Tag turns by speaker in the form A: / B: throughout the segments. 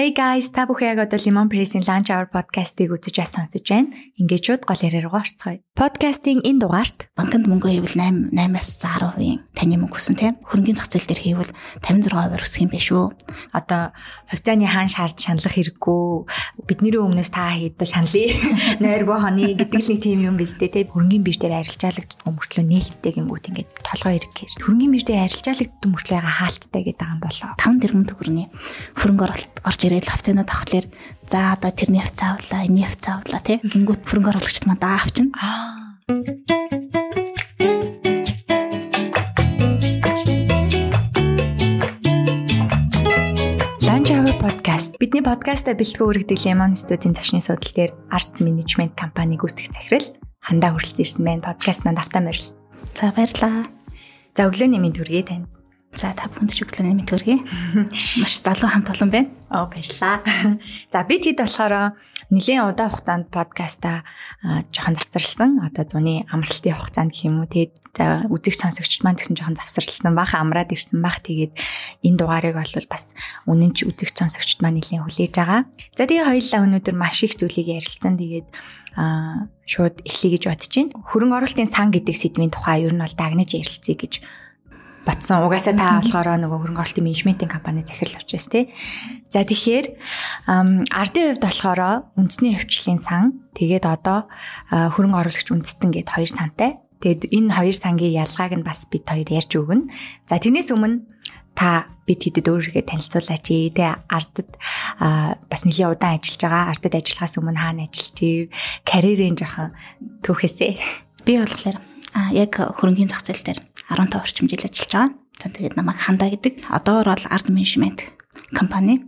A: Hey guys, та бүхэн яг одоо Lemon Press-ийн Lunch Hour podcast-ыг үзэж бас сонсож байна. Ингээчүүд гол яриа руу орцгоё. Подкастын энэ дугаарт
B: банкнд мөнгө хийвэл 8 8-аас 10% таны мөнгө өсөн тийм. Хөрөнгөний зах зээл дээр хийвэл 56% өсөх юм биш үү?
A: Одоо хувьцааны хаан шаард шаналх хэрэггүй. Бидний өмнөөс та хэд шаналъя. Нойргүй хоны гэдэг л нэг тийм юм биз дээ тийм. Хөрөнгөний бирж дээр арилжаалагддаг мөртлөө нээлттэй гингүүт ингээд толгой ирэх. Хөрөнгөний бирж дээр арилжаалагддаг мөртлөө хаалттай гэдэг юм болоо.
B: 5 тэрбум төгрөгийн хөрөнгө оруулалт орж ирээд хавцаанаа давхлаар за одоо тэрний хавцаа авлаа, энэ хавцаа авлаа тий. Гингүүт хөрөнгө оруулагчд маа даа авчин. Аа.
A: подкаст. Бидний подкаста бэлтгэн үргэлжлэх Lemon Studio-ийн зочны судал дээр арт менежмент компани гүйцэтгэх захирал хандаа хүрэлцэн ирсэн байна. Подкаст манд автаа морил.
B: За баярлаа.
A: За өглөөний мэнд хүргэе танд.
B: За та бүхэнд ч өглөөний мэд төргий. Маш залуу хамт олон байна.
A: Оо баярлаа. За би тэд болохоор нэлийн удаан хугацаанд подкаста жоохон завсарлсан. Одоо зуны амралтын хугацаанд гэх юм уу. Тэгээд үзэгч сонсогчд маань гэсэн жоохон завсарлсан баха амраад ирсэн бах. Тэгээд энэ дугаарыг бол бас үнэн ч үзэгч сонсогчд маань нэлийн хүлээж байгаа. За тэгээ хоёулаа өнөөдөр маш их зүйлийг ярилцсан. Тэгээд аа шууд эхлэе гэж бодож байна. Хөрөнгө оруулалтын сан гэдэг сэдвийн тухай ер нь бол дагнаж ярилцъя гэж батсан. Угаасаа та болохоор нөгөө хөрөнгө оруулалтын менежментийн компани захирал учраас тий. За тэгэхээр ардын хувьд болохоор үндэсний хөвчлийн сан тэгээд одоо хөрөнгө оруулагч үндэстэн гэд хоёр сантай. Тэгээд энэ хоёр сангийн ялгааг нь бас бид хоёр ярьж өгнө. За тэрнээс өмнө та бид хэдэд өөрийгөө танилцуулаач. Тэ ардад бас нэлийн удаан ажиллаж байгаа. Ардад ажиллахаас өмнө хаана ажиллаж ив? Карьерийн жоохон түүхээсээ.
B: Би болохоор яг хөрөнгөний зах зээл дээр 15 орчим жил ажиллаж байгаа. За тэгээд намайг хандаа гэдэг. Одоор бол арт менежмент компани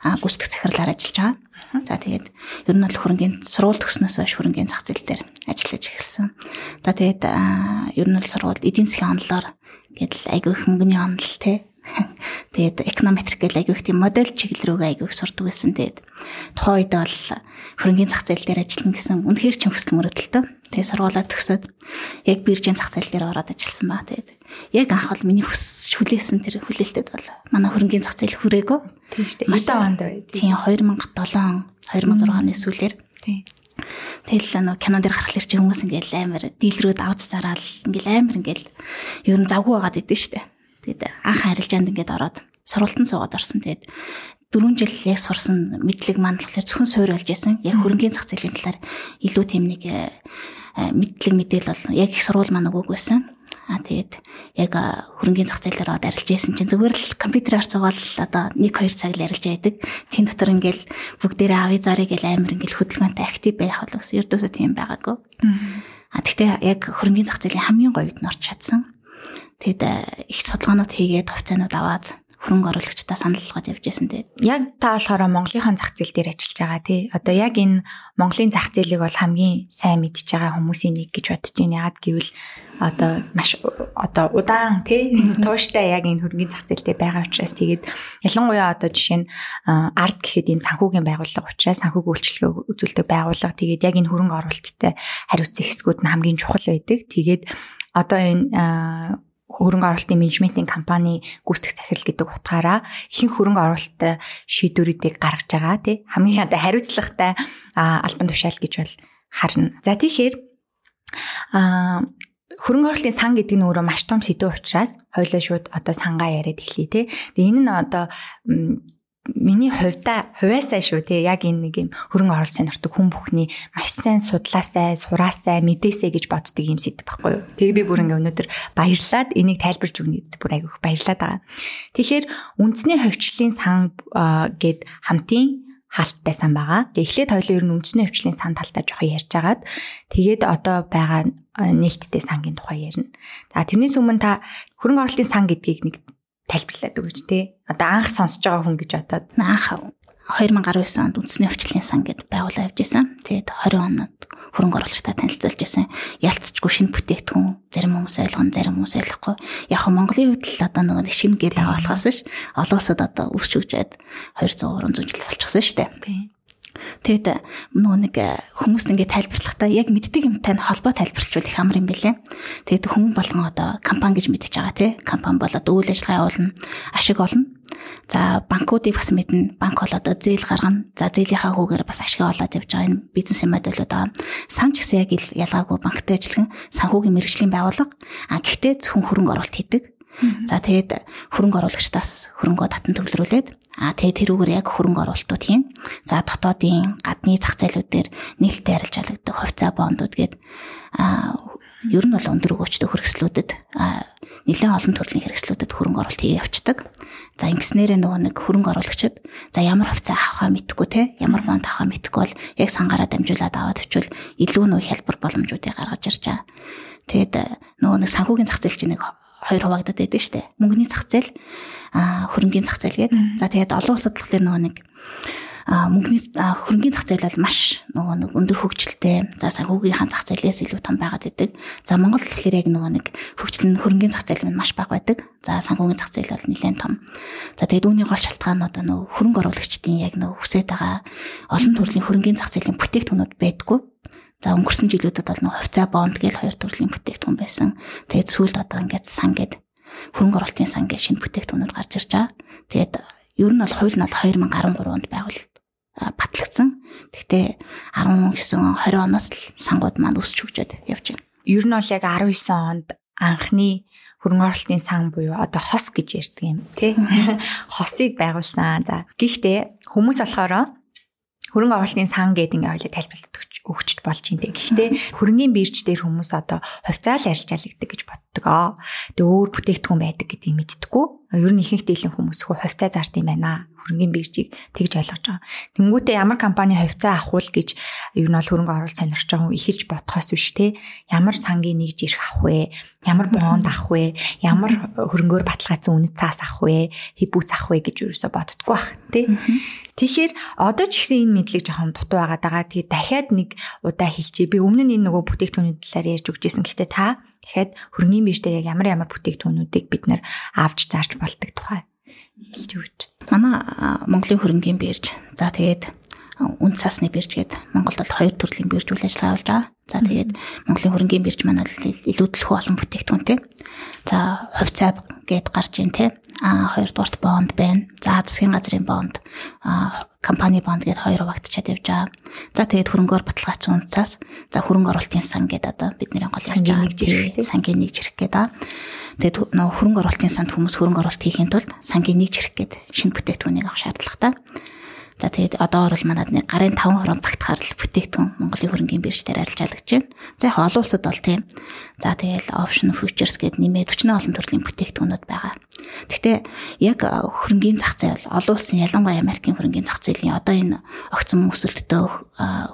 B: а гүйцэтгэх захирлаар ажиллаж байгаа. За тэгээд ер нь бол хөрөнгөний сургууль төгснөөс хойш хөрөнгөний зах зээл дээр ажиллаж эхэлсэн. За тэгээд ер нь бол сургууль эдийн засгийн онолоор гэдэл айгүй их мөнгөний онол те Тэгээд эконометрик гэл айгүй их тийм модель чиглэл рүүгээ айгүй их сурдаг байсан. Тэгээд тухайн үед бол хөрөнгөний зах зээл дээр ажиллана гэсэн үнэхээр ч хүсэл мөрөдөлтөө. Тэгээд сургуулаа төгсөөд яг биржийн зах зээл дээр ороод ажилласан ба. Тэгээд яг анх бол миний хүс хүлээсэн тэр хүлээлтэд бол манай хөрөнгөний зах зээл хүрээгөө.
A: Тийм шүү дээ. Маш онд бай.
B: Тийм 2007 2006 оны сүүлээр. Тийм. Тэгэл нөө кинон дээр гарахлаар чи хүмүүс ингээл амар дийлрүүд авч зараал ингээл амар ингээл ер нь завгүй байгаад идэв штэ. Тэгээд анх харилжаанд ингээд ороод сургалтанд суугаад орсон. Тэгээд дөрвөн жил яг сурсан мэдлэг болохоор зөвхөн суур болж байсан. Яг хөрөнгөний зах зээлийн талаар илүү тийм нэг э, э, мэдлэг мэдээл бол яг их сурвал маань өгөөг байсан. А тэгээд яг хөрөнгөний зах зээлээр арилж яасан чинь зүгээр л компьютераар цугаал одоо 1 2 цаг л арилж яадаг. Тин дотор ингээл бүгдээрээ ави зарыг гэл амир ингээл хөдөлгөөнтэй актив байх бол ус ердөөсөө тийм байгаагүй. А тэгтээ яг хөрөнгөний зах зээлийн хамгийн гоё үед нь орч чадсан. Тэгэд э, их судалгаанууд хийгээд хувьцаанууд аваад хөрөнгө оруулагчдаа санал болгоод явж байсан тийм.
A: Яг та болохоор Монголынхаа зах зээл дээр ажиллаж байгаа тий. Одоо яг энэ Монголын зах зээлийг бол хамгийн сайн мэдж байгаа хүмүүсийн нэг гэж бодож байна. Ягаад гэвэл одоо маш одоо удаан тий тууштай яг энэ хөрөнгөний зах зээлтэй байгаа учраас тэгээд ялангуяа одоо жишээ нь арт гэхэд энэ санхүүгийн байгууллага учраас санхүүг үйлчлэгээ үзүүлдэг байгууллага тэгээд яг энэ хөрөнгө оруулалттай хариуцсан хэсгүүд нь хамгийн чухал байдаг. Тэгээд одоо энэ хөрөнгө оруулалтын менежментийн компани гүйцэтгэх захирал гэдэг утгаараа ихэнх хөрөнгө оруулалттай шийдвэрүүдийг гаргаж байгаа тий хамгийн одоо хариуцлагатай албан тушаал гэж бол харна. За тэгэхээр а хөрөнгө оруулалтын сан гэдэг нь өөрөө маш том сэдв учраас хоёлаа шууд одоо сангаа яриад эхлэе тий. Тэгээ энэ нь одоо миний хувьда хувьяасаа шүү тий яг энэ нэг юм хөрөнгө оруулалтын нортог хүн бүхний маш сайн судлаасай, сураасай, мэдээсэй гэж боддөг юм сэдв байхгүй юу. Тэгээ би бүр ингээ өнөөдөр баярлаад энийг тайлбарж өгнө гэдэгт бүр айгүйх баярлаад байгаа. Тэгэхээр үндэсний хөвчлийн сан гэд хамтын хаалттай сан байгаа. Тэгээ эхлээд хоёлоо ер нь үндэсний хөвчлийн сан талтай жоохон ярьж агаад тэгээд одоо байгаа нээлттэй сангийн тухай ярина. За тэрнээс өмнө та хөрөнгө оруулалтын сан гэдгийг нэг тайлбарлаад өгөөч те. Одоо анх сонсож байгаа хүн гэж бодоод
B: анх 2019 онд үндэсний өвчлөлийн сан гэдээ байгуулаа явж исэн. Тэгээд 20 онод хөрөнгө оруулагчтай танилцуулж исэн. Ялцчгүй шинэ бүтээгдэхүүн зарим хүмүүс ойлгоно, зарим хүмүүс ойлгохгүй. Яг нь Монголын хувьд л одоо нэг шинэ гэдэг авахлахаас ш. Олоосод одоо үсч үжээд 200 300 жил болчихсон шүү дээ. Тийм. Тэгэд нөгөө нэг э, хүмүүст ингээ тайлбарлахдаа яг мэддэг юмтай нь холбоо тайлбарлавал их амар юм бэлээ. Тэгэд хүмүүс болгон одоо компани гэж мэдчихэж байгаа тий. Компани болоод үйл ажиллагаа явуулна, ашиг олно. За банкуудыг бас мэднэ. Банк бол одоо зээл гаргана. За зээлийнхаа хүүгээр бас ашиг олоод явж байгаа энэ бизнесийн модулууд байгаа. Сан ч гэсэн яг ялгаагүй банктай ажиллан санхүүгийн мэрэгжлийн байгууллага. А гэхдээ зөвхөн хөрөнгө оруулалт хийдэг. За тэгээд хөрөнгө оруулагчдаас хөрөнгөө татан төвлөрүүлээд а тэгээд тэрүүгээр яг хөрөнгө оруулалтууд хийн. За дотоодын гадны зах зээлүүд дээр нээлттэй арилж алгаддаг хувьцаа бондууд гээд а ер нь бол өндөр өгөөчтэй хэрэгслүүдэд нэлээд олон төрлийн хэрэгслүүдэд хөрөнгө оруулалт хийе явцдаг. За ингэснээрээ нөгөө нэг хөрөнгө оруулагчид за ямар хувьцаа авахаа мэдхгүй те ямар бонд авахаа мэдхгүй бол яг сангаараа дамжуулаад аваад өчвөл илүү нөө хялбар боломжуудыг гаргаж ирж байгаа. Тэгэд нөгөө нэг санхүүгийн зах зээл чинь нэг хоёр хуваагдаад байдаг дээ. Мөнгөний зах зээл, хөрөнгөний зах зээл гэдэг. За тэгээд олон улсад болохоор нөгөө нэг мөнгөний хөрөнгөний зах зээл бол маш нөгөө нэг өндөр хөгжилтэй. За санхүүгийнхаа зах зээлээс илүү том байгаад байдаг. За Монгол тэгэхээр яг нөгөө нэг хөгжил нь хөрөнгөний зах зээл нь маш бага байдаг. За санхүүгийн зах зээл бол нэлээд том. За тэгээд үүний гол шалтгаан нь одоо нөгөө хөрөнгө оруулагчдын яг нөгөө хүсэж байгаа олон төрлийн хөрөнгөний зах зээлийн бүтээгдэхүүнүүд байдгүй. За өнгөрсөн жилүүдэд бол нөх хувьцаа бонд гэл хоёр төрлийн бүтээгдэхүүн байсан. Тэгээд сүүлд одоо ингээд сан гэд хөрөнгө оруулалтын сан гэж шинэ бүтээгдэхүүнүүд гарч ирж байгаа. Тэгээд ер нь бол хууль нь бол 2013 онд байгуул батлагдсан. Гэхдээ 19 он 20 оноос л сангууд маань өсч хөгжөөд явж байна.
A: Ер нь бол яг 19 онд анхны хөрөнгө оруулалтын сан буюу одоо хос гэж ярьдаг юм тий. Хосыг байгуулсан. За гэхдээ хүмүүс болохоор хөрөнгө оруулалтын сан гэдэг ингээ ойлоо тайлбарлаад өгчд болж юм те. Гэхдээ хөрөнгөний бирж дээр хүмүүс одоо хувьцаал арилжаалагдаг гэж боддог. Тэгээ өөр бүтээгдэхүүн байдаг гэдгийг мэддэггүй. Ер нь ихэнх дийлэн хүмүүс хөө хувьцаа зард юм байна. Хөрөнгөний биржийг тэгж ойлгож байгаа. Тэнгүүтээ ямар компани хувьцаа авах уу гэж ер нь бол хөрөнгө оруулалт сонирхож байгаа хүн ихэлж бодхоос биш те. Ямар сангийн нэгж ирэх авах вэ? Ямар бонд авах вэ? Ямар хөрөнгөөр баталгаажсан үнэт цаас авах вэ? Хибүүц авах вэ гэж юусоо боддгоо бах те. Тэгэхээр одоо ч ихсэн энэ мэдлэг жоохон дутуу байгаа. Тэгээ дахиад нэг удаа хэлчихье. Би өмнө нь энэ нөгөө бүтээгдэхүүний талаар ярьж өгч байсан. Гэхдээ та дахиад хөрөнгөний биштэй яг ямар ямар бүтээгдэхүүнүүдийг бид нэр авч зарж болдог тухай хэлж өгч.
B: Манай Монголын хөрөнгөний бирж. За тэгээд үн цасны бирж гээд Монголд бол хоёр төрлийн бирж үйл ажиллагаа явуулж байгаа. За тэгээд Монголын хөрөнгөний бирж маань илүү төлхөө олон бүтээгдэхүүнтэй. За хувьцаа гээд гарч ийн те а хоёрдугаарт бонд байна. За засгийн газрын бонд а компани бонд гэдээ хоёр хуваагдчихад явж байгаа. За тэгээд хөрөнгөөр баталгаажсан унцаас за хөрөнгө оруулалтын сан гэдэг одоо бидний гол ярьж байгаа нэг зэрэг сангийн нэг зэрэг гэдэг. Тэгээд нөө хөрөнгө оруулалтын санд хүмүүс хөрөнгө оруулалт хийхин тулд сангийн нэг зэрэг гэдэг шинэ бүтээгдэхүүнийг авах шаардлагатай. За тэгээд одоо орол манад нэг гарын 5 хорон багтахаар л бүтээгдэхүүн Монголын хөрөнгөний бирж дээр арилжаалагч байна. За яг олон улсад бол тийм. За тэгээд option futures гэд нэмээд 40 олон төрлийн бүтээгдэхүүнүүд байгаа. Гэхдээ яг хөрөнгөний зах зээл олон улсын ялангуяа Америкийн хөрөнгөний зах зээлийн одоо энэ огцом өсөлттэй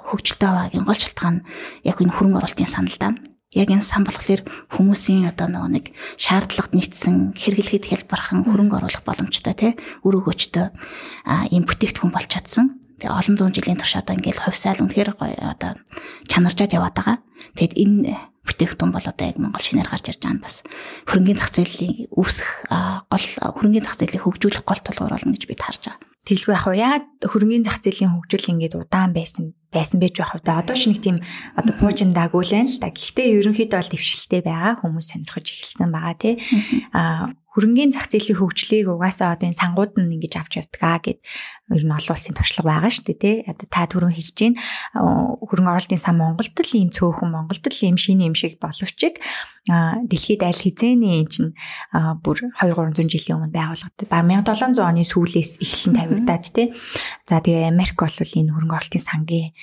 B: хөгжилтэй байгаагийн гол шалтгаан яг энэ хөрөнгө оруулалтын санал да яг энэ сан болохоор хүмүүсийн одоо нөгөө нэг шаардлагад нийцсэн хэрэглэхэд хялбархан хөрөнгө оруулах боломжтой тий үр өгөөчтэй ийм бүтээгдэхүүн болж чадсан. Тэгээ олон зуун жилийн турш одоо ингээл хувьсаал үнэхээр одоо чанаржаад яваад байгаа. Тэгэд энэ бүтээгдэхүүн бол одоо яг Монгол шинээр гарч ирж байгаа нь бас хөрөнгөний зах зээлийн үүсэх гол хөрөнгөний зах зээлийг хөгжүүлэх гол тулгуур болно гэж бид харж байгаа.
A: Тэгэлгүй яг яагаад хөрөнгөний зах зээлийн хөгжил ингээд удаан байсан байсан байж байх вэ? Одоо ч нэг тийм одоо пуужин дагуулэн л та. Гэхдээ ерөнхийдөө бол дэвшилтэй байгаа хүмүүс сонирхож эхэлсэн байгаа тий. Аа хөрөнгөний зах зээлийн хөгжлийг угаасаа одоо энэ сангууд нь ингэж авч явдгаа гэд ер нь олон улсын туршлага байгаа шүү дээ тий. Одоо та түрүүн хэлж гин хөрөнгө оруулалтын сан Монголд л ийм цөөхөн Монголд л ийм шинэ юм шиг боловч дэлхийд аль хизээний чинь бүр 2 300 жилийн өмнө байгуулагдав. Баг 1700 оны сүүлээс эхлэн тавигдаад тий. За тэгээ Америк бол энэ хөрөнгө оруулалтын сангийн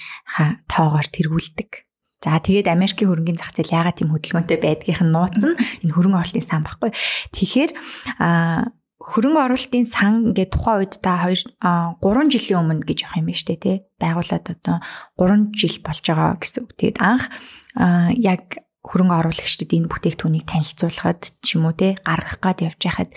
A: тоогоор тэргүүлдэг. За тэгээд Америкийн хөрөнгөний зах зээл яагаад тийм хөдөлгөөнтэй байдгийнх нь нууц нь энэ хөрөнгө оруулалтын сан баггүй. Тэгэхээр хөрөнгө оруулалтын сан гэдэг тухайн үед та 2 3 жилийн өмнө гэж явах юм байна штэ тий. Байгуулаад одоо 3 жил болж байгаа гэсэн үг. Тэгээд анх яг хөрөнгө оруулагчдад энэ бүтээгдэхүүнийг танилцуулахад ч юм уу те гаргах гад явж байхад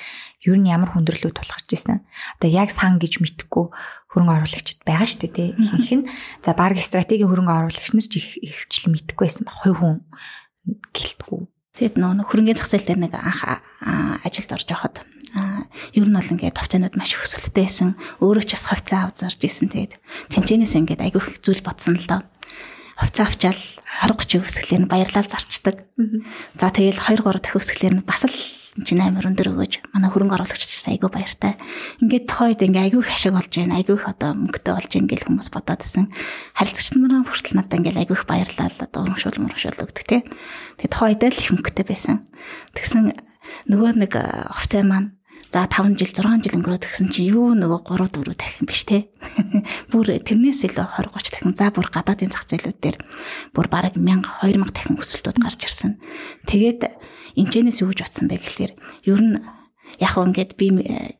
A: ер нь ямар хүндрэлүүд тулгарч ирсэн. Одоо яг сан гэж мэдхгүй хөрөнгө оруулагчд байгаа шүү дээ те. Ихэнх нь за баг стратегийн хөрөнгө оруулагч нар ч их хвчл мэдхгүй байсан ба хувь хүн гэлтгүй.
B: Тэгэд нөө хөрөнгөний зах зээл дээр нэг анх ажилд орж явахад ер нь бол ингээд хувьцаанууд маш өсөлттэй байсан. Өөрөө ч бас хувьцаа авч зарж исэн. Тэгээд тэмцээнээс ингээд айгүй их зүйл бодсон л доо хувцас авчаал 20 30 өсгөлээр нь баярлал зарчдаг. За тэгэл 2 3 дахь өсгөлээр нь бас л чинь амар өндөр өгөөж манай хөрөнгө оруулагч ч айгүй баяртай. Ингээд тохойд ингээ айгүй их ашиг олж байна. Айгүй их одоо мөнгөтэй болж гэл хүмүүс бодоод байсан. Харилцагч нарын хүртэл надад ингээ айгүй их баярлал одоо уншуул мөршуул өгдөг тий. Тэгээд тохойд л их мөнгөтэй байсан. Тэгсэн нөгөө нэг офицер маань За 5 жил 6 жил өнгөрөөд ирсэн чинь юу нөгөө 3 4 дахин биш те. Бүр тэрнээс илүү 20 30 дахин за бүр гадаадын зах зээлүүд дээр бүр бараг 1000 2000 дахин өсөлтүүд гарч ирсэн. Тэгээд энэчнээс юу гэж утсан бэ гэхэлэр ер нь яг хөө ингээд би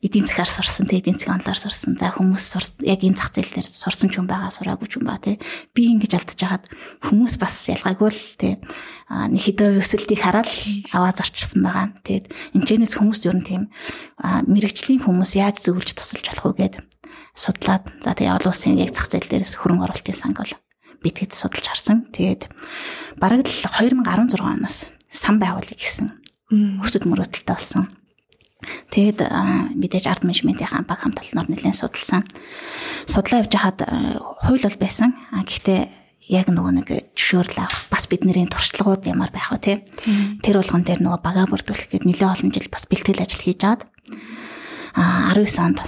B: эдийн засгаар сурсан те эдийн засгийн онлоор сурсан. За хүмүүс сурс яг энэ зах зээл дээр сурсан ч юм байгаа, сураагүй ч юм байгаа те. Би ингэж алдчихж хагаад хүмүүс бас ялгаагүй л те нэг хэдэн өсөлтийг хараад аваа зарчсан байгаа. Тэгээд энэчнээс хүмүүс ер нь тийм мэрэгжлийн хүмүүс яаж зөвлөж тусалж болох вэ гэд судлаад за тэгээ олон улсын яг зах зээл дээрээс хөрөнгө оруулалтын санг бол битгэж судалж харсан. Тэгээд бараг л 2016 оноос сан байгуулъя гэсэн өсөд мөрөөдөлтөй болсон. Тэгэд мэдээж арт менежментийн баг хамтлалнаар нэлээд судалсан. Судлаа явж хаад хууль бол байсан. Гэхдээ яг нөгөө нэг жишөөрл авах бас бидний туршлагууд ямар байх вэ те. Тэр болгон дээр нөгөө бага бүрдүүлэх гээд нэлээд олон жил бас бэлтгэл ажил хийж аваад а 19 онд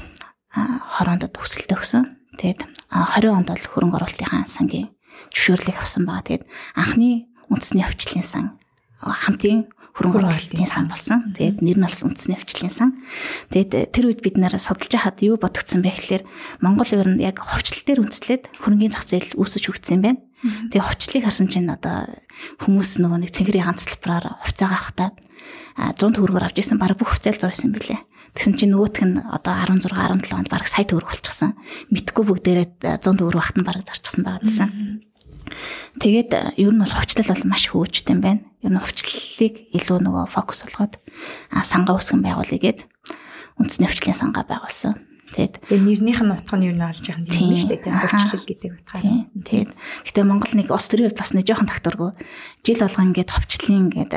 B: хороондод өсөлтөө өгсөн. Тэгээд 20 онд бол хөрөнгө оруулалтын сангийн зөвшөөрлийг авсан байгаа. Тэгээд анхны үндэсний өвчлөлийн сан хамтын хөрөнгө оруулалтын сан болсон. Тэгээд нэр нь бол үндэсний өвчлөлийн сан. Тэгээд э, тэр үед бид нэр судалж хахад юу бодогдсон бэ гэхээр Монгол ер нь яг ховчлол дээр үндэслээд хөрөнгөний зах зээл үүсэж хөгжсөн юм байна. Тэгээд ховчлыг харсан чинь одоо хүмүүс нөгөө нэг цэнгэрийн ганц талбараар хувцаа авахтаа 100 төгрөгөөр авч исэн баг бүх хувцаал зоосон юм билээ. Тэгсэн чинь нөгөөх нь одоо 16 17 онд баг сая төгрөг болчихсон. Мэдхгүй бүгдээрээ 100 төгрөг багт нь баг зарчихсан байгаа гэсэн. Тэгээд э, ер нь бол хувьчлал бол маш хөөжтэй юм байна. Ер нь хувьчлалыг илүү нөгөө фокус болгоод сангаа үсгэн байгуулъя гээд үндэсний хувьчлалын сангаа байгуулсан.
A: Тэгээд нэрнийх нь утга нь юу нэ олж байгаа юм шүү дээ. Тийм хөвчлөл гэдэг утгаар.
B: Тэгээд гэтээ Монгол нэг Австрийн бас нэг жоохон тагтургүй жил болгон ингээд ховчлын ингээд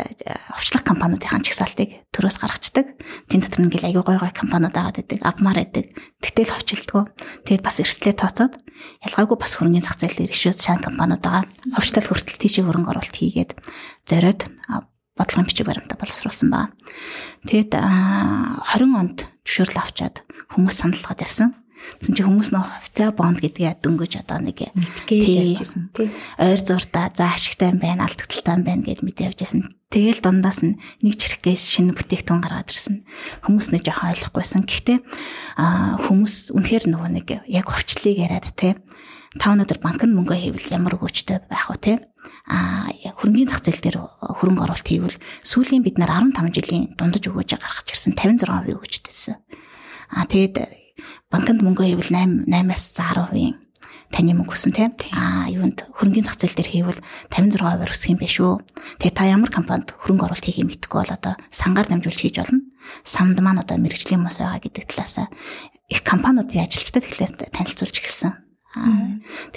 B: ховчлох компаниудын чагсаалтыг төрөөс гаргацдаг. Тэн дотор ингээд аягүй гой гой компаниуд агаад байдаг, авмаар байдаг. Тэгтэл ховчлдгоо. Тэгээд бас эрсдлээ тооцоод ялгаагүй бас хөрөнгөний зах зээл дээр ишүүд сайн компаниуд байгаа. Ховчлол хүртэл тийшээ хөрөнгө оруулалт хийгээд зориод бодлогын бичиг баримтаа боловсруулсан ба. Тэгэд 20 онд зөвшөөрөл авчаад хүмүүс санал болгоод явсан. Тэгсэн чинь хүмүүс нөө хувьцаа бонд гэдгээ дөнгөж одоо нэг
A: мэдгээ явжсэн тий.
B: Ойр зуртаа за ашигтай юм байна, алдагдaltaй юм байна гэд мэдээ явжсэн. Тэгэл дундаас нь нэг чирхгээс шинэ бүтээгдэхүүн гаргаад ирсэн. Хүмүүс нэг жоохон ойлгохгүйсэн. Гэхдээ хүмүүс үнэхээр нөгөө нэг яг хувьчлалыг яриад тий. Та өнөөдөр банк нь мөнгө хийвэл ямар өгөөчтэй байх вэ тий? а хөрөнгөний зах зээл дээр хөрөнгө оруулалт хийвэл сүүлийн бид нар 15 жилийн дундаж өгөөж гаргаж ирсэн 56% өгөөжтэйсэн. А тэгэд банкнд мөнгө хийвэл 8 8-аас 10% таны мөнгө өсөн тийм. А юунд хөрөнгөний зах зээл дээр хийвэл 56%-аар өсөх юм биш үү? Тэгээ та ямар компанид хөрөнгө оруулалт хийхийг мэдэхгүй бол одоо сангаар дамжуулж хийж болно. Самд маань одоо мэрэгжлийн мос байгаа гэдэг талаас их компаниудын ажилчдад тэгэхээр танилцуулж эхэлсэн.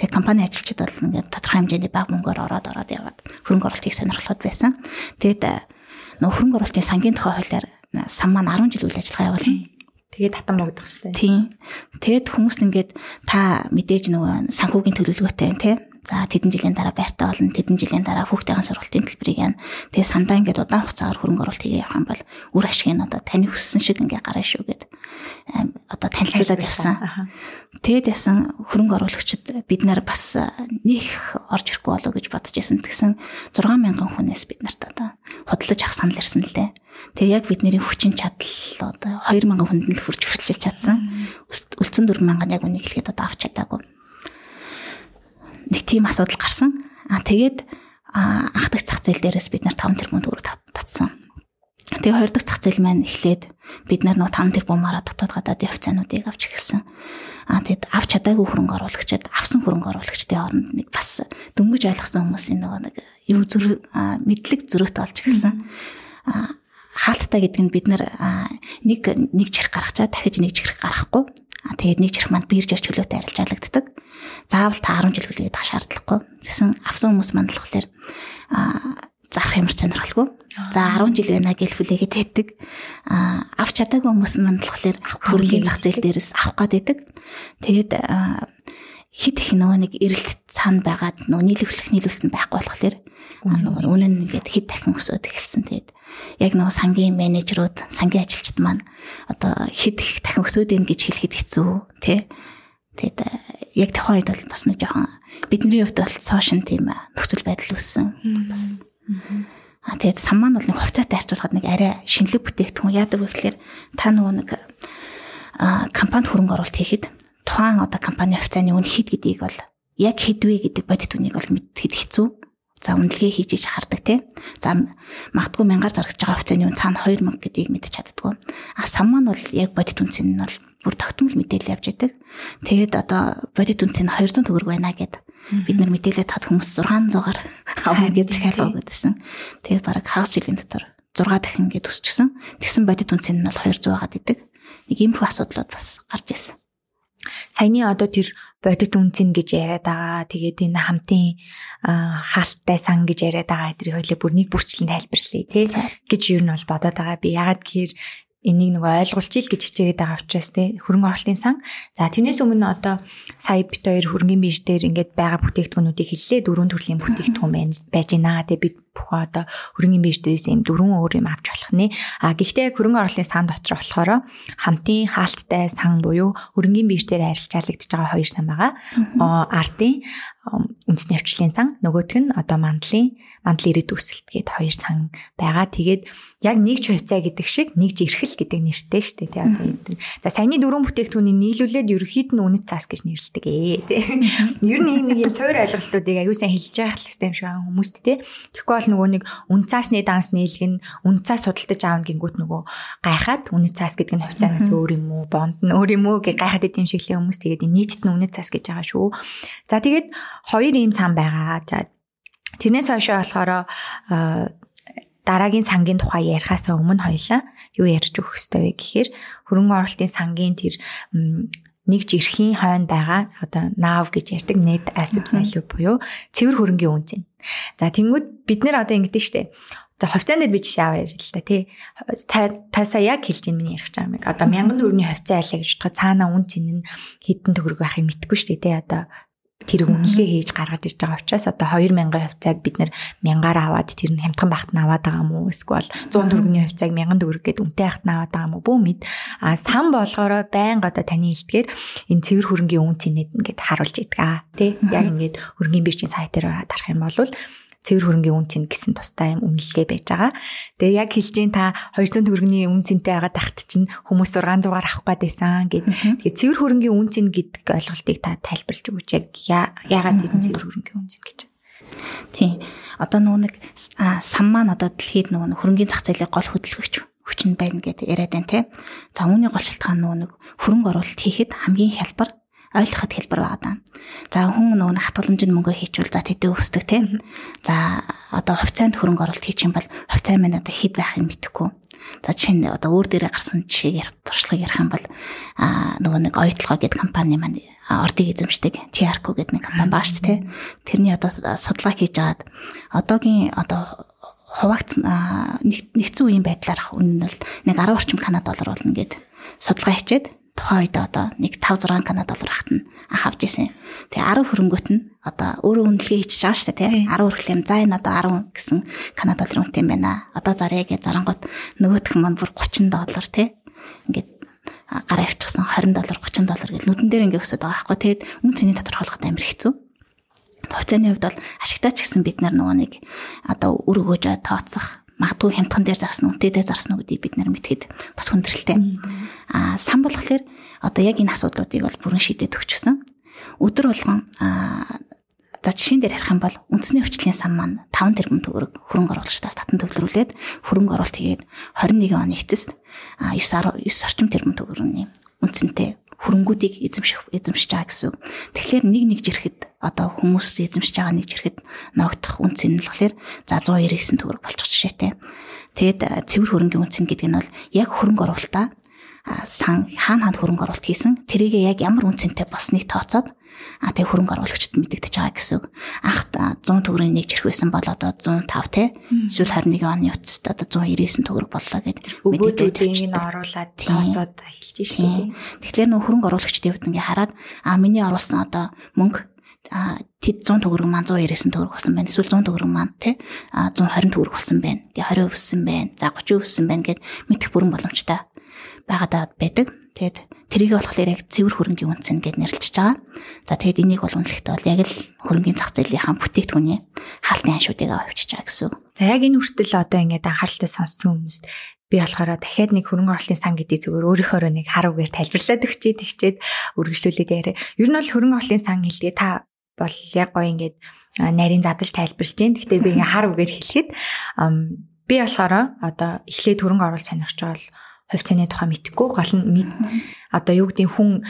B: Тэгээ компани ажилчид бол ингээд тодорхой хэмжээний бага мөнгөөр ороод ороод яваад хөрөнгө оруулалтыг сонирхлоод байсан. Тэгэд нөх хөрөнгө оруулалтын сангийн тухай хуулиар сан маань 10 жил үйл ажиллагаа явуулсан.
A: Тэгээд татан богдох хэвээр.
B: Тийм. Тэгэд хүмүүс ингээд та мэдээж нөгөө санхүүгийн төлөвлөгөөтэй те. За тэдэн жилийн дараа байртаа болно. Тэдэн жилийн дараа хүүхдийн сургалтын төлбөрийг яана. Тэгээ сандаа ингээд удаан хугацаагаар хөрөнгө оруулалт хийгээ явах юм бол үр ашиг нь одоо таны хүссэн шиг ингээд гараа шүү гэд одоо танилцуулаад явсан. Тэгэд ясан хөрөнгө оруулагчид бид нар бас нэг орж ирэхгүй болоо гэж бодож исэн. Тэгсэн 6000 хүнээс бид нарт одоо худалдаж авах санал ирсэн л Тэгээ яг бидний хүчин чадал одоо 2000 хүнд нь хүрч хүрчилж чадсан. Үлдсэн 4000 яг үнийг хэлгээд одоо авч чадаагүй. Нэг тийм асуудал гарсан. Аа тэгээд анх дахь зах зээл дээрээс бид нар 5 тэрбум төгрөг татсан. Тэгээ хоёр дахь зах зээл маань эхлээд бид нар нөө 5 тэрбумаараа дотоод гадаадын хувьцаануудыг авч эхэлсэн. Аа тэгэд авч чадаагүй хөрөнгө оруулагчид авсан хөрөнгө оруулагчдын хооронд нэг бас дөнгөж ойлгосон хүмүүсийн нөгөө нэг юу зүр мэдлэг зөрөөт олж эхэлсэн. Аа хаалттай гэдэг нь бид нар нэг нэг чихэр гаргачаа дахиж нэг чихэр гаргахгүй. Тэгээд нэг чихэр манд бирж чөлөөтэй арилж алагддаг. Заавал та 10 жил хүлээгээд ах шаардлагагүй. Тэсэн авсан хүмүүс манд болохоор зарах ямар сонирхолгүй. За 10 жил байна гэж хүлээгээд байдаг. А авч чадаагүй хүмүүс манд болохоор хөрөнгөний зах зээл дээрээс авах гад байдаг. Тэгээд хит их нөгөө нэг эрэлт цаана байгаад нөгөө нийлүүлэх нийлүүлэлт нь байхгүй болохоор нөгөө үнэн ингээд хит дахин өсөөд эхэлсэн. Тэгээд яг нөгөө сангийн менежерүүд, сангийн ажилчид маань одоо хит их дахин өсөөд ийн гэж хэлэхэд хэцүү тий. Тэгээд яг тухайн үед бол бас нэг жоохон бидний хувьд бол цоошин тийм нөхцөл байдал үүссэн. Бас. А тэгээд сан маань бол нэг хувцаатай харьцуулахад нэг арай шинэлэг бүтээгдэхүүн яадаг вэ гэхээр та нөгөө нэг компанид хөрөнгө оруулалт хийхэд тухайн одоо компани хувьцааны үн хэд гэдгийг бол яг хэдвэ гэдэг бодит үнийг бол мэдхэд хэцүү. За үнэлгээ хийж иж хардаг тий. За магадгүй мянгаар зарагч байгаа хувьцааны үн цаана 2000 гэдгийг мэдчих чаддгүй. А сан маань бол яг бодит үнцэн нь бол бүр тогтмол мэдээлэл явж идэг. Тэгээд одоо бодит үнцэн 200 төгрөг байна гэд бид нар мэдээлэл тат хүмүүс 600-аар авах гэж захиалга өгдөөсөн. Тэгээд бараг хагас жилийн дотор 6 дахин гээд өсчихсөн. Тэгсэн бодит үнцэн нь бол 200 байгаад идэг. Нэг иймэрхүү асуудлууд бас гарч ирсэн
A: саяны одоо тэр бодит үнцэн гэж яриад байгаа. Тэгээд энэ хамтын хаалттай сан гэж яриад байгаа эдрийг хоёлаа бүр нэг бүрчлэн тайлбарлая тий гэж юу нь бол бодоод байгаа. Би ягаад гэхээр энийг нөгөө ойлгуулчих гэж хичээгээд байгаа учраас те хөрөнгө оруулалтын сан. За тэрнээс өмнө одоо сая бит хоёр хөрөнгөний бишь дээр ингээд байгаа бүтээгдэхүүнүүдийг хэллээ дөрвөн төрлийн бүтээгдэхүүн байж байна. Тэгээ бид бүхэн одоо хөрөнгөний бишь дээрээс юм дөрвөн өөр юм авч болох нэ. А гэхдээ хөрөнгө оруулалтын сан дотор болохоор хамтын хаалттай сан буюу хөрөнгөний бишь дээр арилжаалагдж байгаа хоёр сан байгаа. Артын үндэсний хвчлийн сан нөгөөх нь одоо мандлын мандал ирээд өсөлт гээд хоёр сан байгаа. Тэгээд яг нэг хувьцаа гэдэг шиг нэг жирхэл гэдэг нэртэй шүү дээ. Тэгээ одоо за саяны дөрвөн бүтээгдэхүүнийг нийлүүлээд ерөөхийд нь үнэт цаас гэж нэрлэдэг ээ. Ер нь ийм нэг юм суур ойлголтуудыг аюу сайн хэлж байгаа хэрэгтэй юм шиг хүмүүст те. Тэгэхгүй бол нөгөө нэг үн цаасны данс нийлгэн үн цаас судалдаж аав гингүүт нөгөө гайхаад үнэт цаас гэдэг нь хувьцаанаас өөр юм уу, бонд нь өөр юм уу гэж гайхаад идэм шиглийн хүмүүс тэгээд нийтэд нь үнэт цаас гэж байгаа шүү. За тэгээд хоёр ийм сан байгаа. За Тэрнээс хойшоо болохоор дараагийн сангийн тухай ярихаас өмнө хоёлаа юу ярьж өгөх ёстой вэ гэхээр хөрөнгө оруулалтын сангийн тэр нэг жирхийн хойно байгаа одоо NAV гэж ярьдаг net asset value буюу цэвэр хөрөнгийн үнц юм. За тэнгууд бид нэр одоо ингэдэж штэ. За хувьцаан дээр би жишээ аваа ярил л да тий. Тасаа яг хэлж ин миний ярих гэж байгаа юм. Одоо 1000 төгрөгийн хувьцаа айлаа гэж бодоход цаана үн цэн нь хэдэн төгрөг байхыг мэдэхгүй шүү дээ тий. Одоо тэр үнэлгээ хийж гаргаж ирж байгаа учраас одоо 2000-ын хувьцааг бид нэр 1000-аар аваад тэр нь хямдхан багт нь аваад байгаа мó эсвэл 100 төгрөгийн хувьцааг 1000 төгрөг гэд үнэтэй хахт нь аваад байгаа мó бүү мэд. А сан болгоороо байнга одоо таны хэлдгээр энэ цэвэр хөрөнгийн үн цэнэд ингээд харуулж идэг аа тий? Яг ингээд хөрөнгийн биржийн сайтаар ороод харах юм бол цэвэр хөрөнгийн үн цэн гэсэн тустай юм үнэлгээ байж байгаа. Тэгээ яг хэлж гин та 200 төгрөгийн үн цэнтэй байгаа тахт чинь хүмүүс 600-аар авах гээд байсан гэд. Тэгээ цэвэр хөрөнгийн үн цэн гэдэг ойлголтыг та тайлбарлаж өгөөч. Яг яагаад тэр цэвэр хөрөнгийн үн цэн гэж.
B: Тийм. Одоо нөгөө нэг сан маань одоо дэлхийд нөгөө хөрөнгийн зах зээлийн гол хөдөлгөгч хүчин байна гэдэг яриад байна те. За үүний гол шалтгаан нөгөө нэг хөрөнгө оруулалт хийхэд хамгийн хялбар ойлгоход хэлбэр байгаа даа. За хүн нөгөө хатгаламжинд мөнгө хийчихвэл за тэдээ өсдөг тийм. За одоо хувьцаанд хөрөнгө оруулалт хийчих юм бол хувьцаа маань одоо хэд байхыг мэдэхгүй. За жишээ нь одоо өөр дээрээ гарсан жишээг ярих туршлага ярих юм бол аа нөгөө нэг оюутлогоо гэдэг компани маань ордыг эзэмшдэг TRQ гэдэг нэг компани баа шүү дээ. Тэрний одоо судалгаа хийж агаад одоогийн одоо хуваагц нэгдсэн үеийн байдлаар үнэн нь бол нэг 10 орчим канад доллар болно гэд судалгаа хийчээд тухайн үед одоо нэг 5 6 канад доллар нь анх авч ирсэн. Тэгээ 10 хөрөнгөт нь одоо өөрөө үнэлгээ хийчих байгаа шүү дээ тий. 10 хүрхлэм за энэ одоо 10 гэсэн канад доллар үнэтэй юм байна. Одоо зарьяа гэж зарангууд нөгөөх нь маань бүр 30 доллар тий. Ингээд гараа авчихсан 20 доллар 30 доллар гэл нүдэн дээр ингээд өсөд байгаа байхгүй. Тэгээд үн цэний тодорхойлоход амар хэцүү. Хувьцааны хувьд бол ашигтай ч гэсэн бид нар нөгөө нэг одоо үр өгөөж тооцох магадгүй хямдхан дээр зарсан үнтэй дээр зарсан уу гэдгийг бид нар мэдхэд бас хүндрэлтэй. Аа сан болохоор одоо яг энэ асуудлуудыг бол бүрэн шийдээд өгчихсөн. Өдөр болгон аа за жишээн дээр ярих юм бол үндэсний өвчлөлийн сан маань 5 тэрбум төгрөг хөрөнгө оруулагчдаас татан төвлөрүүлээд хөрөнгө оруулалт хийгээд 21 оны эцэст 9 9 орчим тэрбум төгрөгийн үнцэнтэй хөрөнгүүдийг эзэмших эзэмшиж байгаа гэсэн. Тэгэхээр нэг нэг жирэхэд одоо хүмүүс эзэмшиж байгаа нэг жирэхэд ногдох үнц болохоор за 199 төгрөг болчих жишээтэй. Тэгэд цэвэр хөрөнгөний үнц гэдэг нь бол яг хөрөнгө оруулалтаа сан хаана хаана хөрөнгө оруулалт хийсэн тэрийг яг ямар үнцэнтэй болсныг тооцоод А тэгээ хөрөнгө оруулагчд мэдэгдэж байгаа гэсэн үг. Анх 100 төгрөгийн нэг жирх байсан бол одоо 105 те. Эсвэл 21 оны утасд одоо 199 төгрөг боллоо гэдэг
A: мэдээлэл энэ оруулаад тооцоод хэлж штеп.
B: Тэгэхээр нөх хөрөнгө оруулагчдын хувьд ингээ хараад а миний оруулсан одоо мөнгө тэд 100 төгрөг маань 199 төгрөг болсон байна. Эсвэл 100 төгрөг маань а 120 төгрөг болсон байна. Гэ 20 өссөн байна. За 30 өссөн байна гэд мэдэх бүрэн боломжтой байгаад байдаг. Тэгээд тэрийг болохоор яг цэвэр хөрөнгөний үнцэн гэд нэрлэж байгаа. За тэгээд энийг бол үнэлэхдээ бол яг л хөрөнгөний зах зээлийнхаа бүтээгдэхүүний хаалтын аншуудыг авчиж байгаа гэсэн.
A: За яг энэ хүртэл одоо ингээд анхааралтай сонссон хүмүүст би болохоор дахиад нэг хөрөнгө оруулалтын сан гэдэг зүгээр өөрийнхөө нэг харуугаар тайлбарлаад өгчээ тэгчээд үргэлжлүүлээд яриа. Ер нь бол хөрөнгө оруулалтын сан хэлгээ та бол яг гоё ингээд нарийн задаж тайлбарлаж байна. Гэхдээ би ингээ хар үгээр хэлэхэд би болохоор одоо эхлээд хөрөнгө оруулалт сонирхч бол хувь цааны тухай мэдхгүй гол нь одоо юу гэдэг хүн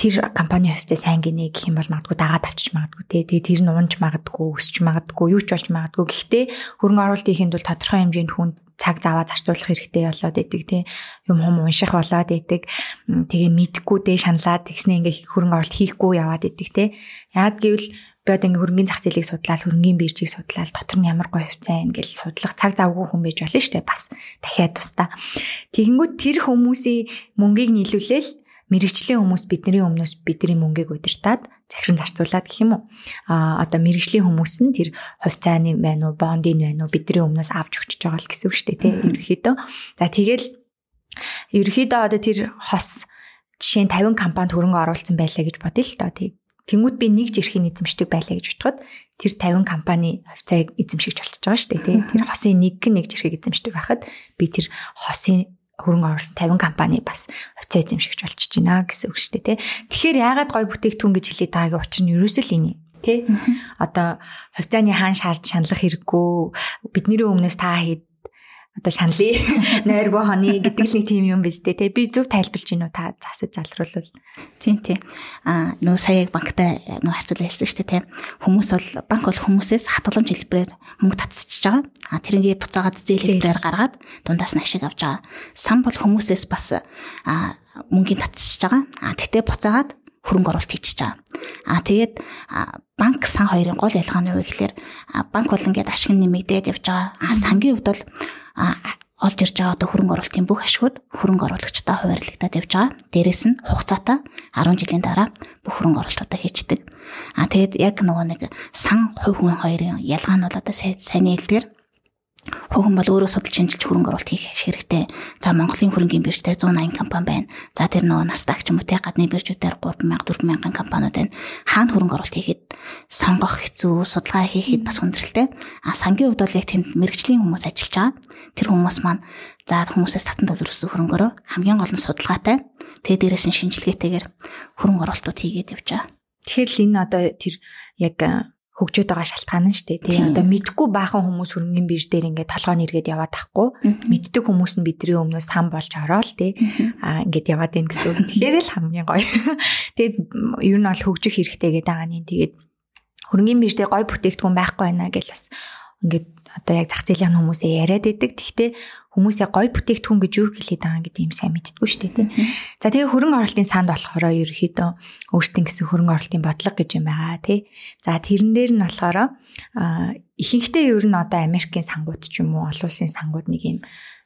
A: тэр компани хувьцаа сайн гинэ гэх юм бол магадгүй дагаад авчиж магадгүй те. Тэгээ тэр нь унж магадгүй, өсч магадгүй, юу ч болж магадгүй. Гэхдээ хөрөнгө оруулалтын ихэнд бол тодорхой хэмжээнд хүн цаг заваа зарцуулах хэрэгтэй болоод идэг те. Юм хум унших болоод идэг. Тэгээ мэдхгүй дээ шаналаад тэгснэ ингээ хөрөнгө оруулалт хийхгүй яваад идэг те. Яг гэвэл би одоо ингээ хөрөнгөний зах зээлийг судлаад хөрөнгөний биржийг судлаад дотор нь ямар гоё хувьцаа ингээл судлах цаг завгүй хүн байж болно дээ бас дахиад тустаа. Тэгэнгүүт тэр хүмүүсийн мөнгийг нийлүүлээл мэрэгчлийн хүмүүс бидний өмнөөс бидний мөнгийг удирдаад захиран зарцуулаад гэх юм уу. А одоо мэрэгжлийн хүмүүс нь тэр хувьцааны байна уу, бондын байна уу бидний өмнөөс авч өгч байгаа л гэсэн үг шүү дээ тийм ерөөхдөө. За тэгэл ерөөхдөө одоо тэр хос жишээ нь 50 компанид хөрөнгө оруулсан байлаа гэж бодъё л доо тийм. Тэнгүүд би нэг жирхийн эзэмшдэг байлаа гэж бодоход тэр 50 компани хувьцааг эзэмшигч болчихж байгаа шүү дээ тийм. Тэр хосын нэг нэг жирхийг эзэмшдэг байхад би тэр хосын хөрөнгө оруулсан 50 компани бас хувьцаа эзэмшигч болчихж байна гэсэн үг шүү дээ тий. Тэгэхээр яагаад гой бүтээгдэхүүн гэж хэлээд байгаагийн учир нь ерөөсөө л энэ тий. Одоо хувьцааны хаан шаард шаналх хэрэггүй бидний өмнөөс та хэд одоо шаналыг нойргүй хоны гэдэг л нэг тийм юм биз дээ. Тэгээ би зөв тайлбарж гинүү та засаж залруулвал.
B: Тийм тийм. Аа нөө сая яг банктай нөө харьцуулж хэлсэн шүү дээ тийм. Хүмүүс бол банк бол хүмүүсээс хатгаламж хэлбэрээр мөнгө татчихж байгаа. Аа тэрнгээ буцаагаад зээл хэлбэрээр гаргаад дундаас нь ашиг авч байгаа. Сан бол хүмүүсээс бас аа мөнгөний татчихж байгаа. Аа тэгтээ буцаагаад хөрөнгө оруулалт хийчихэж байгаа. Аа тэгээд банк сан хоёрын гол ялгаа нь юу гэхээр банк бол ингээд ашиг нэмэгдээд явж байгаа. Аа сангийн хувьд бол олж ирж байгаа одоо хөрөнгө оруулалтын бүх ашигуд хөрөнгө оруулагчтай хуваарлагдаад явж байгаа. Дээрээс нь хугацаатай 10 жилийн дараа бүх хөрөнгө оруулалтуудаа хийчдэг. Аа тэгээд яг нөгөө нэг сан хувь хүн хоёрын ялгаа нь бол одоо сайн хэлдгэр Хүүхэн бол өөрөө судалж шинжилж хөрөнгө оруулалт хийх хэрэгтэй. За Монголын хөрөнгөний бирж дээр 180 компани байна. За тэр нөгөө Nasdaq ч юм уу те гадны биржүүдээр 3000 4000 компаниуд байна. Хаана хөрөнгө оруулалт хийхэд сонгох хэцүү, судалгаа хийхэд бас хүндрэлтэй. А сангийн хувьд бол яг тэнд мэрэгжлийн хүмүүс ажиллаж байгаа. Тэр хүмүүс маань за хүмүүсээс татан төлөвлөсөн хөрөнгөөрөө хамгийн гол нь судалгаатай. Тэгээ дээрээс нь шинжилгээтэйгээр хөрөнгө оруулалтууд хийгээд явж байгаа.
A: Тэгэхээр л энэ одоо тэр яг хөгжөөд байгаа шалтгаан нь шүү дээ. Тэгээ одоо мэдхгүй баахан хүмүүс хөрөнгөний бирж дээр ингээд толгойн эргээд яваад тахгүй. Мэддэг хүмүүс нь бидний өмнөөс сан болж ороод тий. Аа ингээд яваад байна гэсэн үг. Тэгэхээр л хамгийн гоё. Тэгээд ер нь бол хөгжих хэрэгтэй гэдэг байгаа нь. Тэгээд хөрөнгөний бирж дээр гоё бүтээгдэхүүн байхгүй байна гэж бас ингээд одоо яг зах зээлийн хүмүүсээ яриад идэг. Тэгтээ хүмүүсээ гой бүтээгдэхүүн гэж юу хэлээд байгаа гэдэг юм сайн мэдтгүү шүү дээ. За тэгээ хөрөнгө оруулалтын санд болохоор ерөөхдөө өөртөө гэсэн хөрөнгө оруулалтын бодлого гэж юм байгаа тий. За тэрэн дээр нь болохоор ихэнхдээ ер нь одоо Америкийн сангууд ч юм уу олон улсын сангууд нэг юм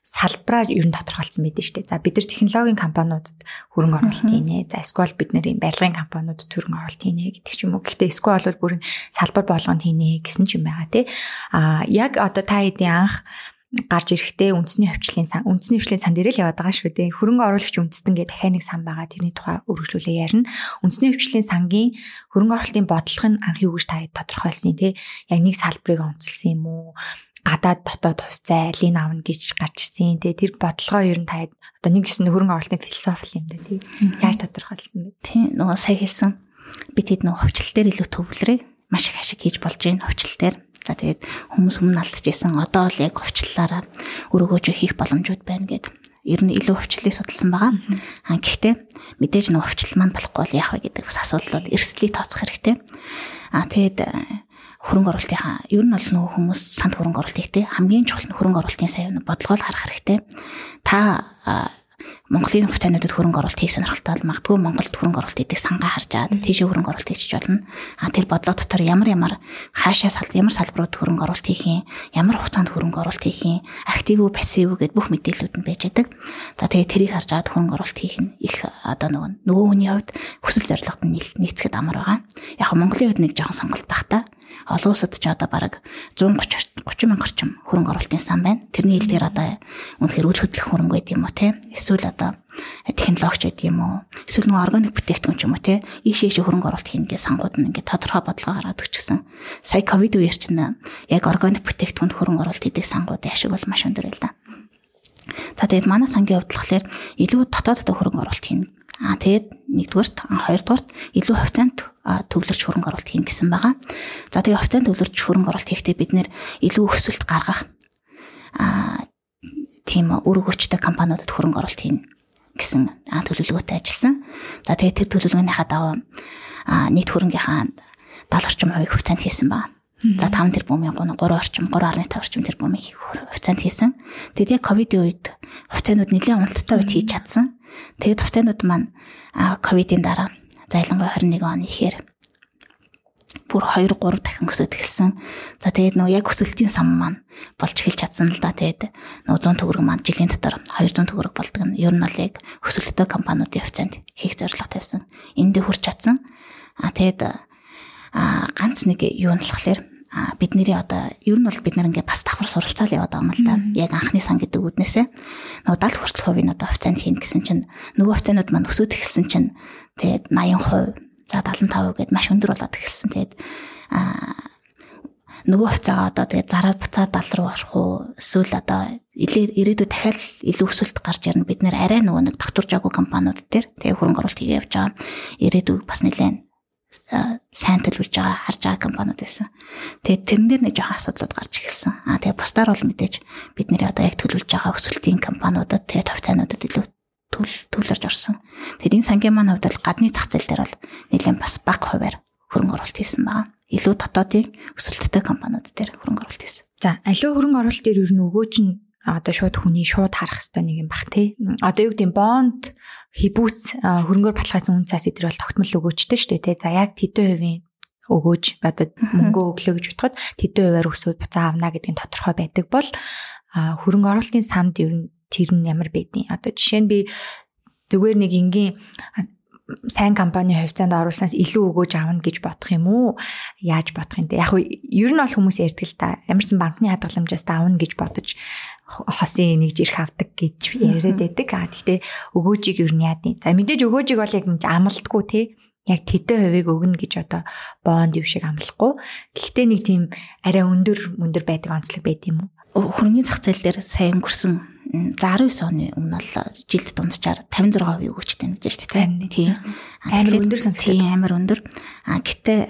A: салбараа ер нь тодорхойлцсон байдаг шүү дээ. За бид нар технологийн компаниудад хөрөнгө оруулалт хийнэ. За эсвэл бид юм барилгын компаниудад хөрөнгө оруулалт хийнэ гэдэг ч юм уу. Гэхдээ эсвэл бол бүрэн салбар болгонд хийнэ гэсэн ч юм байгаа тий. А яг одоо та хэдийн анх гарч ирэхдээ үндэсний хвчлэлийн сан үндэсний хвчлэлийн сан дээр л яваад байгаа шүү дээ. Хөрөнгө оруулагч үндэстэн гэдэг дахиад нэг сан байгаа. Тэрний тухай үргэлжлүүлээ ярина. Үндэсний хвчлэлийн сангийн хөрөнгө оруулалтын бодлого нь анх юу гэж та тодорхойлсон тий. Яг нэг салбарыг онцлсан юм уу? Гадаад дотоод хувьцаа алийг авна гэж гарч ирсэн. Тэгээ тэр бодлогоо ер нь та одоо нэг гэсэн хөрөнгө оруулалтын философи юм да тий. Яаж тодорхойлсон бэ?
B: Тий нөгөө сая хэлсэн. Би тэд нөгөө хувьчлал дээр илүү төвлөрөө маш их ашиг хийж болж байна хувьчлал дээр. За тэгээд хүмүүс өмнө алдчихсан. Одоо л яг хувьчлалаараа өргөөж хийх боломжууд байна гэд ер нь илүү хувьчлалыг судалсан байгаа. А гэхдээ мэдээж нэг хувьчлал маань болохгүй бол яах вэ гэдэг бас асуудлууд эрсдлийг тооцох хэрэгтэй. А тэгээд хөрөнгө оруулалтынхаа ер нь бол нөгөө хүмүүс санд хөрөнгө оруулалтыг те хамгийн чухал нь хөрөнгө оруулалтын сайн бодлогоо харах хэрэгтэй. Та Монголын хувьцаануудад хөрөнгө оруулалт хийх сонирхолтой бол магадгүй Монголд хөрөнгө оруулалт хийдэг сангаа харжаад тийшээ хөрөнгө оруулалт хийчих болно. А тэр бодлого дотор ямар ямар хаашаа сал ямар салбарууд хөрөнгө оруулалт хийх юм, ямар хугацаанд хөрөнгө оруулалт хийх юм, актив үү, пассив үү гэд бүх мэдээллүүд нь байж байдаг. За тэгээ тэрийг харж аваад хөрөнгө оруулалт хийх нь их одоо нөгөө нөгөө хүний хувьд хүсэл зорилгод нь нийцэхэд амар байгаа. Яг Монголын хувьд нэг жоохон сонголт байх та олон улсад ч одоо бараг 130 30 мянга орчим хөрөнгө оруулалтын сан байна. Тэрний хил дээр одоо үнэхээр үл хөдлөх хөрөнгө байд юм уу те? Эсвэл одоо технологич байд юм уу? Эсвэл нэг органик бүтээгдэхүүн ч юм уу те? Ийш ийш хөрөнгө оруулалт хийнэ гэж сангууд нь ингээд тодорхой бодлого гаргаад өгчихсэн. Сая ковид үеэр чинь яг органик бүтээгдэхүүнд хөрөнгө оруулалт хийдэг сангуудын ашиг бол маш өндөр да. За тэгээд манай сангийн хувьд болохоор илүү дотооддоо хөрөнгө оруулалт хийнэ Аа тэгээд нэгдүгээрт хоёрдугаарт илүү хувьцаанд төвлөрч хөрөнгө оруулалт хийн гэсэн байгаа. За тэгээд хувьцаанд төвлөрч хөрөнгө оруулалт хийхдээ бид нэр илүү өсөлт гаргах аа тийм үр өгөөчтэй компаниудад хөрөнгө оруулалт хийн гэсэн төлөвлөгөөтэй ажилласан. За тэгээд тэр төлөвлөгөөнийхаа дагуу нийт хөрөнгөийнхаа 70 орчим хувийг хувьцаанд хийсэн байна. За 5 тэрбумын 3 орчим 3.5 орчим тэрбумын хувьцаанд хийсэн. Тэгээд яг ковидын үед хувьцаанууд нэлээд уналттай үед хийж чадсан. Тэгээд хувьцаанууд маань ковидын дараа за ялангуяа 21 оны ихээр бүр 2 3 дахин өсөж эхэлсэн. За тэгээд нөө яг өсөлтийн сан маань болж эхэлж чадсан л да. Тэгээд нөө 100 төгрөг маань жилийн дотор 200 төгрөг болдог нь ер нь бол яг өсөлттэй компаниудын хувьцаанд хийх зорилго тавьсан. Энд дэ хүрч чадсан. А тэгээд а ганц нэг юу нь болохоор бидний одоо ер нь бол бид нар ингээд бас давхар суралцаал яваад байгаа юм л да. Яг анхны сан гэдэг үднээсээ нөгөө 70 хүртэл хувийн одоо хувьцаанд хийн гэсэн чинь нөгөө хувьцаанууд маань өсөж эхэлсэн чинь тэгээд 80%, за 75% гэдээ маш өндөр болоод эхэлсэн. Тэгээд аа нөгөө хувьцаагаа одоо тэгээд зараад буцаад 70 руу орох уу эсвэл одоо ирээдүйд дахиад илүү өсөлт гарч ирнэ бид нэр арай нөгөө нэг докторж байгаагүй компаниуд дээр тэгээ хөрөнгө оруулалт хийгээ явж байгаа. Ирээдүйд бас нэлээд сайн төлөвлөж байгаа харж байгаа компаниуд байсан. Тэгээд тэрэн дээр нэг жоохон асуудлууд гарч ирсэн. Аа тэгээд бусдаар бол мэдээж бид нэр одоо яг төлөвлөж байгаа өсөлтийн компаниудад тэгээд товцоонуудад илүү төлөвлөж орсон. Тэгээд энэ сангийн маань хувьд бол гадны зах зээл дээр бол нэлээд бас бага хувиар хөрөнгө оруулалт хийсэн байгаа. Илүү дотоодын өсөлттэй компаниуд дээр хөрөнгө оруулалт хийсэн.
A: За аливаа хөрөнгө оруулалт дээр ер нь өгөөж нь одоо шууд хүний шууд харах хэрэгтэй нэг юм бах тий. Одоо юу гэдэг бонд хибүүц хөрөнгөөр баталгаажсан үн цаас эдэр бол тогтмол өгөөчтэй шүү дээ тий. За яг тэдэн хувийн өгөөж одоо мөнгө өглөө гэж бодоход тэдэн хувиар өсөөд буцаа авна гэдэг нь тодорхой байдаг бол хөрөнгө оруулалтын санд ер нь тэр нь ямар байдیں۔ Одоо жишээ нь би зүгээр нэг энгийн сайн компани хувьцаанд оруулснаас илүү өгөөж авна гэж бодох юм уу? Яаж бодох юм те? Яг нь ер нь бол хүмүүс ярьдаг л та. Ямарсан банкны хадгаламжаас давна гэж бодож хосын нэг жирх авдаг гэж яриад байдаг. А гэхдээ өгөөжийг юу яадیں۔ За мэдээж өгөөжийг бол яг амлалтгүй те яг тэдэн хувийг өгнө гэж одоо бонд юу шиг амлахгүй. Гэхдээ нэг тийм арай өндөр өндөр байдаг онцлог байд юм уу?
B: Хөрөнгөний зах зээл дээр сайн өнгөрсөн 19 оны өмнө бол жилд дунджаар 56% өгөөчтэй гэж шүү дээ. Тийм.
A: Амар өндөр сонсогдсон.
B: Тийм амар өндөр. А гэтээ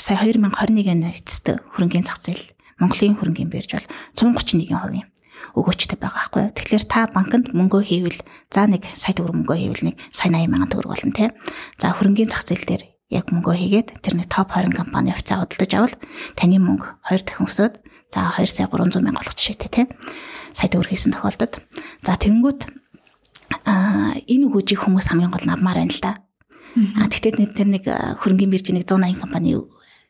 B: сая 2021 оны эцэст хөрөнгөний зах зээл Монголын хөрөнгөний бирж бол 131% өгөөчтэй байгаа байхгүй юу. Тэгэхээр та банкнд мөнгөө хийвэл за нэг сая төгрөг мөнгөө хийвэл нэг сая 80 мянган төгрөг болно те. За хөрөнгөний зах зээл дээр яг мөнгөө хийгээд тэр нэг топ 20 компани хувьцаа худалдаж авал таны мөнгө хоёр дахин өсөд за 2 сая 300 мянга болох жишээтэй те. Сая төгрөг хийсэн тохиолдолд за тэнгүүт а энэ өгөөжийг хүмүүс хамгийн гол нь авмаар байна л да. А тэгтээ тэр нэг хөрөнгөний биржийн нэг 180 компани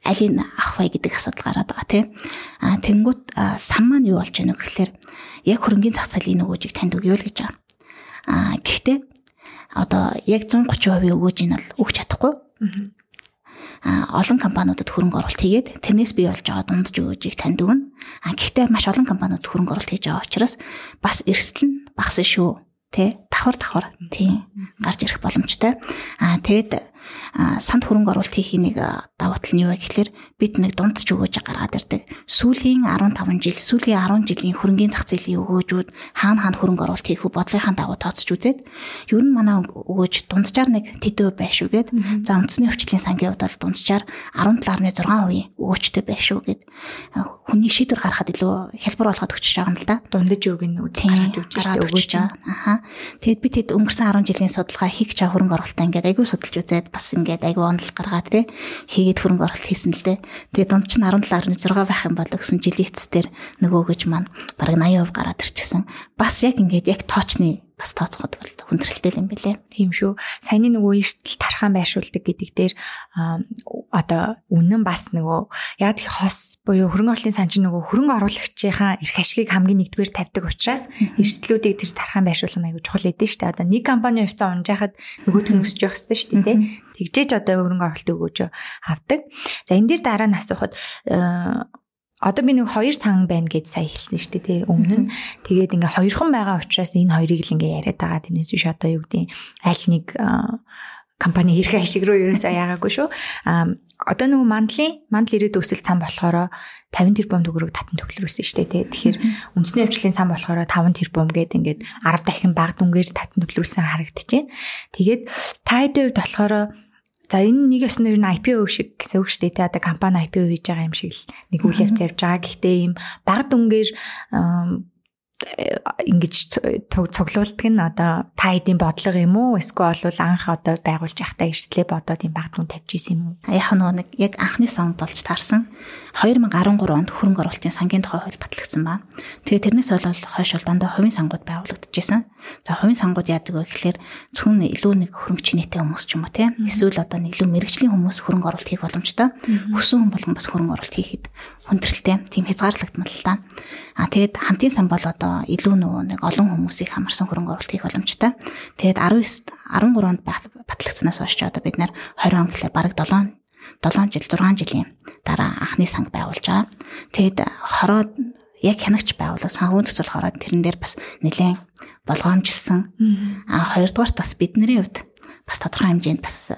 B: алийг авах вэ гэдэг асуудал гараад байгаа тийм. А тэнгуут сан маань юу болж байна вэ гэхээр яг хөрөнгөний зах зээлийн нөгөөжийг танд өгөө л гэж байгаа. А гэхдээ одоо яг 130% өгөөж ин бол өгч чадахгүй. А олон компаниудад хөрөнгө оруулалт хийгээд тэрнээс бий болж байгаа дундж өгөөжийг танд өгнө. А гэхдээ маш олон компаниуд хөрөнгө оруулалт хийж байгаа учраас бас эрсдэл нь багасна шүү. Тэ давхар давхар тийм гарч ирэх боломжтой. А тэгэд санд хөрөнгө оруулалт хийхийг нэг давуу тал нь юу вэ гэхээр бид нэг дундч өгөөж гаргаад ирдэг. Сүүлийн 15 жил, сүүлийн 10 жилийн хөрөнгөний зах зээлийн өгөөжүүд хаана хаана хөрөнгө оруулалт хийх вэ бодлогын дагуу тооцож үзээд ер нь манай өгөөж дунджаар нэг тэдөө байшгүй гээд за үндэсний хвчлийн сангийн хувьд бол дунджаар 17.6% өгөөчтэй байшгүй гээд хүний шийдвэр гаргахад илүү хялбар болгоод өгч байгаа юм л да.
A: Дундаж өг нь гаргаж өгч байгаа өгөөж.
B: Аха. Тэгэд би тэд өнгөрсөн 10 жилийн судалгаа хийх чаа хөрөнгө оруулалтаа ингээд айгүй судалж үзээд бас ингээд айгүй онол гаргаад те хийгээд хөрөнгө оруулалт хийсэн л дээ. Тэгээ дунд чинь 17.6 байх юм бол гэсэн жилийн эцэс дээр нөгөө гэж маань бараг 80% гараад ирчихсэн. Бас яг ингээд яг тоочны бас тооцоход бол хүндрэлтэй юм билэ.
A: Тийм шүү. Саяны нөгөө эрсдэл тархан байршуулдаг гэдэг дээр одоо үнэн бас нөгөө яг их хос буюу хөрөнгө оруулалтын сан чинь нөгөө хөрөнгө оруулагчийнхаа эрх ашигыг хамгийн нэгдүгээр тавьдаг учраас эрсдлүүдийг тэр тархан байршуулах аягүй чухал эдэн дээ. Одоо нэг компани хувьцаа унжаахад нөгөөт нь өсөж явах хэрэгтэй шүү дээ. Тэгжээж одоо хөрөнгө оруулалт өгөөж авдаг. За энэ дээр дараа нь асуухад одоо би нэг хоёр сан байна гэж сая хэлсэн шүү дээ тий өмнө нь. Тэгээд ингээ хоёрхан байгаа учраас энэ хоёрыг л ингээ яриад байгаа. Тэрнээс биш одоо юу гэдэг аль нэг компани хэрэг ашиг руу ерөөсөө яагаагүй шүү. А одоо нөгөө мандлын мандал ирээд өсөл сан болохоор 50 тэрбум төгрөг татан төвлөрүүлсэн шүү дээ тэгэхээр үндэсний хвшлийн сан болохоор 5 тэрбум гээд ингээд 10 дахин баг дүнгээр татан төвлөрүүлсэн харагдчихээн тэгээд та хэдийн хувьд болохоор За энэ нэг ёсны ер нь IPO шиг гэсэн үг шүү дээ. Одоо компани IPO хийж байгаа юм шиг л нэг үйл явц явж байгаа. Гэхдээ ийм баг дүнгээр ингэж цуглуулдаг нь одоо та хэдийн бодлого юм уу эсвэл бол анх одоо байгуулж явахдаа эрсдлээ бодоод юм баг дүн тавьж исэн юм уу
B: яг нэг яг анхны сан болж таарсан 2013 онд хөрөнгө оруулалтын сангийн тухай хууль батлагдсан ба. Тэгээ тэрнээс бол хойш бол дандаа хувийн сангууд байгуулагдчихсэн. За хувийн сангууд яадаг вэ гэхээр зөвхөн илүү нэг хөрөнгөчнийтэй хүмүүс ч юм уу те. Эсвэл одоо нэг илүү мэрэгжлийн хүмүүс хөрөнгө оруулалт хийх боломжтой. Хүссэн хүн болгон бас хөрөнгө оруулалт хийхэд хүндрэлтэй тийм хязгаарлагдмал л та. А тэгээд хамтын сан бол одоо илүү нөгөө нэг олон хүмүүсийг хамарсан хөрөнгө оруулалт хийх боломжтой. Тэгээд 19 13 онд батлагдсанаас хойш одоо бид нэр 20 он гэхлээр бараг 7 7 жил 6 жилийн дараа анхны санг байгуулж байгаа. Тэгэд хороод яг хянагч байгуулах санхүүнцэл болохоор тэрэн дээр бас нэлээд болгоомжилсан. А хоёрдугаар бас бидний хувьд бас тодорхой хэмжээнд бас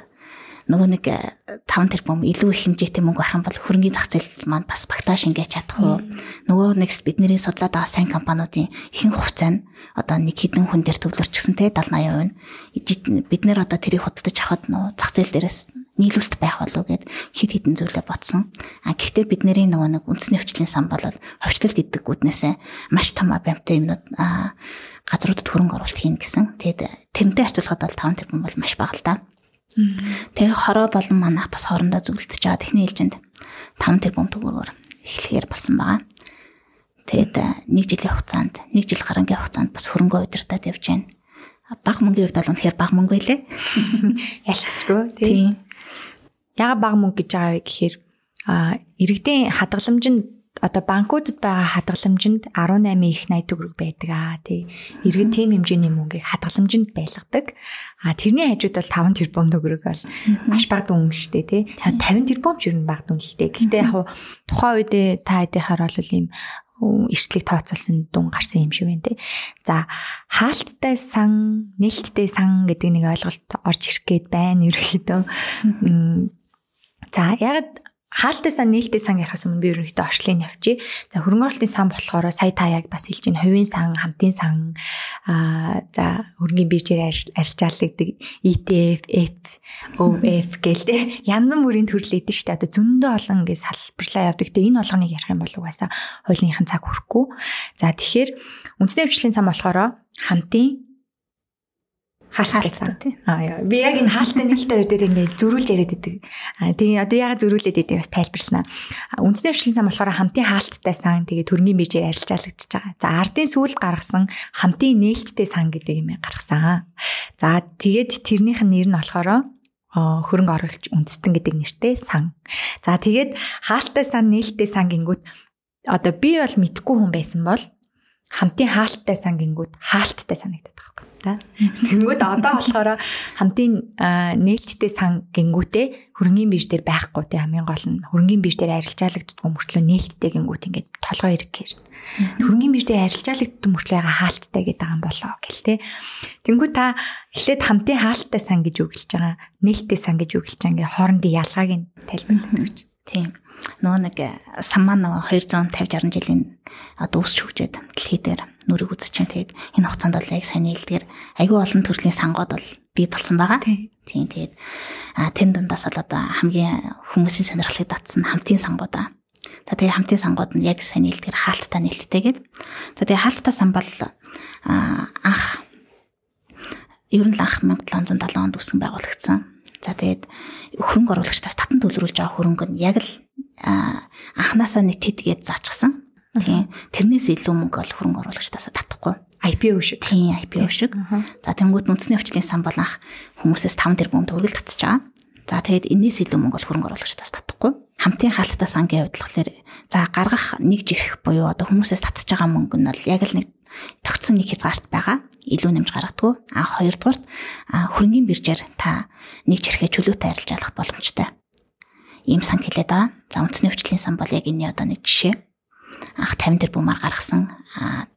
B: нөгөө нэг 5 э, тэрбум илүү их хэмжээтэй мөнгө байх юм бол хөрөнгөний зах зээл маань бас багтааш ингэж чадах уу. Нөгөө нэгс бидний судлаад байгаа сайн компаниудын ихэнх хувьцаа нь одоо нэг хэдэн хүн дээр төвлөрчихсөн те 70 80%. Бид нэр одоо тэрийг худалдаж авахд нөгөө зах зээл дээрээс нийлүүлэлт байх болов уу гэд хит хитэн зүйлээ ботсон. А гэхдээ бидний нөгөө нэг үндэсний хвчлийн сан бол хвчлэл гэдэг үднээсээ маш том объемтай юмнууд газруудад хөрөнгө оруулалт хийн гэсэн. Тэгэд тэрнтэй харьцуулахад бол 5 тэрбум бол маш бага л да. Тэгээ хороо болон манах бас хоорондоо зөвлөлдөж байгаа техникийн ээлжинд 5 тэрбум төгрөгөөр эхлэхээр болсон байгаа. Тэгэд э, нэг жилийн хугацаанд, нэг жил гарангийн хугацаанд бас хөрөнгө удирдаад явж байна. Баг мөнгөний хувьд бол үнэхээр баг мөнгө байлээ.
A: Ялцчихгүй тийм. Яга баг мөнгө гэж байгаа вэ гэхээр а иргэдийн хадгаламж нь одоо банкудад байгаа хадгаламжинд 18 их 80 төгрөг байдаг аа тий. Иргэн тийм хэмжээний мөнгийг хадгаламжинд байлгадаг. А тэрний хажууд бол 5 тэрбум төгрөг бол маш бага дүн штэ тий. 50 тэрбум ч ер нь бага дүн л дээ. Гэхдээ яг тухайн үед та хэдийхэр бол ийм эрсдлийг тооцоолсон дүн гарсан юм шиг байна тий. За хаалттай сан, нээлттэй сан гэдэг нэг ойлголт орж ирэх гээд байна ерөөхдөө. За яг хаалттай сан нээлттэй сан ярихаас өмнө би ерөнхийдөө орчлын явчих. За хөрөнгө оруулалтын сан болохоор сая та яг бас хэлж байна. Хувийн сан, хамтын сан аа за хөрөнгөний биржээр арилжаалагддаг ETF, OF гэлтэй янз бүрийн төрөл эдэн штэ. Одоо зөндөө олон ингэ салбарлаа явдаг. Тэ энэ болгоныг ярих юм бол угаасаа хуулийнхын цаг хүрэхгүй. За тэгэхээр үндэсний хвшлийн сан болохоор хамтын хаалтайсан тий. Аа би яг энэ хаалттай нээлттэй хоёр дээр ингээд зөрүүлж яриад байдаг. Аа тэгээ одоо ягаад зөрүүлээд байдаг бас тайлбарлана. Үндэсний хвшлийн сан болохоор хамтын хаалттай сан тэгээ төрний бижээр арилжаалагдчихж байгаа. За ардын сүүлд гаргасан хамтын нээлттэй сан гэдэг юм гаргасан. За тэгээд тэрнийх нь нэр нь болохоор хөрөнгө оруулалт үндэстэн гэдэг нэртэй сан. За тэгээд хаалттай сан нээлттэй сан гингүүт одоо би бол мэдхгүй хүн байсан бол хамтын хаалттай сан гингүүд хаалттай санагдаад байгаа та. Тэнгүүд одоо болохоор хамтын нээлттэй сан гингүүтээ хөрөнгөний бирж дээр байхгүй те хамгийн гол нь хөрөнгөний бирж дээр арилжаалагддаг мөртлөө нээлттэй гингүүт ингээд толгой ирэхээр хөрөнгөний бирж дээр арилжаалагддаг мөртлөө яга хаалттай гэдэг юм болоо гэл те. Тэнгүүд та эхлээд хамтын хаалттай сан гэж үг хэлж байгаа нээлттэй сан гэж үг хэлж байгаа ингээд хоорондын ялгааг нь тайлбарлах гэж. Тийм нөгөө нэг саммаа нөгөө 250 60 жилийн одоо өсч хөгжөөд дэлхий дээр нүрийг үзэж чинь тэгээд энэ хугацаанд бол яг сайн нийлдгээр айгүй олон төрлийн сангууд бол бий болсон байгаа. Тийм тэгээд а тэн дундаас бол одоо хамгийн хүмүүсийн сонирхлыг татсан хамтын сангууд аа. За тэгээ хамтын сангууд нь яг сайн нийлдгээр хаалттай нийлттэйгээд. За тэгээ хаалттай сан бол анх ер нь анх 1770 онд үүсгэн байгуулагдсан. За тэгээд хөрөнгө оруулагчдаас татан төлрүүлж байгаа хөрөнгө нь яг л анханасаа нэг тэдгээд заачихсан. Тийм. Тэрнээс илүү мөнгө бол хөрөнгө оруулагчдаас татахгүй. IPO шиг.
B: Тийм IPO шиг. За тэнгууд үндэсний өвчлийн сан бол анх хүмүүсээс 5 тэрбум төгрөг татчих байгаа. За тэгээд энэс илүү мөнгө бол хөрөнгө оруулагчдаас татахгүй. Хамтын хаалттай сангийн хувьд болохоор за гаргах нэг жирэх буюу одоо хүмүүсээс татчих байгаа мөнгө нь бол яг л нэг тогтсон нэг хязгаарт байгаа. Илүү нэмж гаргадаггүй. А хоёрдугаарт хөрөнгөний биржээр та нэг жирхээ чөлөөтэй арилж алах боломжтой. Ийм сан хэлээд байгаа. За үндэсний өвчлийн сан бол яг энэ одоо нэг жишээ. Анх 50 тэрбумаар гаргасан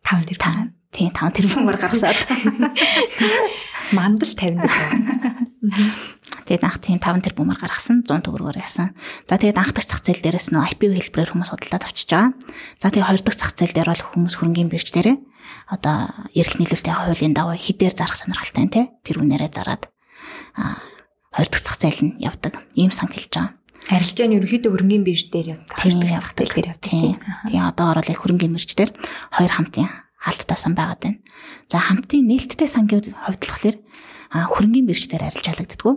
A: 5 тэрбум
B: Тийм 5 тэрбумаар гаргасаад
A: мандал 50 тэрбум.
B: Тэгээд анх тийм 5 тэрбумаар гаргасан 100 төгрөгөөр яасан. За тэгээд анх дахь зах зээл дээрээс нөө IPO хэлбэрээр хүмүүс худалдаад авчиж байгаа. За тэгээд хоёр дахь зах зээл дээр бол хүмүүс хөрөнгөний бирж дээрээ одоо эрэлт нийлүүлэлтийн хуулийн дагуу хідээр зарах сонирхолтой нэ тэр үнээрээ зараад а хоёр дахь зах зээл нь явдаг. Ийм сан хэлж байгаа.
A: Арилжаа нь ерөөхдөө хөрөнгөний бирж дээр явдаг.
B: Зээл дээр явдаг. Тийм одоо орол хөрөнгөний бирж дээр хоёр хамтын хаалттаасан байгаад байна. За хамтын нээлттэй сангийн хувьд болохоор хөрөнгөний биржээр арилж халагддггүй.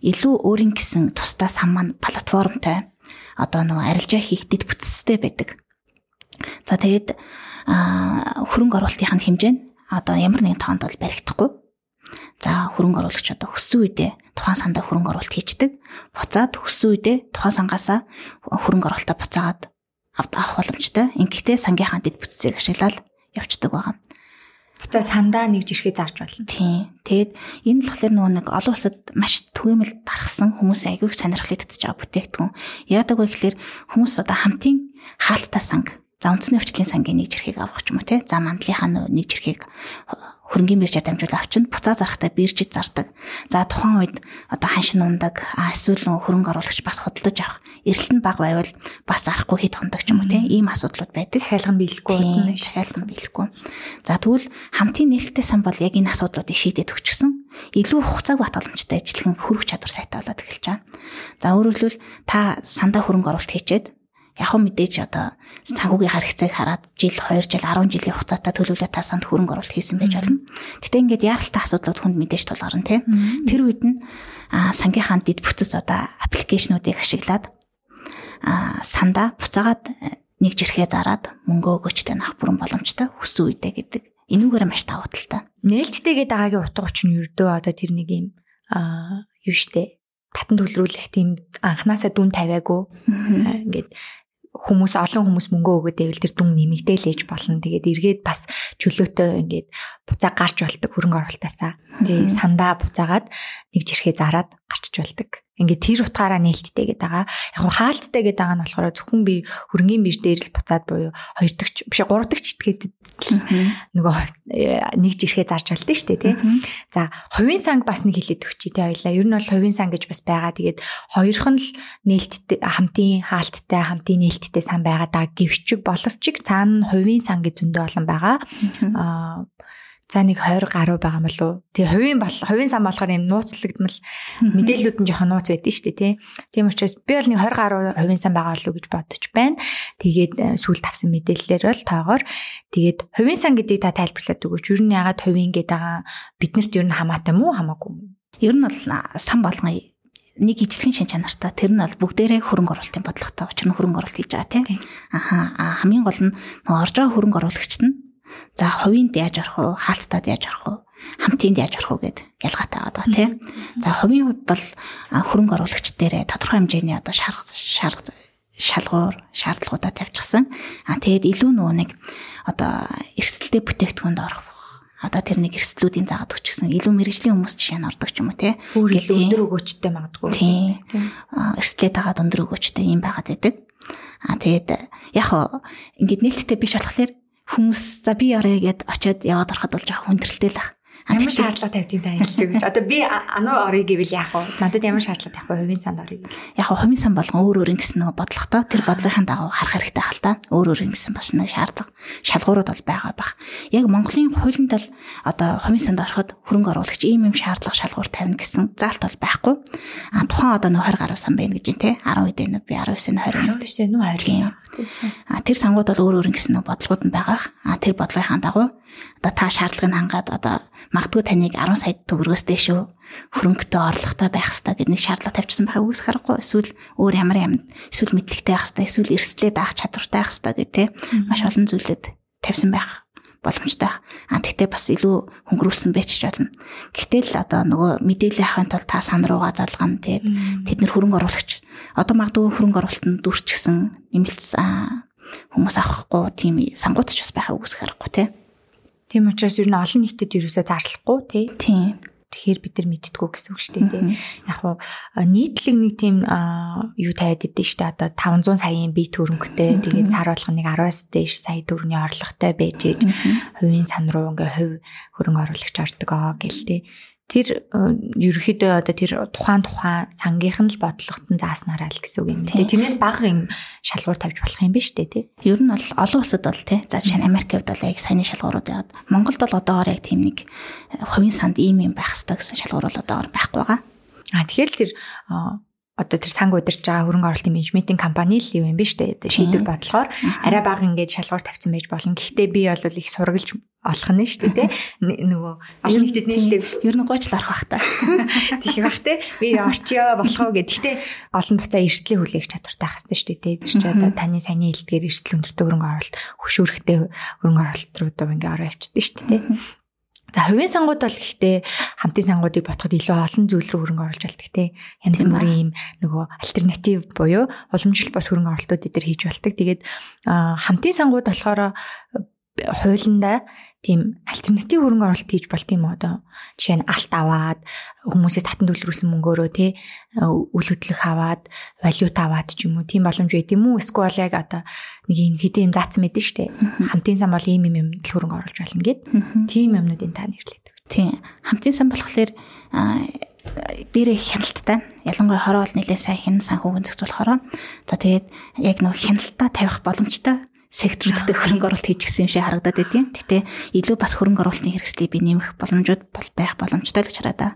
B: Илүү өөрийн гэсэн тусдаа сан маань платформтой одоо нөгөө арилжаа хийх дэд бүтцтэй байдаг. За тэгээд хөрөнгө оруулалтын хэмжээ нь одоо ямар нэгэн тоонд бол баригдахгүй. За хөрөнгө оруулагч одоо хөссөн үедээ тухайн сандаа хөрөнгө оруулалт хийчдэг. Буцаад хөссөн үедээ тухайн сангаасаа хөрөнгө оруулалтаа буцаагаад авах боломжтой. Ингээдтэй сангийнхаа дэд бүтцийг ашиглаад явцдаг байгаа.
A: Буцаа сандаа нэг жирхээ зарж болно.
B: Тийм. Тэгэд энэ болохоор нөгөө нэг олон улсад маш түгээмэл дарахсан хүмүүс аягүй сонирхол идэж байгаа бүтээгдэхүүн. Яадаг вэ гэхээр хүмүүс одоо хамтын хаалттай санг за үндэсний өвчтлийн сангийн нэг жирхийг авах ч юм уу те. За мандлынхаа нэг жирхийг хөрөнгөний биржээр дамжуулаад авчинд буцаа зарахтаа биржид зардаг. За тухайн үед одоо ханшин ундаг эсвэл хөрөнгө оруулагч бас худалдаж авах. Эрэлт нь бага байвал бас зарахгүй хэд хондог ч юм уу тийм ийм асуудлууд байдаг.
A: Захиалган биелэхгүй.
B: Захиалган биелэхгүй. За тэгвэл хамтын нээлттэй сан бол яг энэ асуудлуудыг шийдээд өгчихсөн. Илүү хугацааг батгаламжтай ажиллах хөрөх чадвар сайтай болоод эхэлж байгаа. За өөрөөр хэлбэл та сандаа хөрөнгө оруулалт хийчээд яг мэдээж одоо санхүүгийн харагцааг хараад жил 2 жил 10 жилийн хугацаатай төлөвлөлт та санд хөрөнгө оруулалт хийсэн байж болно. Гэтэ ингээд яаралтай асуудлууд хүнд мэдээж тулгарна тийм. Тэр үед нь сангийнхаа дид бүтц одоо аппликейшнуудыг ашиглаад сандаа буцаагаад э, нэг жирхээ зараад мөнгө өгөөчтэй нах бүрэн боломжтой хүссэн үедээ гэдэг. Энүүгээр маш давуу талтай.
A: Нээлттэйгээ дагагийн утга учир нь ердөө одоо тэр нэг юм аа юу штэ татан төлрүүлэх тийм анханасаа дүн тавиагүй ингээд хүмүүс олон хүмүүс мөнгө өгөөд байвал тэр дүн нэмэгдээл ээж болно. Тэгээд эргээд бас чөлөөтэй ингээд буцаа гарч болдог хөрөнгө оруулалтаасаа. Тэгээд сандаа буцаагаад нэг жирхээ зараад гарчж болдог. Ингээд тэр утгаараа нээлттэй гэдэг байгаа. Яг хаалттай гэдэг байгаа нь болохоор зөвхөн би хөрөнгөний бирж дээр л буцаад буюу хоёр дахь биш гурав дахь читгээд нөгөө э, нэг жирхээ зарж болдсон шүү дээ тий. За хувийн санг бас нэг хилээд өгчий тий хоёлаа. Ер нь бол хувийн сан гэж бас байгаа. Тэгээд хоёрхан л нээлттэй хамтын хаалттай хамтын нээлттэй сан байгаа даа гэвчиг боловчиг цаана хувийн сан гэж зөндөө олон байгаа. Аа за нэг 20 гаруй байгаа мөн лөө. Тэгээ хувийн бол хувийн сан болохоор юм нууцлагдмал мэдээлүүд нь жоохон нууц байдэн шүү дээ тий. Тийм учраас би бол нэг 20 гаруй хувийн сан байгаа уу гэж бодож байна. Тэгээд э, сүүл тавсан мэдээллээр бол тоогоор тэгээд хувийн сан гэдгийг та тайлбарлаад өгөөч. Юу нь ягаад хувийн гэдэг байгаа биднэрт юу н хамаатай мүү хамаагүй мүү?
B: Ер нь бол сан болгоно нэг ижлэхэн шин чанартай тэр нь бол бүгдээрээ хөрөнгө оруулалтын бодлоготой учир нь хөрөнгө оруулалт хийж байгаа тийм. Аха хамгийн гол нь орж байгаа хөрөнгө оруулагчид нь За хувийн яаж орох уу, хаалттад яаж орох уу, хамтынд яаж орох уу гэд ялгаатай байгаа тийм. За хувийн хувьд бол хөрөнгө оруулагч дээрээ тодорхой хэмжээний одоо шарга шарга шалгуур шаардлагуудаа тавьчихсан. А тэгээд илүү нөгөө нэг одоо эрсдэлтэй бүтээгдэхүүнд орох одоо тэр нэг эрсдлүүдийн заагаад өгчихсэн илүү мэрэгжлийн хүмүүс жишээ нь ордог ч юм уу те
A: бүр илүү өндөр өгөөчтэй магадгүй.
B: Тийм. Эрсдлээ дагаад өндөр өгөөчтэй юм байгаад байдаг. А тэгээд яг ингээд нээлттэй биш болохоор хүмүүс за би орё гэд очиод яваад ороход бол жоох хүндрэлтэй л баг.
A: Ямар шаардлага тавьдгийг ангилж өгч. Одоо би ануу орё гэвэл яах вэ? Надад ямар шаардлага тавих вэ? Хувийн санд орё.
B: Яг хувийн сан болгон өөр өөр ингэсэн нэг бодлоготой тэр бодлогын дагуу харах хэрэгтэй хэл та. Өөр өөр ингэсэн бас нэг шаардлага шалгуурууд бол байгаа бах. Яг Монголын хуулинд бол одоо хувийн санд ороход хөрөнгө оруулагч ийм юм шаардлага шалгуур тавина гэсэн заалт бол байхгүй. А тухайн одоо нэг 20 гаруй сан байна гэж юм те. 10 үед энэ би 19 нь 20.
A: 19 нь 20.
B: А тэр сангууд бол өөр өөр ингэсэн нэг бодлогууд нь байгаа. А тэр бодлогын дагуу одоо та шаардлагыг хангаад одоо магадгүй таныг 10 сая төгрөгөөс дэшөө хөрөнгөтэй орлоготой байх хэрэгтэй гэдэг нэг шаардлага тавьчихсан байхаа үүсэх харахгүй эсвэл өөр ямар юм эсвэл мэдлэгтэй байх хэрэгтэй эсвэл эрсдлээ даах чадвартай байх хэрэгтэй гэх тээ маш олон зүйлүүд тавьсан байх боломжтой. А тэгтээ бас илүү хөнгөрүүлсэн байж болно. Гэтэл одоо нөгөө мэдээлэл авахын тулд та сан руугаа залгана тэгээд тэд нэр хөрөнгө оруулагч одоо магадгүй хөрөнгө оруулалтанд дүүрчихсэн нэмэлт хүмүүс авахгүй тийм сангууд ч бас байхаа үүсэх аргагүй тий.
A: Тийм учраас ер нь олон нийтэд ерөөсөө зарлахгүй тий.
B: Тийм.
A: Тэгэхээр бид нар мэдтгүү гэсэн үг шүү дээ тий. Яг хуу нийтлэг нэг тийм юу тавиад идэв шүү дээ. Одоо 500 саяын бие төрөнгөтэй тэгээд сар болгоныг 10-аас дээш сая төгрөгийн орлоготой байж ээж хувийн сан руу ингээ хувь хөрөнгө оруулагч ордог аа гэл тий тэр э, ерөөхдөө одоо тэр тухайн тухайн сангийнх нь л бодлогот нь зааснараа л гэсэн үг юм. Тэгээ тэрнээс бага юм шалгуур тавьж болох юм биш үү тий.
B: Ер нь бол олон улсад бол тий. За жишээ нь Америкт бол яг сайн шалгуурууд яагаад Монголд бол одоогоор яг тийм нэг э, хувийн санд ийм юм байх хэрэгтэй гэсэн шалгуур бол одоогоор байхгүй байгаа.
A: А тэгэхээр тэр одоо тэр санг удирж байгаа хөрөнгө оруулалтын менежментийн компани л юм биш үү? Шийдвэр бодлохоор арай бага ингээд шалгуур тавьсан байж болно. Гэхдээ би бол их сургалж олох нь шүү дээ нөгөө олон нийтэд нээлттэй биш.
B: Ер нь гойч л орох бах та.
A: Тих бах те. Би орчё болох уу гэх. Гэхдээ олон буцаа эрсдлийн хүлээх чадвартай байх хэрэгтэй шүү дээ. Тэр чинь одоо таны саяны хэлдгээр эрсдэл өндөртэй хөрөнгө оруулалт, хөшүүрхтэй хөрөнгө оруулалт руу одоо ингээ ороо явчихдаг шүү дээ. За хувийн сангууд бол гэхдээ хамтын сангуудыг ботход илүү олон зүйл рүү хөрөнгө оруулж болдог те. Янз бүрийн юм нөгөө альтернатив буюу уламжлалт бас хөрөнгө оруулалтууд эдгээр хийж болдог. Тэгээд хамтын сангууд болохоор хуулиндаа тийм альтернатив хөрөнгө оруулалт хийж болт юм одоо жишээ нь алт аваад хүмүүсээс татан төлрүүлсэн мөнгөөрөө тий үл хөдлөх аваад валют аваад ч юм уу тийм боломж байд юм уу? Эсвэл яг одоо нэг юм хэдийн юм заасан мэдэн штэ. Хамтын сан бол ийм юм юм хөрөнгө оруулж болно гэд. Тийм юмнуудын та нэрлэдэг.
B: Тий. Хамтын сан болохоор дээрээ хяналттай ялангуяа хороо бол нэлээд сайн хэн санхүүгийн зохицуулахороо. За тэгээд яг нөх хяналтаа тавих боломжтой секторуудад хөрөнгө оруулалт хийж гисэн юм шиг харагдаад байдیں۔ Гэтэ илүү бас хөрөнгө оруулалтын хэрэгслийг би нэмэх боломжууд бол байх боломжтой л гэж хараа да.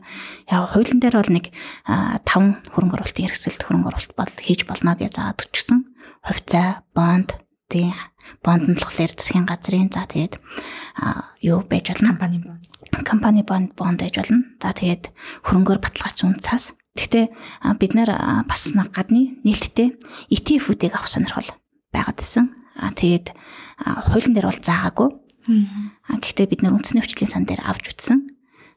B: Яг хуулийн дээр бол нэг 5 хөрөнгө оруулалтын хэрэгсэлд хөрөнгө оруулалт бол хийж болно гэж заадаг ч гэсэн хувьцаа, бонд, тий бонд нь болохоор засгийн газрын. За тэгээд юу байж болно?
A: Компани бонд.
B: Компани бонд бонд байж болно. За тэгээд хөрөнгөөр баталгаач үнцаас гэхдээ бид нэр бас гадны нээлттэй ETF-үүдийг авах сонирхол байгаад исэн А тэгээд хуулийн дээр бол заагаагүй. Аа гэхдээ бид нэр үндэсний хүчлийн сан дээр авч утсан.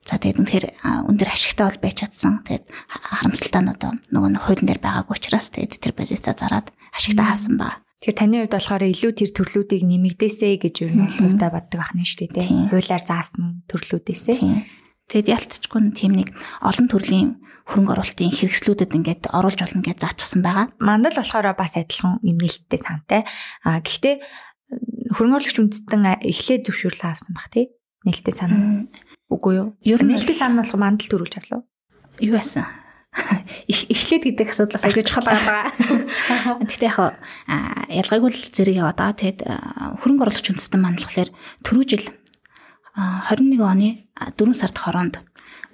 B: За тэгээд үнэхээр өндөр ашигтай бол байж чадсан. Тэгээд харамсалтай нь одоо нөгөө нь хуулийн дээр байгаагүй учраас тэгээд тэр позициа зараад ашигтай хаасан ба.
A: Тэгэхээр таны хувьд болохоор илүү тэр төрлүүдийг нэмэгдээсэй гэж ер нь хувьдаа боддог ахна шүү дээ. Хуулиар заасан төрлүүдээсээ.
B: Тэгэд ялцчгүй тийм нэг олон төрлийн хөрөнгө оруулалтын хэрэгслүүдэд ингээд оруулж болно гэж заачсан байгаа.
A: Мандал болохоор бас адилхан юм нээлттэй сантай. А гэхдээ хөрөнгө оруулагч үндэстэн эхлээд зөвшөөрлөө авсан баг тий. Нээлттэй сан. Үгүй юу? Ер нь нээлттэй сан болох мандал төрүүлж авлаа.
B: Юу байсан? эхлээд гэдэг асуудлаас аягүй чухал байгаа. Гэхдээ яг ялгаагүй л зэрэг яваа да. Тэгэд хөрөнгө оруулагч үндэстэн маань болохоор түрүү жил 21 оны 4 сард хороонд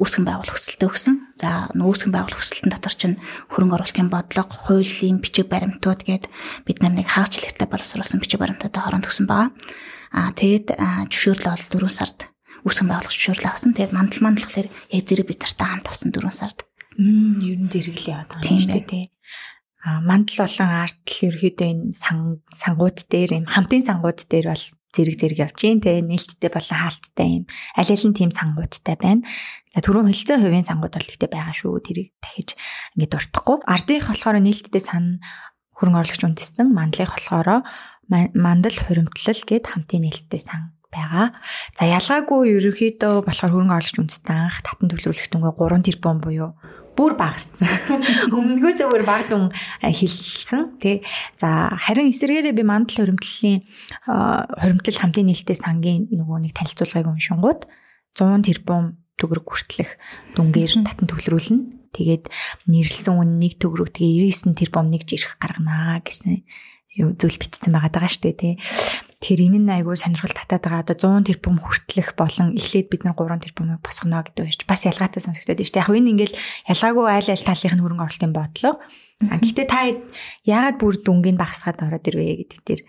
B: үүсгэн байгуулах хүсэлтээ өгсөн. За нөөсгөн байгуулах хүсэлтэн дотор чинь хөрөнгө оруулалтын бодлого, хуулийн бичиг баримтууд гээд бид нар нэг хагас жилэгтлээ боловсруулсан бичиг баримтуудаа хоронд өгсөн байгаа. Аа тэгээд зөвшөөрлөө бол 4 сард үүсгэн байгуулах зөвшөөрлөө авсан. Тэгээд мандал мандлахлаар яг зэрэг бид нартай хамт авсан 4 сард.
A: Мм ер нь зэрэг л яваад байгаа юм шүү дээ. А мандал болон артл ерөөдөө энэ сан сангууд дээр юм хамтын сангууд дээр бол зэрэг зэрэг гин те нээлттэй болон хаалттай юм аль аль нь тийм сангуудтай байна. За түрүүн хэлцэн хувийн сангууд бол ихтэй байгаа шүү. Тэрийг дахиж ингээд дуртахгүй. Ардынх болохоор нээлттэй сан хөрөнгө оруулагч үндэстэн мандлыг болохоор мандал хуримтлал гэд хамтын нээлттэй сан байгаа. За ялгаагүй ерөөхдөө болохоор хөрөнгө оруулагч үндэстэн анх татан төлөвлөлт өнгө 3 тэрбум буюу бүр багассан. Өмнөхөөсөө бүр багдун хилсэн тий. За харин эсвэргээрээ би мандал хуримтлалын хуримтлал хамтын нээлттэй сангийн нөгөө нэг танилцуулгыг уншингууд 100 тэрбум төгрөг хүртэлх дүнгээр татан төвлөрүүлнэ. Тэгээд нэрлсэн үн нэг төгрөг тэгээ 99 тэрбум нэг жирэх гарганаа гэсэн зүйл бичсэн байгаа даа дээ тий. Тэгэхээр энэ нь айгүй сонирхол татаад байгаа. Одоо 100 тэрбум хүртэлх болон эхлээд бид нар 3 тэрбумыг босгоно гэдэг байж бас ялгаатай сонсогдоод байна шүү дээ. Яг энэ ингээл ялгаагүй айл айл талынх нь хөрөнгө оруулалтын бодлого. А гэхдээ та яагаад бүр дүнгийн багсгаад ороод ирвэ гэдэг дээр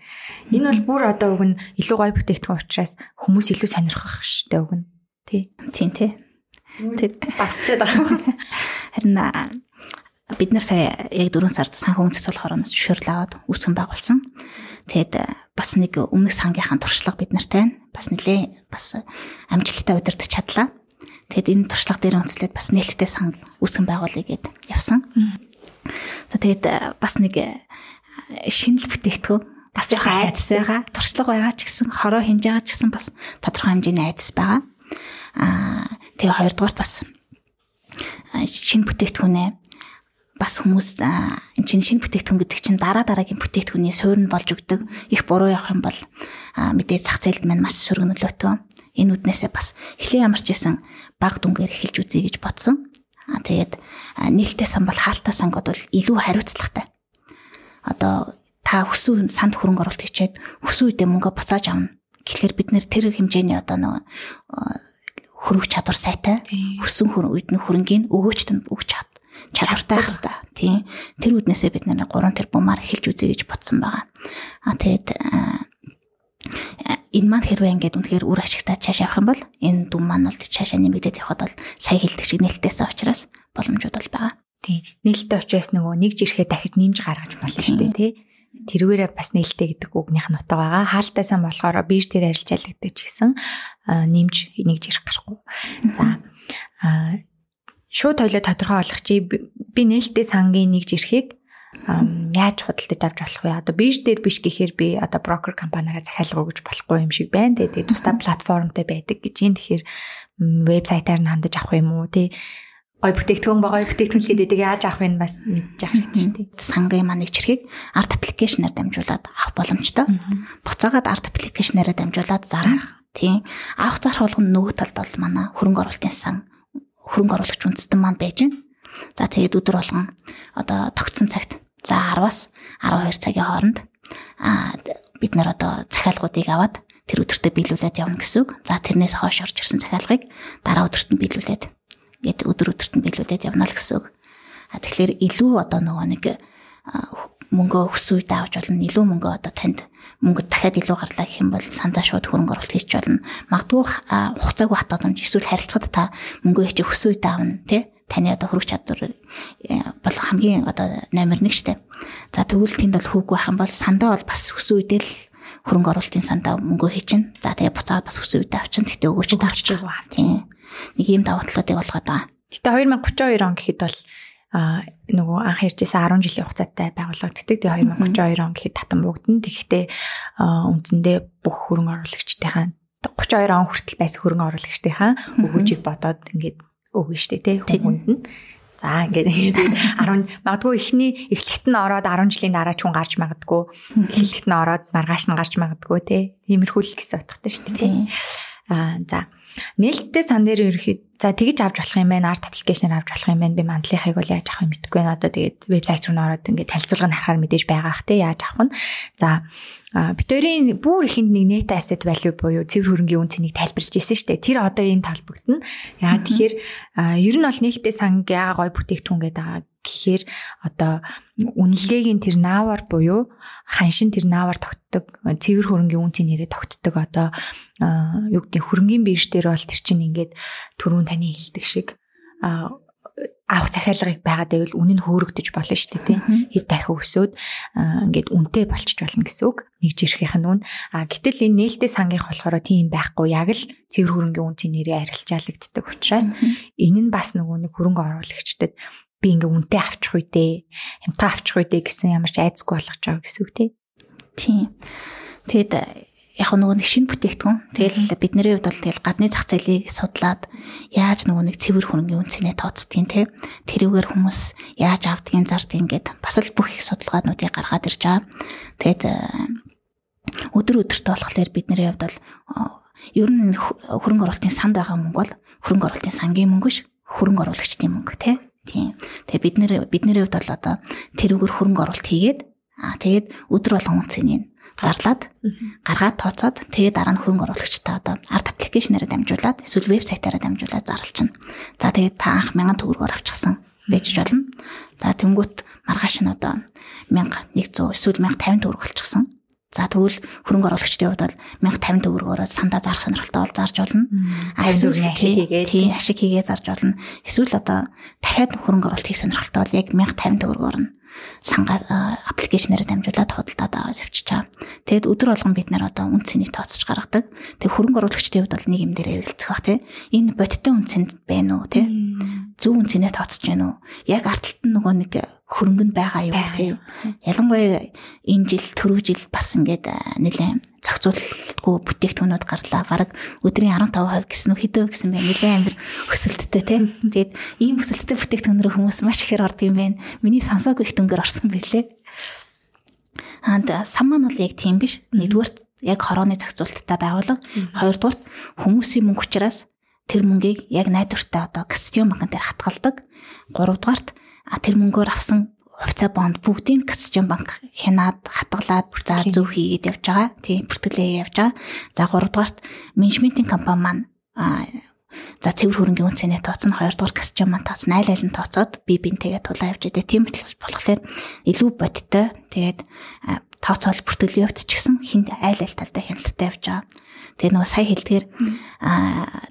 A: энэ бол бүр одоо уг нь илүү гоё бүтээгдэхүүн учраас хүмүүс илүү сонирхох шүү дээ уг нь. Тий.
B: Тийм тий.
A: Тэг багсчаад байгаа.
B: Харин бид нар сая яг 4 сард санхүү үндэс болохоор зөвшөөрөл аваад үүсгэн байгуулсан. Тэгэд бас нэг өмнөх сангийнхаа туршлага бид нартай байна. Бас нэлээ бас амжилттай удирдах чадлаа. Тэгэд энэ туршлага дээр үндэслээд бас нээлттэй санг үүсгэн байгуулъя гэд явсан. За тэгэд бас нэг шинэл бүтээгдэхүүн бас яг айдас байгаа. Туршлага байгаа ч гэсэн хороо хэмж байгаа ч гэсэн бас тодорхой хэмжээний айдас байгаа. Аа тэгээ хоёрдугаар бас шинэ бүтээгдэхүүнээ бас хүмүүс энэ чинь шинэ бүтээгдэхүүн гэдэг чинь дараа дараагийн бүтээгдэхүүний суурь нь болж өгдөг. Их буруу явах юм бол мэдээ зах зээлд маань маш сөрөг нөлөөтэй. Энэ үднээсээ бас эхлээ ямарч исэн баг дүнгээр эхэлж үзье гэж бодсон. Аа тэгээд нээлттэй сан бол хаалтаа сангууд бол илүү хариуцлагатай. Одоо та хүсүү санд хөрөнгө оруулалт хийчээд хүсүү үедээ мөнгө буцааж авна. Тэгэхээр бид нэр тэр хэмжээний одоо нөгөө хөрөнгө чадвар сайтай хүссэн үед нь хөрөнгийг өгөөчт нь өгч чад чадвартай байх хэрэгтэй. Тийм. Тэр үднээсээ бид нэр 3 тэрбумаар эхэлж үзье гэж бодсон байгаа. А тэгээд энэ маань хэрвээ ингээд үнэхээр үр ашигтай цааш явах юм бол энэ дүн маань бол цаашаа нэмэгдээд явхад бол сая хэлдэг шиг нээлттэйсэн учраас боломжууд бол байгаа.
A: Тийм. Нээлттэй учраас нөгөө нэг жирхээ дахиж нэмж гаргаж болно шүү дээ, тий тэрүүгээрээ бас нээлттэй гэдэг үгнийх нь утга байгаа. Хаалтай сан болохоор бийж тэр арилжаалагддаг ч гэсэн нэмж нэгж ирэх гарахгүй. За шууд тойлоо тодорхой болгох чи би нээлттэй сангийн нэгж ирэхийг яаж худалдаж авч болох вэ? Одоо бийж дээр биш гэхээр би одоо брокер компаниараа захиалга өгж болохгүй юм шиг байна. Тэгээд тусдаа платформтой байдаг гэж юм. Тэгэхээр вебсайтаар нь хандаж авах юм уу? Тэ гой бүтээгдэхүүн ба гой бүтээгдэхүүн хийдэг яаж авах вэ бас мэдж авах хэрэгтэй тийм.
B: Сангийн маань нэг чирхийг арт аппликейшнаар дамжуулаад авах боломжтой. Буцаагаад арт аппликейшнаараа дамжуулаад зарах. Тийм. Авах зарах болгоно нөгөө талд бол манай хөрөнгө оруулалтын сан хөрөнгө оруулагч үндэстэн маань байж байна. За тэгээд өдөр болгон одоо тогтсон цагт за 10-аас 12 цагийн хооронд аа бид нар одоо захиалгуудыг аваад тэр өдөртөө биелүүлээд явна гэсэн үг. За тэрнээс хойш орж ирсэн захиалгыг дараа өдөрт нь биелүүлээд гээд өдөр өдөрт нь биелүүлээд явна л гэсэн үг. А тэгэхээр илүү одоо нөгөө нэг мөнгө өсвүйд авч болно. Илүү мөнгө одоо танд мөнгө дахиад илүү гарлаа гэх юм бол сандаа шууд хөрөнгө оруулалт хийж болно. Магадгүй хугацаагүй хатгаламж эсвэл харилцагад та мөнгө хийж өсвүйд аавна тий таны одоо хөрөх чадвар э, бол хамгийн одоо номер 1 штэ. За тэгвэл тэнд бол хүүг байх юм бол сандаа бол бас өсвөө үедээ л хөрөнгө оруулалтын сандаа мөнгө хийчин. За тэгээ буцаад бас өсвөө үедээ авчин. Тэгтээ өгөөч тавьчих. Тийм нэг ийм давуу талуудыг олгоод байгаа.
A: Гэтэ 2032 он гэхэд бол а нөгөө анх ярьжсэн 10 жилийн хугацаатай байгуулагддаг. Тэгээ 2032 он гэхэд татан буугдана. Тэгэхдээ үндсэндээ бүх хөрөнгө оруулагчдынхаа 32 он хүртэл байсан хөрөнгө оруулагчдынхаа өгөөжийг бодоод ингээд өгнө штэ тий хүмүүнд нь. За ингээд 10 магадгүй эхний эхлэлт нь ороод 10 жилийн дараа ч хүн гарч магадгүй. Эхлэлт нь ороод маргааш нь гарч магадгүй тий. Иймэрхүү л гэсэн утгатай дээ тий. Аа за Нээлттэй сан дээр ерөөхдөө за тэгж авч болох юм байна, арт аппликейшнээр авч болох юм байна. Би мандлынхайг бол яаж авах юм мэдэхгүй байна. Одоо тэгээд вебсайт руу нөрөөд ингээд танилцуулга нь харахаар мэдээж байгаа ах те яаж авах нь. За битэрийн бүр ихэнд нэг net asset value буюу цэвэр хөрөнгийн үн цэнийг тайлбарлаж ирсэн шүү дээ. Тэр одоо энэ толбогдно. Яа тэгэхээр ер нь бол нээлттэй санг яга гой бүтээгдэхүүн гэдэг гэхээр одоо үнэлгээгийн тэр наавар буюу ханшин тэр наавар тогтдог цэвэр хөрөнгийн үнцийн нэрээ тогтдог одоо юу гэдэг хөрөнгийн бирж дээр бол тэр чинь ингээд түрүүн таны хэлдэг шиг авах захиалгыг байгаад байвал үнэ нь хөөрөгдөж болно шүү дээ тийм хэд дахин өсөөд ингээд үнэтэй болчих болно гэсэн үг. Нэг жирхийнх нь үн а гэтэл энэ нээлттэй сангийнх болохоор тийм байхгүй. Яг л цэвэр хөрөнгийн үнцийн нэрээ арилжаалагддаг учраас энэ нь бас нөгөө нэг хөрөнгө оруулагчдад би ингээ үнтэй авчих үедээ хямдхан авчих үедээ гэсэн ямар ч айцгүй болгож байгаа гэсэн үг
B: тийм. Тэгэд яг нөгөө нэг шинэ бүтээгдэхүүн. Тэгэл бидний хувьд бол тэгэл гадны зах зээлийг судлаад яаж нөгөө нэг цэвэр хөрөнгөний үнцнээ тооцдгийг те тэрүүгээр хүмүүс яаж авдгийг зардгийг ингээд бас л бүх их судалгаануудыг гаргаад ирж байгаа. Тэгэд өдөр өдөрт болохоор бидний хувьд бол ер нь хөрөнгө оруулалтын санд байгаа мөнгө бол хөрөнгө оруулалтын сангийн мөнгө биш хөрөнгө оруулагчдын мөнгө те Тийм. Тэгээ бид нэр бидний хувьд бол одоо тэрүүгээр хөрөнгө оруулалт хийгээд аа тэгээд өдөр болгон үнцнийг зарлаад гаргаад тооцоод тэгээд дараа нь хөрөнгө оруулагчтай одоо арт аппликейшнаараа дамжуулаад эсвэл вебсайтаараа дамжуулаад зарлчихна. За тэгээд та анх 1000 төгрөгөөр авчихсан байж болно. За тэнгуут маргааш нь одоо 1100 эсвэл 1050 төгрөг болчихсон. За тэгвэл хөрөнгө оруулагчдын хувьд бол 1050 төгрөгөөр сандаа зарах сонирхолтой бол зарж болно. Эсвэл ашиг хийгээд тийм ашиг хийгээ зарж болно. Эсвэл одоо дахиад хөрөнгө оруулалт хийх сонирхолтой бол яг 1050 төгрөгөөр нь сангаа аппликейшнээр дамжуулаад худалдаад аваад явчихж байгаа. Тэгэд өдөр болгон бид нар одоо үн цэнийг тооцож гаргадаг. Тэг хөрөнгө оруулагчдын хувьд бол нэг юм дээр ярилцах бах тий. Энэ бодиттой үн цэнд байна уу тий? Зөв үн цэнээ тооцож байна уу? Яг ард талд нь нөгөө нэг хөрөнгө нь байгаа юу тий. Ялангуяа энэ жил түрүү жил бас ингээд нэлээд зохицуулалтгүй бүтээгдэхүүнүүд гарлаа. Бараг өдрийн 15% гэсэн үг хэдөө гэсэн байна. Нэлээд амир өсөлттэй тий. Тэгээд ийм өсөлттэй бүтээгдэхүүнээр хүмүүс маш ихээр орд юм байна. Миний сонсоогүй их дөнгөр орсон байлээ. Анд сан маань бол яг тийм биш. Нэгдүгээр яг хорооны зохицуулалттай байгууллага. Хоёрдугаар хүмүүсийн мөнгө учраас тэр мөнгийг яг найдвартай одоо кастиум банкн дээр хатгалдаг. Гуравдугаарт тэр мөнгөөр авсан хувьцаа бонд бүгдийг Касчан банк хянаад хатгалаад за зөв хийгээд явж байгаа. Тийм бүртгэлээ явж байгаа. За 3 дугаарт менежментийн компани маань за цэвэр хөрөнгөний үнцэнэ тооцно 2 дугаар Касчан маань тооцно айл айл нь тооцоод би бинтэйгээ тулаа явж идэг. Тийм болохоор илүү бодиттой. Тэгээд тооцоол бүртгэл явуулчихсан хинд айл айл талдаа хяналттай явж байгаа. Тэгээ нөгөө сая хэлдгээр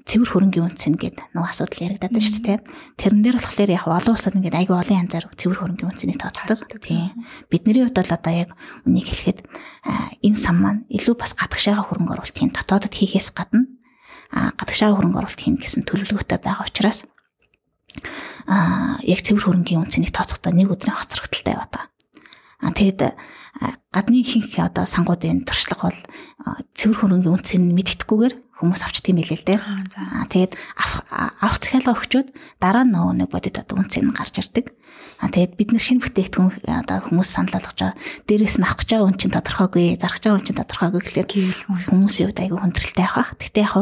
B: цэвэр хөрөнгөний үнцэн гэдэг нөгөө асуудал яригадаад байна шүү дээ. Тэрэн дээр болохоор яг олон улсад ингээд айгүй олон янзаар цэвэр хөрөнгөний үнцнийг тооцдог. Тийм. Бидний хувьд бол одоо яг үнийг хэлэхэд энэ сан маань илүү бас гадагшаага хөрөнгө оруулалтын дотоодод хийхээс гадна гадагшаага хөрөнгө оруулалт хийн гэсэн төлөвлөгөөтэй байгаа учраас а яг цэвэр хөрөнгөний үнцнийг тооцохдоо нэг өдрийн хоцрогдолтой яваад байгаа. А тэгэд гадны ихэнх одоо сангуудын туршлага бол цэвэр хөрөнгөний үнцийг мэддэггүйгээр хүмүүс авчт юм билээ л дээ. Аа тэгээд авах захиалга өгчөөд дараа нь нөгөө нэг бодит одоо үнцийг гарч ирдэг. Аа тэгээд бид нар шинэ бүтээгдэхүүн одоо хүмүүс санал болгож байгаа. Дээрээс нь авах гэж байгаа үн чинь тодорхойгүй, зарах гэж байгаа үн чинь тодорхойгүй гэхлээр хүмүүсийн хувьд айгүй хүндрэлтэй авах. Гэхдээ яг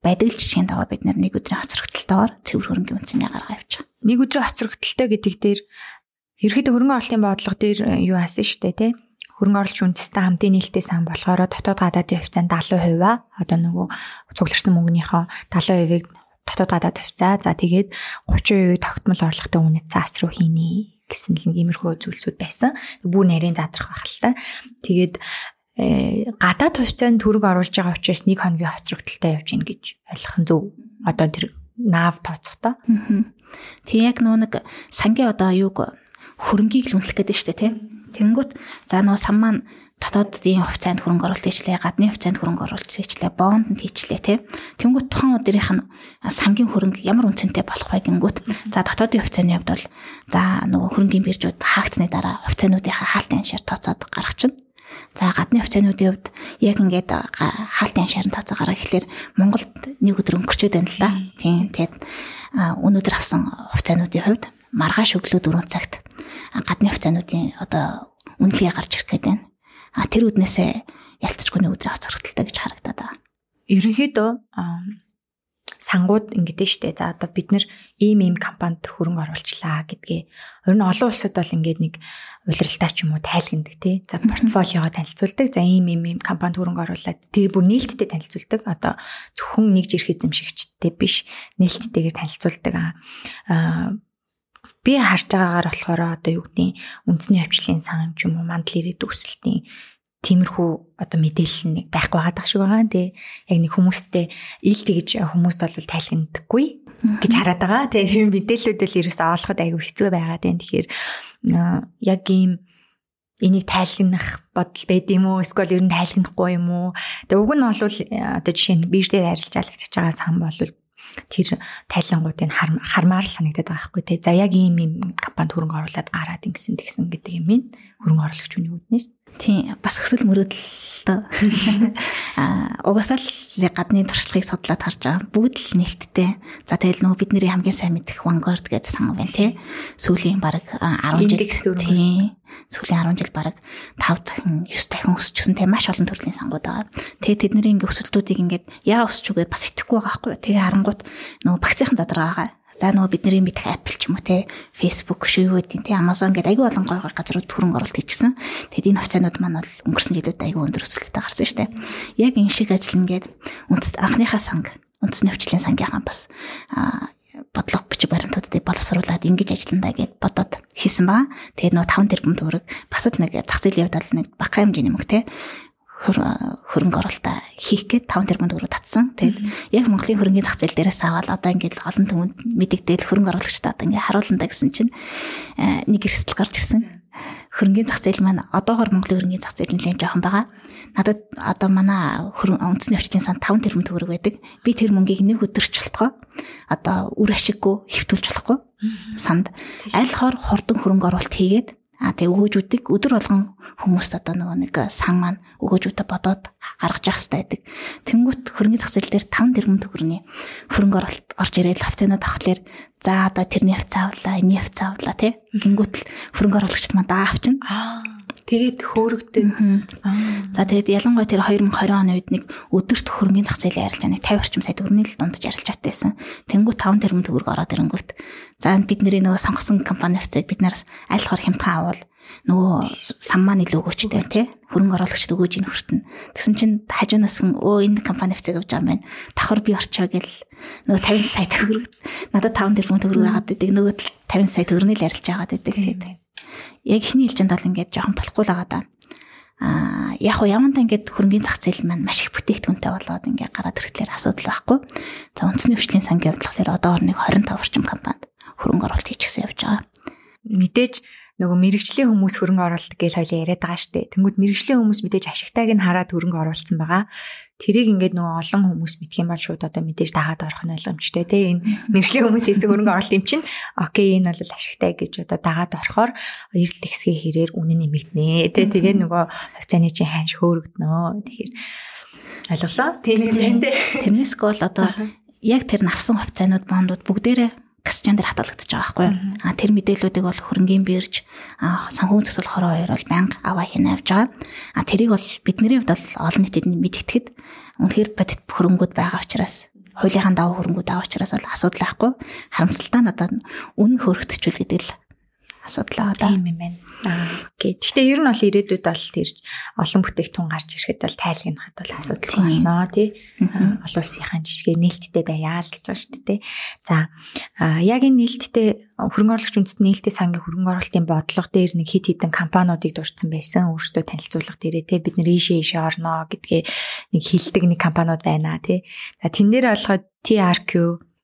B: байдаг л жишээнд аваа бид нар нэг өдрийн хоцрогдолтойгоор цэвэр хөрөнгөний үнцнийг гаргаа явчих.
A: Нэг өдрийн хоцрогдолтой гэдэг дээр ерөөхдөө хөрөнгө оруулалтын бодлого дээр юу хаасан шүү дээ тий хөрөнгө оруулагч үндэстэй хамтын нээлттэй сан болохоор дотоод гадаадын хувьцаанд 70% одоо нөгөө цугларсан мөнгөнийхөө 70%-ийг дотоод гадаад хувьцаа за тэгээд 30%-ийг тогтмол орлоготой үнэт цаас руу хийнэ гэсэн л иймэрхүү зүйлсүүд байсан. Бүү нарийн задрах байх л та. Тэгээд э, гадаад хувьцаанд төрөг оруулж байгаа учраас нэг хоногийн хоцрогдолтой явж гин гэж ойлгох нь зөв. Одоо тэр нав тооцохдоо.
B: Тэг яг нөө нэг сангийн одоо юуг хөрөнгийг л үнэлэх гэдэг нь шүү дээ тийм Тэнгүүт за нөө сан маань дотоодын хувьцаанд хөрөнгө оруулалт хийчлээ, гадны хувьцаанд хөрөнгө оруулалт хийчлээ, бонд хийчлээ тий. Тэнгүүт тухайн өдрийнх нь сангийн хөрөнгө ямар үнцэнтэй болох вэ гингүүт. За дотоодын хувьцааны хувьд бол за нөгөө хөрөнгөний биржүүд хаагдсны дараа хувьцаануудынхаа хаалтын аншаар тооцоод гаргачихна. За гадны хувьцаануудын хувьд яг ингээд хаалтын аншаар тооцоо гараа гэхэлэр Монголд нэг өдөр өнгөрчөөд байна л да. Тийм тэгээд өнөөдөр авсан хувьцаануудын хувьд маргааш өглөө 4 цагт гадны хувьцаануудын одоо үнэлгээ гарч ирэх гээд байна. А тэр үднээсээ ялцчихгүй нэг өдрийн хоцрогдолтой гэж харагдаад байгаа.
A: Ерөнхийдөө сангууд ингэдэж штэ. За одоо бид нэр ийм ийм компанид хөрөнгө оруулчлаа гэдгээ. Ер нь олон улсад бол ингээд нэг улиралтай ч юм уу тайлгнадаг тий. За портфолиогоо танилцуулдаг. За ийм ийм ийм компанид хөрөнгө оруулаад тэгээ бүр нээлттэй танилцуулдаг. Одоо зөвхөн нэг жирх эзэмшигчтэй биш нээлттэйгээр танилцуулдаг. Аа би харж байгаагаар болохоор одоо юу гэдгийг үндэсний хвчлэлийн сан ч юм уу мандал ирээд өсөлтийн тиймэрхүү одоо мэдээлэл нэг байхгүй байгаа шиг байгаа тий. Яг нэг хүмүүстэй ил тэгж хүмүүст бол тайлгнадаггүй гэж хараад байгаа. Тэгээ мэдээллүүдэл ерөөсөө олоход айгүй хэцүү байгаа тий. Тэгэхээр яг ийм энийг тайлгнах бодол байд юм уу? Эсвэл ер нь тайлгнахгүй юм уу? Тэгээ уг нь бол одоо жишээ нь бирж дээр арилжаал гэж байгаа сан бол тэр тайлангуудыг хармаар л санагдаад байгаа хгүй те. За яг ийм ийм компанид хөрөнгө оруулаад гараад ингэсэн тэгсэн гэдэг юм ин хөрөнгө оруулагч үний үднээс.
B: Тийм бас өсөл мөрөөдөл дөө. Аа угасаал гадны туршлагыг судлаад харж байгаа. Бүгд л нээлттэй. За тэгэл нөгөө бидний хамгийн сайн мэдэх Vanguard гэдэг сан байна тий. Сүүлийн баг 10 жил тий. Сүүлийн 10 жил баг 5 дахин 9 дахин өсчихсэн тий маш олон төрлийн сангууд байгаа. Тэгээ тэдний ингээ өсөлтүүдийг ингээд яа өсч үгээд бас итгэхгүй байгаа байхгүй. Тэгээ харангуут нөгөө багцынхан задраа байгаа За нөгөө бидний мэдэх Apple ч юм уу те Facebook гэдэг те Amazon гэдэг айгүй олон гой гой газрууд хөрөнгө оруулалт хийчихсэн. Тэгэд энэ хувьцаанууд маань бол өнгөрсөн жилүүд айгүй өндөр өсөлттэй гарсан шүү дээ. Яг энэ шиг ажил ингээд үндэс анхныхаа санг үндэсний хвчлийн сангийнхаа бас бодлого бичиг баримтуудыг боловсруулад ингэж ажилландаа гэд бодоод хийсэн баа. Тэгээд нөгөө 5 тэрбум төгрөг бас л нэг зах зээлийн хувьд бол нэг бага хэмжээний мөнгө те хөрөнгө оруулалтаа хийх гээд 5 тэрбум төгрөг татсан. Тэгээд яг Монголын хөрөнгөний зах зээл дээрээс аваад одоо ингээд олон түмэнд мэдэгдээл хөрөнгө оруулагчдаа одоо ингээд харуулна да гэсэн чинь нэг эрсдэл гарч ирсэн. хөрөнгөний зах зээл маань одоогоор Монголын хөрөнгөний зах зээл нэлээд жоохон байгаа. Надад одоо манай үндэсний өвчтийн сан 5 тэрбум төгрөг байдаг. Би тэр мөнгийг нэг өдөрчлөлтгоо одоо үр ашиггүй хэвтүүлж болохгүй санд аль хоор хурдан хөрөнгө оруулалт хийгээд А тэгээ өгөөжүүдийг өдөр болгон хүмүүст одоо нөгөө нэг сан маань өгөөжүүдэ бодоод гаргаж явах хэрэгтэй байдаг. Тэнгүүт хөрөнгөний зах зээл дээр 5 тэрбум төгрөгийн хөрөнгө оруулалт орж ирээд авцаанууд авахлаар за одоо тэрний авцаа авлаа, энэний авцаа авлаа тий. Гингүүт л хөрөнгө оруулагчд маань даа авчин.
A: Аа Тэгээд хөөрөгдөн.
B: За тэгээд ялангуяа тэр 2020 оны үед нэг өдөрт хөрөнгөний зах зээлийн арилжаа нэг 50 орчим сая төгрөний л дундаж арилжаатай байсан. Тэнгүү 5 тэрбум төгрөг ороод ирэнгүүт. За бид нэрийн нөгөө сонгосон компани офицер бид нараас аль хор хямдхан авал нөгөө сан маань илүү өгөөчтэй тий хөрөнгө оруулагчд өгөөж ин хүртэн. Тэгсэн чинь хажуунаас хүн өө энэ компани офицер авч байгаа юм байна. Давхар би орчоо гэл нөгөө 50 сая төгрөг надад 5 тэрбум төгрөг агаад идэг нөгөө 50 сая төгрөний л арилж агаад идэг тий яг ихний хэлжинд бол ингээд жоохон болохгүй л байгаа даа. Аа яг хуу ямантаа ингээд хөрөнгөний зах зээл маань маш их бүтээгдэхүүнтэй болоод ингээд гараад ирэхлээр асуудал байхгүй. За үндэсний хвшлийн сангийн болохоор одоо орныг 25 орчим компанид хөрөнгө оруулалт хийчихсэн явж байгаа.
A: Мэдээж нөгөө мэрэгжлийн хүмүүс хөрөнгө оруулалт гэж хоёлаа яриад байгаа шүү дээ. Тэнгүүд мэрэгжлийн хүмүүс мэдээж ашигтайг нь хараад хөрөнгө оруулсан байгаа. Тэрийг ингээд нөгөө олон хүмүүс мэдх юм бол шууд одоо мэдээж дагаад орох нь ойлгомжтой тий. Энэ мэрэгжлийн хүмүүс хийсэн хөрөнгө оруулалт юм чинь окей энэ бол ашигтай гэж одоо дагаад орохоор эрэлт ихсгийн хэрээр үнэн нэмэгдэнэ. Тий тэгээ нөгөө хувьцааны чинь ханш хөөрөгднөө. Тэгэхээр ойлголоо. Тийм дээ.
B: Тэрнээс гол одоо яг тэр навсан хувьцаанууд бондууд бүгдээрээ ксчан дээр хатгалагдаж байгаа байхгүй юу. А тэр мэдээллүүдийг бол хөрөнгөний бирж төсөл хороо хоёр бол банк аваа хийнэ авж байгаа. А тэрийг бол бидний хувьд бол олон нийтэд мэдгэтгэд үнэхээр бодит хөрөнгүүд байгаа учраас хуулийнхаа даваа хөрөнгүүд байгаа учраас бол асуудал байхгүй. Харамсалтай надад үн хөрөгдчихвэл гэдэг л асуудал байгаа.
A: Тийм юм байна. Окей. Гэхдээ ер нь бол ирээдүйд бол тэр олон бүтээгдэхүүн гарч ирэхэд бол тайлгнахад бол асуудал болно тий. Олон улсынхаа жишгээ нээлттэй байяа л гэж байна шүү дээ. За яг энэ нээлттэй хөрөнгө оруулагч үндэстэн нээлттэй сангийн хөрөнгө оруулалтын бодлого дээр нэг хит хитэн компаниудыг дурдсан байсан. Өөрсдөө танилцуулга дээрээ тий бид нэр ийшээ ийшээ орноо гэдгээ нэг хилдэг нэг компаниуд байна тий. За тэн дээр болгоод TRQ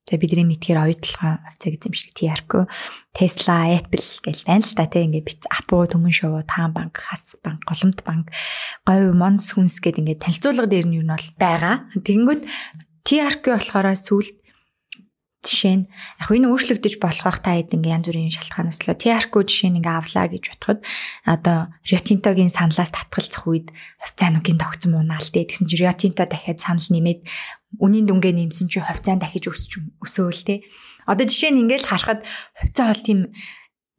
A: За бидний мэдхээр оюутлогоо хувьцааг эзэмшдэг TRQ, Tesla, Apple гэл байна л да тийм ингээд бит Апу, Төмөн шоу, Таан банк, Хас банк, Голомт банк, Говь, Монс хүнс гэд ингээд танилцуулга дээр нь юу нь бол байгаа. Тэгэнгүүт TRQ болохоор сүүлд жишээ нь яг энэ өөрчлөгдөж болох бах та хэд ингээ янз бүрийн шалтгаанаас л TRQ жишээ нь ингээ авлаа гэж бодоход одоо Tinto-гийн саналаас татгалзах үед хувьцаануудын тогтсон муунаал дээ. Тэгсэн чинь Tinto дахиад санал нэмээд үнийн дүнгээ нэмсэн чинь хувьцаан дахиж өсч өсөөл те. Одоо жишээ нь ингээл харахад хувьцаа бол тийм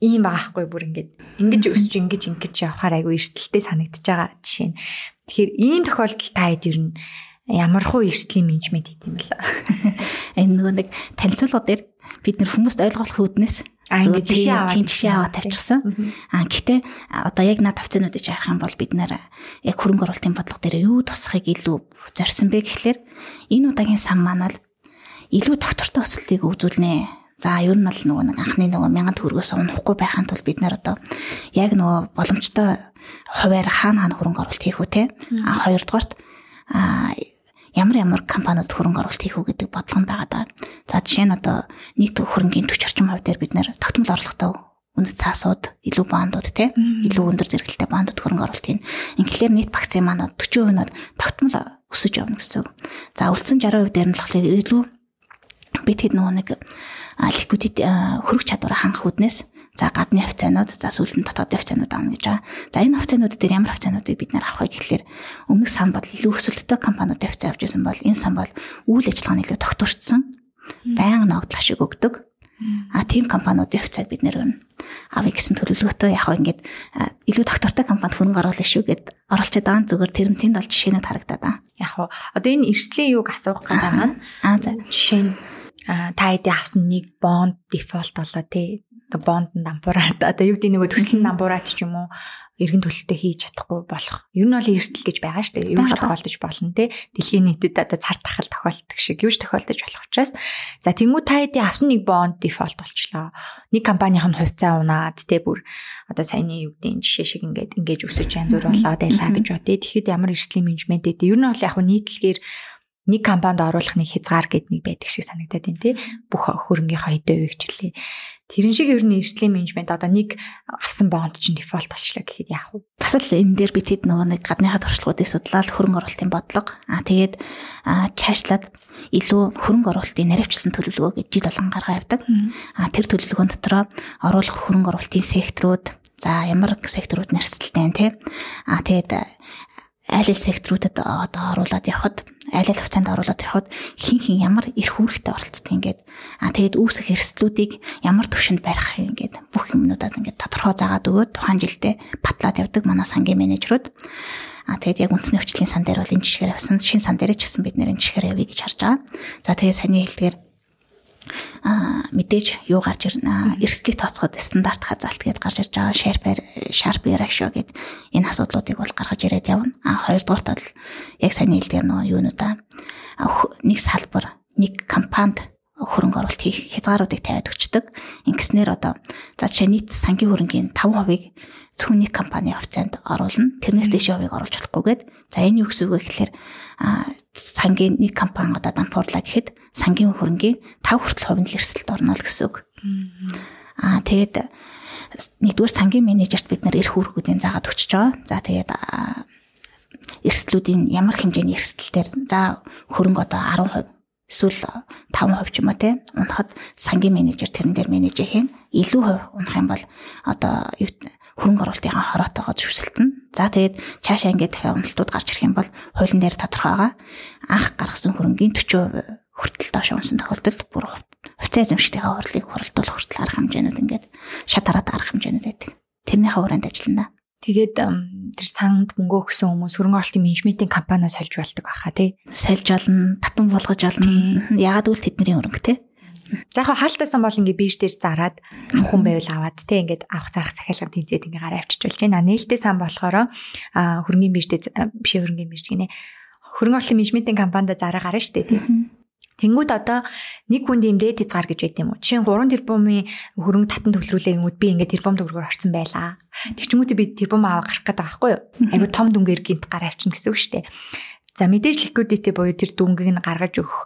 A: ийм байгаа хгүй бүр ингээд ингэж өсч ингэж ингэж явахаар айгүй эрсдэлтэй санагдчихж байгаа жишээ нь. Тэгэхээр ийм тохиолдолд та хэд ер нь ямар хуу эрсдлийн менежмент хийх юм бэл.
B: Энэ нөгөө нэг танилцуулга дээр бид нэр хүмүүст ойлгох хүүднээс
A: ингээд жишээ аваад
B: жишээ аваад тавьчихсан. А гэхдээ одоо яг над тавцаануудыг харах юм бол бид нэр яг хөрөнгө оруулалтын бодлого дээр юу тусахыг илүү зорьсон бэ гэхлээр энэ удаагийн сан маань л илүү доктортой өсөлтийг үзүүлнэ. За ер нь бол нөгөө нэг анхны нөгөө мянган төгрөгөөс унахгүй байхын тулд бид нар одоо яг нөгөө боломжтой хуваар хаана хаана хөрөнгө оруулалт хийх үү те. А хоёрдугаарт а ямар ямар компаниуд хөрөнгө оруулалт хийх үү гэдэг бодлого нь байгаа даа. За жишээ нь одоо нийт хөрөнгөний 40 орчим хувь дээр бид нэр тогтмол орлоготой үнэт цаасууд илүү бандууд те илүү өндөр зэрэгэлтэй бандууд хөрөнгө оруулалт хийн. Инхлээр нийт багцын маань 40% нь тогтмол өсөж явна гэсэн үг. За үлдсэн 60% дээр нь болохоор илүү бид хэд нөгөө нэг ликвидит хөрөх чадвараа хангах үднээс За гадны хувьцаанууд, за сүүл нь дотоодын хувьцаанууд авна гэж байгаа. За энэ хувьцаанууд дээр ямар хувьцаануудыг бид нэр авах вэ гэхлээр өмнөх сан бол илүү өсөлттэй компаниудын хувьцаа авч ирсэн бол энэ сан бол үйл ажиллагааны илүү тогтворцсон. Баян ногдол ашиг өгдөг. А тийм компаниудын хувьцааг бид нэр өгнө. Авъя гэсэн төлөвлөгөөтэй яг ингээд илүү доктортой компанид хөрөнгө оруулах шүү гэд оролцоод байгаа зүгээр тэр нь тэнд бол жишээнүүд харагдаад байгаа.
A: Яг хоо одоо энэ эрсдлийн юуг асуух гэдэг маань
B: аа за
A: жишээ нь та хэдий авсан нэг бонд дефолт болоо тий бонд дампуураад одоо юу гэдэг нөгөө төсөл дампуураад ч юм уу эргэн төлөлтөй хийж чадахгүй болох. Ер нь бол эрсдэл гэж байгаа шүү дээ. Юу ч тохиолдож болно те. Дэлхийн нийтэд одоо цар тахал тохиолддог шиг юу ч тохиолдож болох учраас за тэнгуү та хэдий авсан нэг бонд дефолт болчлоо. Нэг компанийн хувьцаа унаад те бүр одоо саяны юу гэдэг жишээ шиг ингээд ингэж өсөж янз бүр болоод байлаа гэж бодъё. Тэгэхэд ямар эрсдлийн менежмент гэдэг. Ер нь бол яг нийтлэгээр нэг компанид оруулах нэг хязгаар гэд нэг байдаг шиг санагдаад байна тий. Бүх хөрөнгийнхөө хэдэн үеийг хичээлээ. Тэрэн шиг ер нь эрсдлийн менежмент одоо нэг авсан бонд чинь дефолт очлоо гэхэд яах вэ?
B: Бас л энэ дээр бид хэд нөгөө нэг гадныхаа туршлагуудыг судлаад хөрөнгө оруулалтын бодлого аа тэгээд чаашлаад илүү хөрөнгө оруулалтын наривчлсан төлөвлөгөө гэж жил болгон гаргаа явдаг. Аа тэр төлөвлөгөөн дотроо оруулах хөрөнгө оруулалтын секторууд за ямар секторууд нэрсэлтэй тий. Аа тэгээд айл ал секторуудад одоо оруулаад явхад айл ал хугацаанд оруулаад явхад хин хин ямар эрх үүрэгтэй оролцдог ингээд а тэгээд үүсэх эрсдлүүдийг ямар төвшөнд барих ингээд бүх юмнуудад ингээд тодорхой заагаад өгөөд тухайн жилдээ батлаад явдаг манай сангийн менежерүүд А тэгээд яг үндэсний өвчлөлийн сан дээр бол энэ жишгээр авсан. Шинэ сан дээр ч гэсэн бид нэр энэ жишгээр явъя гэж харж байгаа. За тэгээд саний хэлдгээр мэдээж юу гарч ирнэ эрсдлийг тооцоход стандарт хазаалт гэдээ гарч ирж байгаа шарпер шарпи ratio гэд энэ асуудлуудыг бол гаргаж ирээд явна а хоёрдугаарт бол яг сайн хэлдгээр нөгөө юунуудаа нэг салбар нэг компанид хөрөнгө оруулалт хийх хязгааруудыг тавиад өчтдөг. Ингэснээр одоо за жишээ нийт сангийн хөрөнгийн 5%-ийг нэг компани хувьцаанд оруулна. Тэрнээс дэше хувийг оруулж болохгүйгээд за энэ юу гэсэн үг вэ гэхээр сангийн нэг компани одоо дампуурлаа гэхэд сангийн хөрөнгийн 5 хүртэл хувийн эрсдэлд орно л гэсэн үг. Аа тэгээд нэгдүгээр сангийн менежерт бид нэр эрх үүргүүдийн заагаад өчөж байгаа. За тэгээд эрсдлүүдийн ямар хэмжээний эрсдэлтээр за хөрөнгө одоо 10% эсвэл 5% ч юм уу те унахад сангийн менежер тэрэн дээр менеж хийн илүү хувь унах юм бол одоо хөрөнгө оруулалтынхаа хороотойгоо зөвшөлтөн. За тэгээд цаашаа ингээд дахиад уналтууд гарч ирэх юм бол хуулийн дээр тодорхой байгаа. Анх гаргасан хөрөнгийн 40% хүртэл доош унсан тохиолдолд бүр хувьцаа эзэмшигчдийн хурлыг хуралдуулах хүртэл арга хэмжээнүүд ингээд шат хараад арга хэмжээнүүд байдаг. Тэрнийхээ хүрээнд ажиллана.
A: Тэгээд тэр санд мөнгө өгсөн хүмүүс хөрөнгө оруулалтын менежментийн компаниас сольж болдог байхаа тий.
B: Сольж олно, татан болгож олно. Ягаад гэвэл тэдний өрөнгө тий.
A: За яг хаалтайсан бол ингээ бийж дээр зараад хүн байвал аваад тий ингээд авах зарах захиалга тэнцээд ингээ гараа авчиж болж байна. Нээлттэй сан болохоор хөрөнгөний бийж дээр биш хөрөнгөний бийж гинэ. Хөрөнгө оруулалтын менежментийн компанид зараа гарна штэ тий. Тэнгүүд одоо нэг хүнд ийм дээд хязгаар гэж байд юм уу? Жишээ нь 3 тэрбумын хөрөнгө татан төвлөрүүлэнгүүд би ингээд тэрбум төгрөгөөр орсон байлаа. Тэгчмүүд би тэрбум аваа гарах гэдэг байхгүй юу? Айгу том дүнгээр гинт гар авчин гэсэн үг шүү дээ. За мэдээж liquidity буюу тэр дүнгийг нь гаргаж өгөх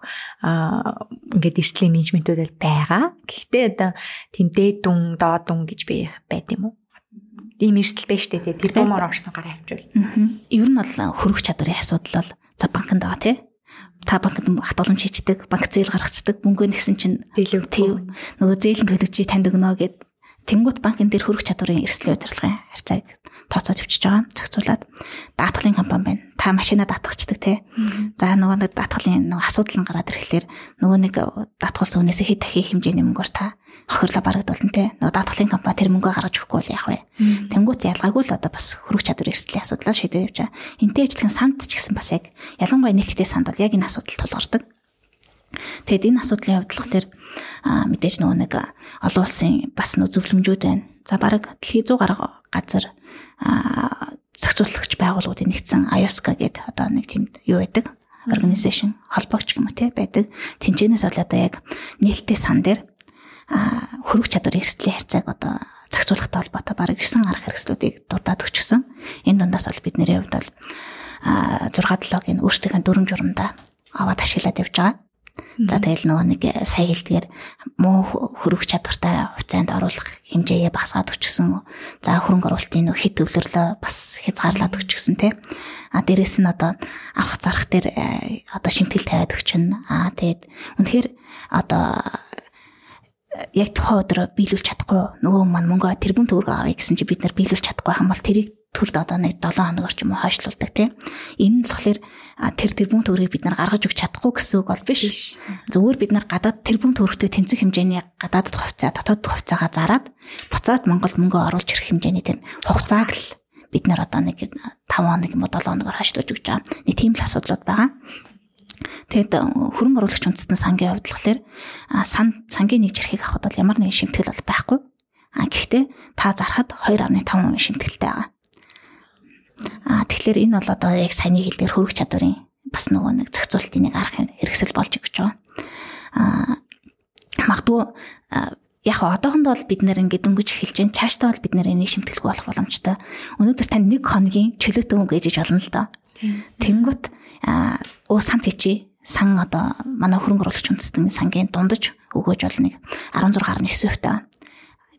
A: ингээд эрсдлийн менежментүүд бол байгаа. Гэхдээ одоо тийм дээд дүн, доод дүн гэж би байд юм уу? ийм эрсдэл байж тээ тэр бомоор орсон гараа авчвал.
B: Ер нь бол хөрөх чадрын асуудал бол за банкнд байгаа тий та банкнд хатгаламж хийчдэг, банк зээл гаргацдаг, мөнгөө нэгсэн чинь
A: зээлэг
B: тийм нөгөө зээл нь төлөгчий танд өгнө гэд тэнгуут банкн дээр хөрөх чадварын эрсдлийн удирдлагын харьцааг тооцоод өвчөж байгаа. Зохицуулаад даатгалын компани байна. Та машина даатгачдаг те. За нөгөө нэг даатгалын нөгөө асуудал нь гараад ирэхлээр нөгөө нэг даатгалсан хүнээс хэд дахин хэмжээний мөнгөөр та хохирлоо барагдуулна те. Нөгөө даатгалын компани тэр мөнгөө гаргаж өгөхгүй бол яах вэ? Тэнгуут ялгаагүй л одоо бас хөрөх чадварын эрсдлийн асуудлаа шийдэж байгаа. Энтэй ажиллах санд ч гэсэн бас яг ялангуяа нээлттэй санд бол яг энэ асуудал тулгардаг. Тэгэд энэ асуудлын хувьд болохоор мэдээж нөгөө нэг олон улсын бас нөө зөвлөмжүүд байна. За бараг дэлхийн 100 гаруй газар зохицуулагч байгууллагуудын нэгдсэн IOSCA гэдэг одоо нэг тийм юу байдаг organization холбоогч юм уу те байдаг. Тинчэнээс бол одоо яг нээлттэй сан дээр хөрөг чадвар эрсдлийн харьцааг одоо зохицуулахтай холбоотой бараг 9 арга хэрэгслүүдийг дурдаад өчгсөн. Энэ дундаас бол бидний хувьд бол 6 7-гийн өөрсдийнхээ дүрм журамдаа аваад ашиглаад явж байгаа. За тэгэл нөгөө нэг э, сая хэлдгээр муу хөрөх чадвартай хувьцаанд оруулах хэмжээгээ багасгаад өчсөн. За хөрөнгө оруулалтын нөх хит төвлөрлөө бас хязгаарлаад өчсөн тий. А дээрэс нь одоо авах зарах дээр э, одоо шимтгэл тавиад өчнө. А тэгээд үнэхээр одоо э, яг тухайн өдрөө биелүүлж чадахгүй нөгөө маань мөнгө тэрбум төгрөг авъя гэсэн чи бид нар биелүүлж чадахгүй хам бол тэрийг төрд одоо нэг 7 хоногор ч юм уу хойшлуулдаг тийм. Энэ нь болохоор тэр тэрбум төгрөгийг бид нар гаргаж өгч чадахгүй гэсэн үг бол биш. Зөвхөн бид нар гадаад тэрбум төгрөгтэй тэнцэх хэмжээний гадаадд хувьцаа, дотоод хувьцаагаа зараад буцаад Монгол мөнгө оруулж ирэх хэмжээний тэр хугацааг л бид нар одоо нэг 5 хоног юм уу 7 хоногор хойшлуулж өгч байгаа. Нэг тийм л асуудлууд байгаа. Тэгэд хөрөнгө оруулагч үндэстэн сангийн хувьд болохоор сан сангийн нэг жирхийг авахд бол ямар нэгэн шимтгэл бол байхгүй. А гэхдээ та зархад 2.5% шимтгэлтэй байгаа. Аа тэгэхээр энэ бол одоо яг саяны хэлдгээр хөрөх чадварын бас нөгөө нэг зохицуултын нэг арга хэрэгсэл болж өгч байгаа. Аа магадгүй яг одоохондоо бол бид нэр ингээд дөнгөж эхэлж байна. Цаашдаа бол бид нэр энийг шимтгэлгүй болох боломжтой. Өнөөдөр тань нэг хоногийн чөлөөтэй мөнгө ээжиж болно л доо. Тэнгүүт аа уу сант хийчи. сан одоо манай хөрөнгө оруулагч үндэстэн сангийн дундаж өгөөж бол нэг 16.9% таа.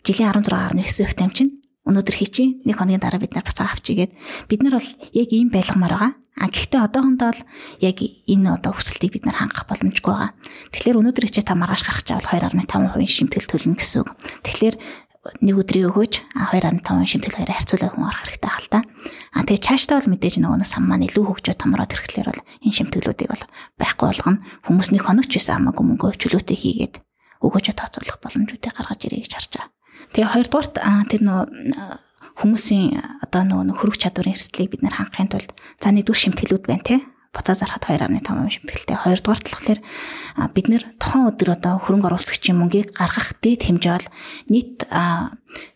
B: Жилийн 16.9% тайм чинь өнөөдөр хийчих нэг хоногийн дараа бид нар буцаа авчигээд бид нар бол яг ийм байлгамаар байгаа. А гэхдээ одоохондоо л яг энэ одоо хүсэлтийг бид нар хангах боломжгүй байгаа. Тэгэхээр өнөөдөр хичээ та маргааш гарах чавал 2.5% шимтгэл төлнө гэсэн үг. Тэгэхээр нэг өдрийн өгөөж 2.5% шимтгэл хоёроо харьцуулаад хүн арах хэрэгтэй хэл та. А тэгээ цаашдаа бол мэдээж нөгөө сан маань илүү хөгжөө томроод ирэхлээр бол энэ шимтгэлүүдийг бол байхгүй болгоно. Хүмүүс нэг хоногч байсан хамаагүй мөнгө чөлөөтэй хийгээд өгөөжөө тооцоолох боломжуудыг гаргаж ирээ гэж харж байгаа. Тэгээ хоёрдугаарт тэр нөгөө хүмүүсийн одоо нөгөө хөрөг чадварын эрсдлийг бид нар хангахын тулд за нэгдүгээр шимтгэлүүд байна те буцаа зархад 2.5% шимтгэлтэй. Хоёрдугаар талхлаар бид нэр тухайн өдөр одоо хөрөнгө оруулагчийн мөнгийг гаргах дээд хэмжээ бол нийт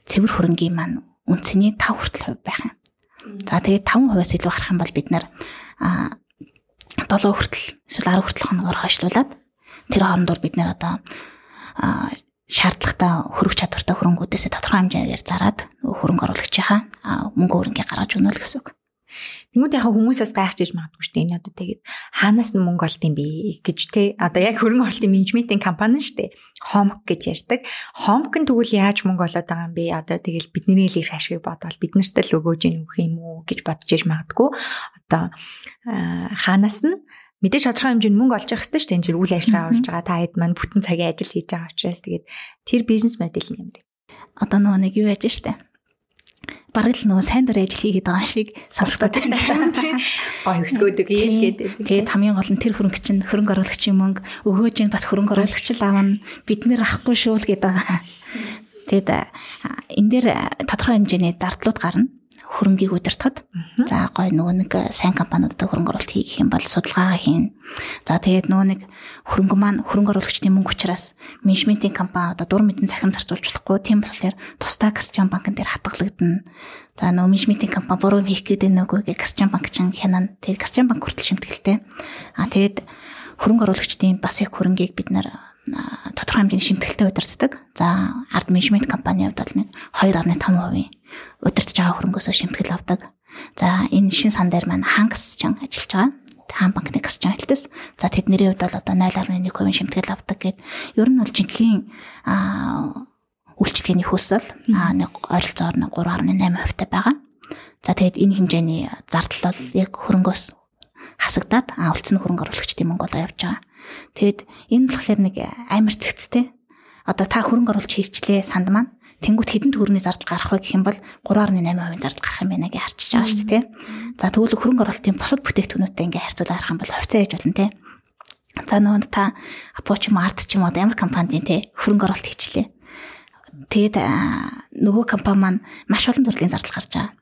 B: цэвэр хөрөнгийн маань үнцний 5 хүртэл хувь байх юм. За тэгээд 5%-аас илүү гарах юм бол бид нэр 7 хүртэл эсвэл 10 хүртэл хоногоор хойшлуулад тэр хоорондоор бид нэр одоо шаардлагатай хөрөх чадвартай хөрөнгүүдээс тодорхой хэмжээгээр зарад хөрөнгө оруулагчийнхаа мөнгө өрнгийг гаргаж өгнө л гэсэн үг.
A: Тэнгүүд яхаа хүмүүсээс гайхчихж магадгүй шүү дээ. Энэ одоо тэгээд хаанаас нь мөнгө олд юм бэ гэж те. Одоо яг хөрөнгө оруулалтын менежментийн компани шүү дээ. Хомк гэж ярьдаг. Хомк нь тэгвэл яаж мөнгө олоод байгаа юм бэ? Одоо тэгэл бидний л их ашиг бодвол бид нарт л өгөөж ийн өгөх юм уу гэж бодож иж магадгүй. Одоо хаанаас нь мэдээж тодорхой хэмжээнд мөнгө олж явах хэрэгтэй шүү дээ. Энэ чинь үйл ажиллагаа болж байгаа. Та хэд маань бүтэн цагийн ажил хийж байгаа учраас тэгээд тэр бизнес модель нь юм бэ?
B: Одоо нөгөө нэг юу яаж штэ бараг л нөгөө сайн дурын ажил хийгээд байгаа шиг сонсогдоод байна.
A: Гой өсгөөдөг ийшгээд.
B: Тэгээд хамгийн гол нь тэр хөрөнгө чинь хөрөнгө оруулагчийн мөнгө өгөөж ин бас хөрөнгө оруулагч л аавна бид нэр авахгүй шүү л гэдэг. Тэгэд энэ дээр тодорхой хэмжээний зардлууд гарна хөрөнгийг удирдахад за гой нөгөө нэг сайн компаниудад хөрөнгө оруулалт хийх юм бол судалгаа хийн. За тэгээд нөгөө нэг хөрөнгө маань хөрөнгө оруулагчдын мөнгө учраас менежментийн компани одоо дур мэдэн цахим зарцуулж болохгүй. Тийм болохоор тусдаа Гасчан банкн дээр хатгалагдана. За нөгөө менежментийн компани буруу хийх гэдэг нөгөөг Гасчан банк ч хянана. Тэгээд Гасчан банк хүртэл шимтгэлтэй. А тэгээд хөрөнгө оруулагчдын бас их хөрөнгийг бид нар тодорхой хэмжээний шимтгэлтэй удирддаг. За ард менежмент компанийн хувьд бол нэг 2.5% удирдах байгаа хөрөнгөөсөө шимтгэл авдаг. За энэ шин сан дээр маань хангас ч ажиллаж байгаа. Хаан банкны ч ажилтас. За тэдний хувьд бол одоо 0.1% шимтгэл авдаг гэд ер нь бол жинхэнэ аа үйлчлэгээний хөөсөл аа нэг ойролцоогоор 3.8% таа байгаа. За тэгээд энэ хэмжээний зардал бол яг хөрөнгөөс хасагдаад аа үлдсэн хөрөнгө оруулагчдын мөнгө болоо явж байгаа. Тэгэд энэ болохоор нэг амар цэгцтэй. Одоо та хөрөнгө оруулж хийчлээ санд маань тэнгуут хэдэн төгрөний зардал гарах вэ гэх юм бол 3.8% зардал гарах юм байна гэж харчиж байгаа шүү дээ. За тэгвэл хөрөнгө оруулалтын бусад бүтээгдэхүүнүүдтэй ингээ харьцуулаад харах юм бол хувьцаа хийж болно те. За нөгөөнд та Apo ч юм Art ч юм уу ямар компанидын те хөрөнгө оруулалт хийчлээ. Тэгэд нөгөө компани маань маш олон төрлийн зардал гарч байгаа.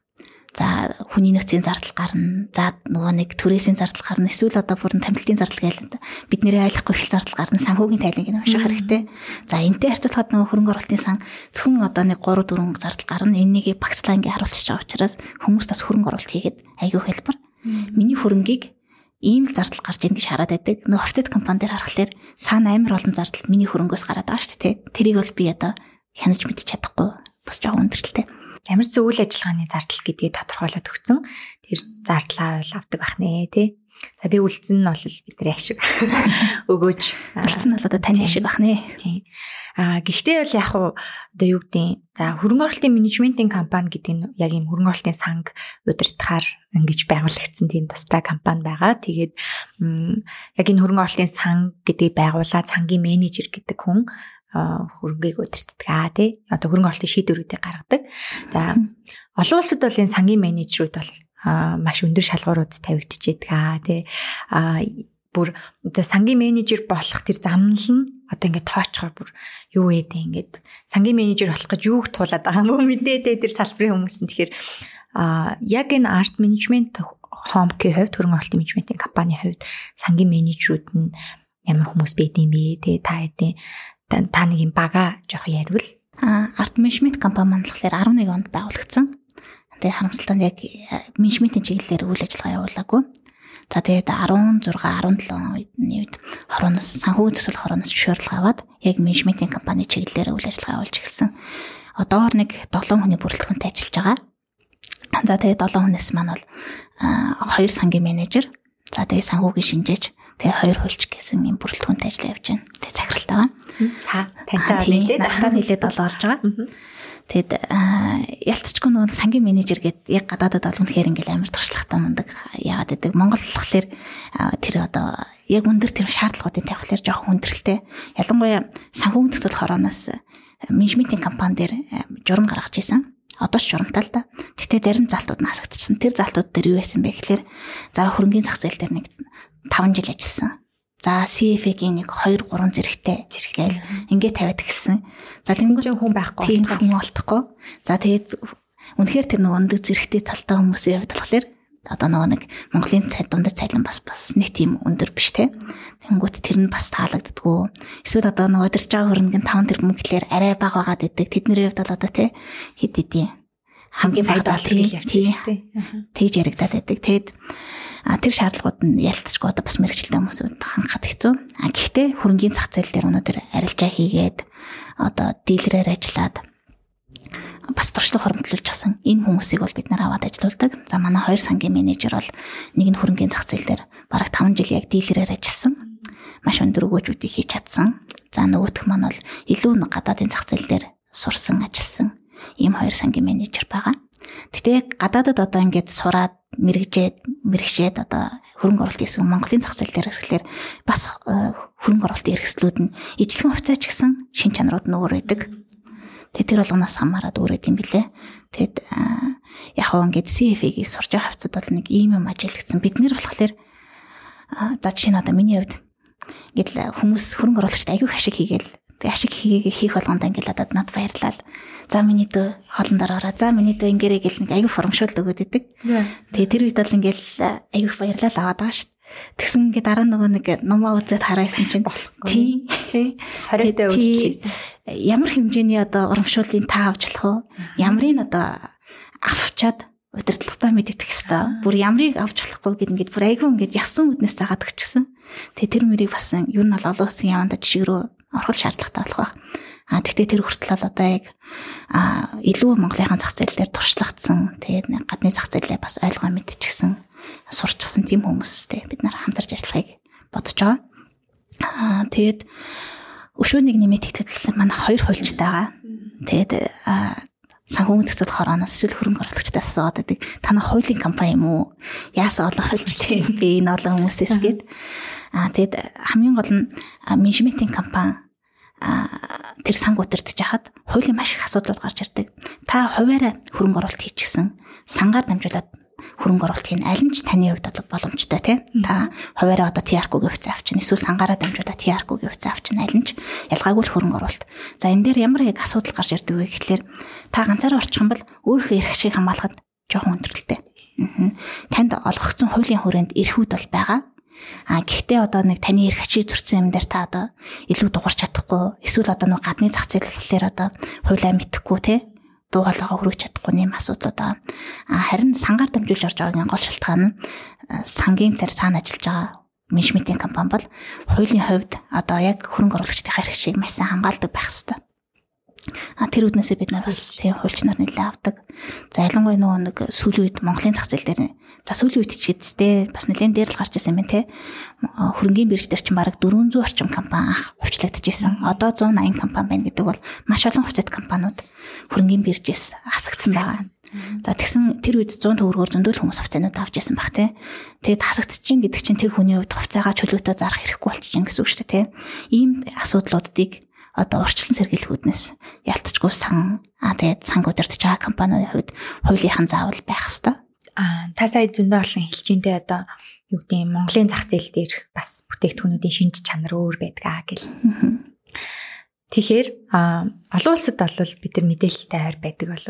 B: За хүний нөөцийн зардал гарна. За нөгөө нэг түрээсийн зардал гарна. Эсвэл одоо бүрэн тамилтын зардал гээл бид нэрээ ойлгохгүй их зардал гарна. Санхүүгийн тайлыг нь унших хэрэгтэй. За энтэй харьцуулахад нөгөө хөрөнгө оруулалтын сан зөвхөн одоо нэг 3 4 зардал гарна. Энийгээ багцлаангийн харуулчих байгаа учраас хүмүүс бас хөрөнгө оруулалт хийгээд айгүй хэлбэр. Миний хөрөнгийг ийм л зардал гарч ийн гэж хараад байдаг. Нөгөө офсет компани дээр харахаар цаана амар олон зардал миний хөрөнгөөс гараад байгаа шүү дээ. Тэрийг бол би одоо хянаж мэдчих чадахгүй. Бас жоохон өндөрлөлтэй
A: ямар ч үйл ажиллагааны зардал гэдгийг тодорхойлоод өгсөн. Тэр зардлаа бол авдаг бах нэ тий. За тэгээ үлдсэн нь бол бидний ашиг өгөөж
B: үлдсэн нь бол одоо таны ашиг бах нэ.
A: Тий. А гэхдээ бол яг уу одоо юу гэдэг за хөрөнгө оруулалтын менежментийн компани гэдэг нь яг юм хөрөнгө оруулалтын санг удирдахаар ингэж байгуулагдсан тийм тустай компани байгаа. Тэгээд яг энэ хөрөнгө оруулалтын сан гэдгийг байгуулаад сангийн менежер гэдэг хүн хөрөнгийг удирддаг аа тий. Одоо хөрөнгө оруулалтын шийдвэрүүдийг гаргадаг. За олон улсад бол энэ сангийн менежерүүд бол маш өндөр шалгуурууд тавигдчихэд аа тий. А бүр одоо сангийн менежер болох тэр замнал нь одоо ингээд тоочхоор бүр юу вэ ингээд сангийн менежер болох гэж юуг туулаад байгаа юм уу мэдээ тэр салбарын хүмүүс нь тэгэхээр а яг энэ арт менежмент хомкийн хувьд хөрөнгө оруулалтын менежментийн компанийн хувьд сангийн менежерүүд нь ямар хүмүүс байдсан бэ те та хэдийн та нэг юм бага жоох ярил.
B: А арт менежмент компани болохоор 11 онд байгуулагдсан. Тэгээ харамсалтай нь яг э, менежментийн чиглэлээр үйл ажиллагаа явуулаагүй. За тэгээд 16 17 оны үед хорооноос санхүүгийн төсөл хорооноос зөвшөөрөл аваад яг менежментийн компани чиглэлээр үйл ажиллагаа явуулж гисэн. Одоор нэг 7 хүний бүрэлдэхүүнтэй ажиллаж байгаа. За тэгээд 7 хүнээс маань бол 2 сангийн менежер, за тэгээд санхүүгийн шинжээч, Тэгээ хоёр хуульч гэсэн юм бүрэлдэхүүнтэй ажиллаа явж байна. Тэгээ захиралтайгаа.
A: Та тантай нийлээд
B: настаа нийлээд бол болж байгаа. Тэгэд ялцчгүй нөгөө сангийн менежер гэдэг яг гадаадад бол үнэхээр ингээл амар туршлагатай мундаг яагаад гэдэг Монгол болохоор тэр одоо яг өндөр тэр шаардлагуудын тавихлаар жоохон хүндрэлтэй. Ялангуяа санхүү үндэслэл хорооноос менежментийн компани дээр журам гаргаж исэн одоо ч журамтай л да. Гэтэ зарим залтууд нь хасагдчихсан. Тэр залтууд дээр юу байсан бэ гэхээр за хөрөнгөний зах зээл дээр нэг 5 жил ажилласан. За CFA-гийн нэг 2 3 зэрэгтэй зэрэгэл ингээд тавиад эхэлсэн. За
A: тэнгуү хүн байхгүй
B: тийм хүн олдохгүй. За тэгээд үнэхээр тэр нэг өндөр зэрэгтэй цалтай хүмүүсийн хувьд болохоор одоо нөгөө нэг Монголын цай дундад цайлан бас бас нэг тийм өндөр биш те. Тэнгүүт тэр нь бас таалагддгүү. Эсвэл одоо нөгөө өдөрч байгаа хөрөнгө нь 5 тэрбум гэхлээр арай бага байгаад идэг. Тэдний хувьд бол одоо те хэд идэв. Хамгийн
A: цагт бол тэгэл явчих
B: тий. Тэгж яригадаад байдаг. Тэгэд А тэр шаардлагууд нь ялцчгүй одоо бас мэрэгчлээ хүмүүсүүд хангахад хэцүү. А гэхдээ хөрөнгөний зах зээл дээр өнөөдөр арилжаа хийгээд одоо дийлрээр ажиллаад бас туршлага хоримтлуулж гасан энэ хүмүүсийг бол бид нар аваад ажилуулдаг. За манай хоёр сангийн менежер бол нэг нь хөрөнгөний зах зээл дээр бараг 5 жил яг дийлрээр ажилласан. Маш өндөр өгөөжүүдийг хийж чадсан. За нөгөөх маань бол илүү гадаадын зах зээл дээр сурсан, ажилласан ийм хоёр сангийн менежер байгаа. Гэтэ гадаадад одоо ингээд сураад мэрэгжээд мэрэгшээд одоо хөрөнгө оруулалт хийсэн Монголын зах зээл дээр ирэхлээр бас э, хөрөнгө оруулалтын эрхслүүд нь ижлэгэн хувьцаач гэсэн шин чанарууд нь өөр байдаг. Тэгээ тэр болгоноос хамаарат өөр юм билэ. Тэгэд э, яг хоо ингээд CFA-ийг сурж байгаа хавцад бол нэг ийм юм ажиглагдсан. Бид нэр болохоор э, за чинь одоо миний хувьд ингээд хүмүүс хөрөнгө оруулагчд аягүй ашиг хийгээл тэг ашиг хийх болгонд ингээд надад над баярлал За миний дөө хоолндор ороо. За миний дөө ингээрэй гэл нэг аягүй форомшуулт өгöd идэг. Тэгээ тэр үед бол ингээл аягүй баярлал аваад байгаа шүү. Тэгсэн ингээ дараа нөгөө нэг номоо үзээд хараасан чинь
A: тий тий 20-д
B: үйлчлээсэн. Ямар хэмжээний одоо урамшууллын та авч болох вэ? Ямрыг одоо авчаад удирдлагатай мэддэг хэвээр. Бүр ямрыг авч болохгүй гэд ингээд бүр айгүй ингээд ясан үднээс загаад өгчихсөн. Тэгээ тэр мөрийг бас юу нь бол олон улсын яванда жишг рүү орхол шаардлагатай болох байх. А тэгтээ тэр хүртэл бол одоо яг илүү Монголынхаа зах зээл дээр туршлагдсан. Тэгээд нэг гадны зах зээлээ бас ойлгоо мэдчихсэн, сурчсан тийм хүмүүстэй бид нар хамтарч ажиллахыг бодож байгаа. Аа тэгээд өшөөнийг нэмээд хэвтэл манай хоёр хуульчтай байгаа. Тэгээд санхүү зохицол хорооноос эсвэл хөрөнгө оруулагчдаас асууад байдаг. Танай хуулийн компани юм уу? Яасан олон хуульчтай юм бэ? Энэ олон хүмүүсээс гээд. Аа тэгэд хамгийн гол нь менежментийн компани тэр санг удирдах жахад хуулийн маш их асуудлууд гарч ирдэг. Та хуваараа хөрөнгө оруулалт хийчихсэн сангаар дамжуулаад хөрөнгө оруулалт хийн аль нь ч таны хувьд бол боломжтой тий. Та хуваараа одоо TRQ-гийн хувьцаа авчин эсвэл сангаараа дамжуулаад TRQ-гийн хувьцаа авчин аль нь ч ялгаагүй л хөрөнгө оруулалт. За энэ дээр ямар яг асуудал гарч ирдэг вэ гэхлээр та ганцаараа орчих юм бол өөрийнхөө эрх ашиг хамгаалахад жоохон өндөрлөлтэй. Танд олгогдсон хуулийн хүрээнд эрхүүд бол байгаа. А гэхдээ одоо нэг таны эрх ачиг зөрчсөн юм дээр та одоо илүү дугарч чадахгүй эсвэл одоо нэг гадны зах зээл болохоор одоо хуулиа мэдхгүй те дуу хоолойгоо хүргэж чадахгүй нэм асуудлууд байгаа. А харин сангаар дамжуулж орж байгаагийн гол шалтгаан нь сангийн цар цаана ажиллаж байгаа менежментийн компани бол хуулийн хувьд одоо яг хөрөнгө оруулагчдын хэрэг шиг маш сайн хамгаалдаг байх хэрэгтэй. А тэр үднээсээ бид нар бас тийм хуульч нар нэлээ авдаг. За ялангуяа нөгөө нэг сүүлийн үед Монголын зах зээл дээр за сүүлийн үед ч гэдэгтэй бас нэлээд дээр л гарч ирсэн юм те. Хөрөнгөний бирж дээр чинь бараг 400 орчим компани анх хувьчлагдчихсэн. Одоо 180 компани байна гэдэг бол маш олон хувьцат компаниуд хөрөнгөний биржээс хасагдсан байгаа. За тэгсэн тэр үед 100 төгрөгөөр зөндөл хүмүүс хувьцаанууд авч ясан баг те. Тэгэд хасагдчихин гэдэг чинь тэр хүний хувьд хувьцаагаа чөлөөтэй зарах хэрэггүй болчихжин гэсэн үг шүү дээ те. Ийм асуудлуудыг одоо урьдчилан сэргийлэхүүднээс ялцчгүй сан аа тэгээд санг удирдах компаниудын хувьд хуулийнхаа заавал байх хэвээр.
A: Аа та сая зөндөө олон хэлжинтэй одоо юу гэдэг нь Монголын зах зээл дээр бас бүтээгдэхүүнүүдийн шинж чанар өөр байдаг аа гэл. Тэгэхээр олон улсад бол бид нар мэдээлэлтэй хайр байдаг бол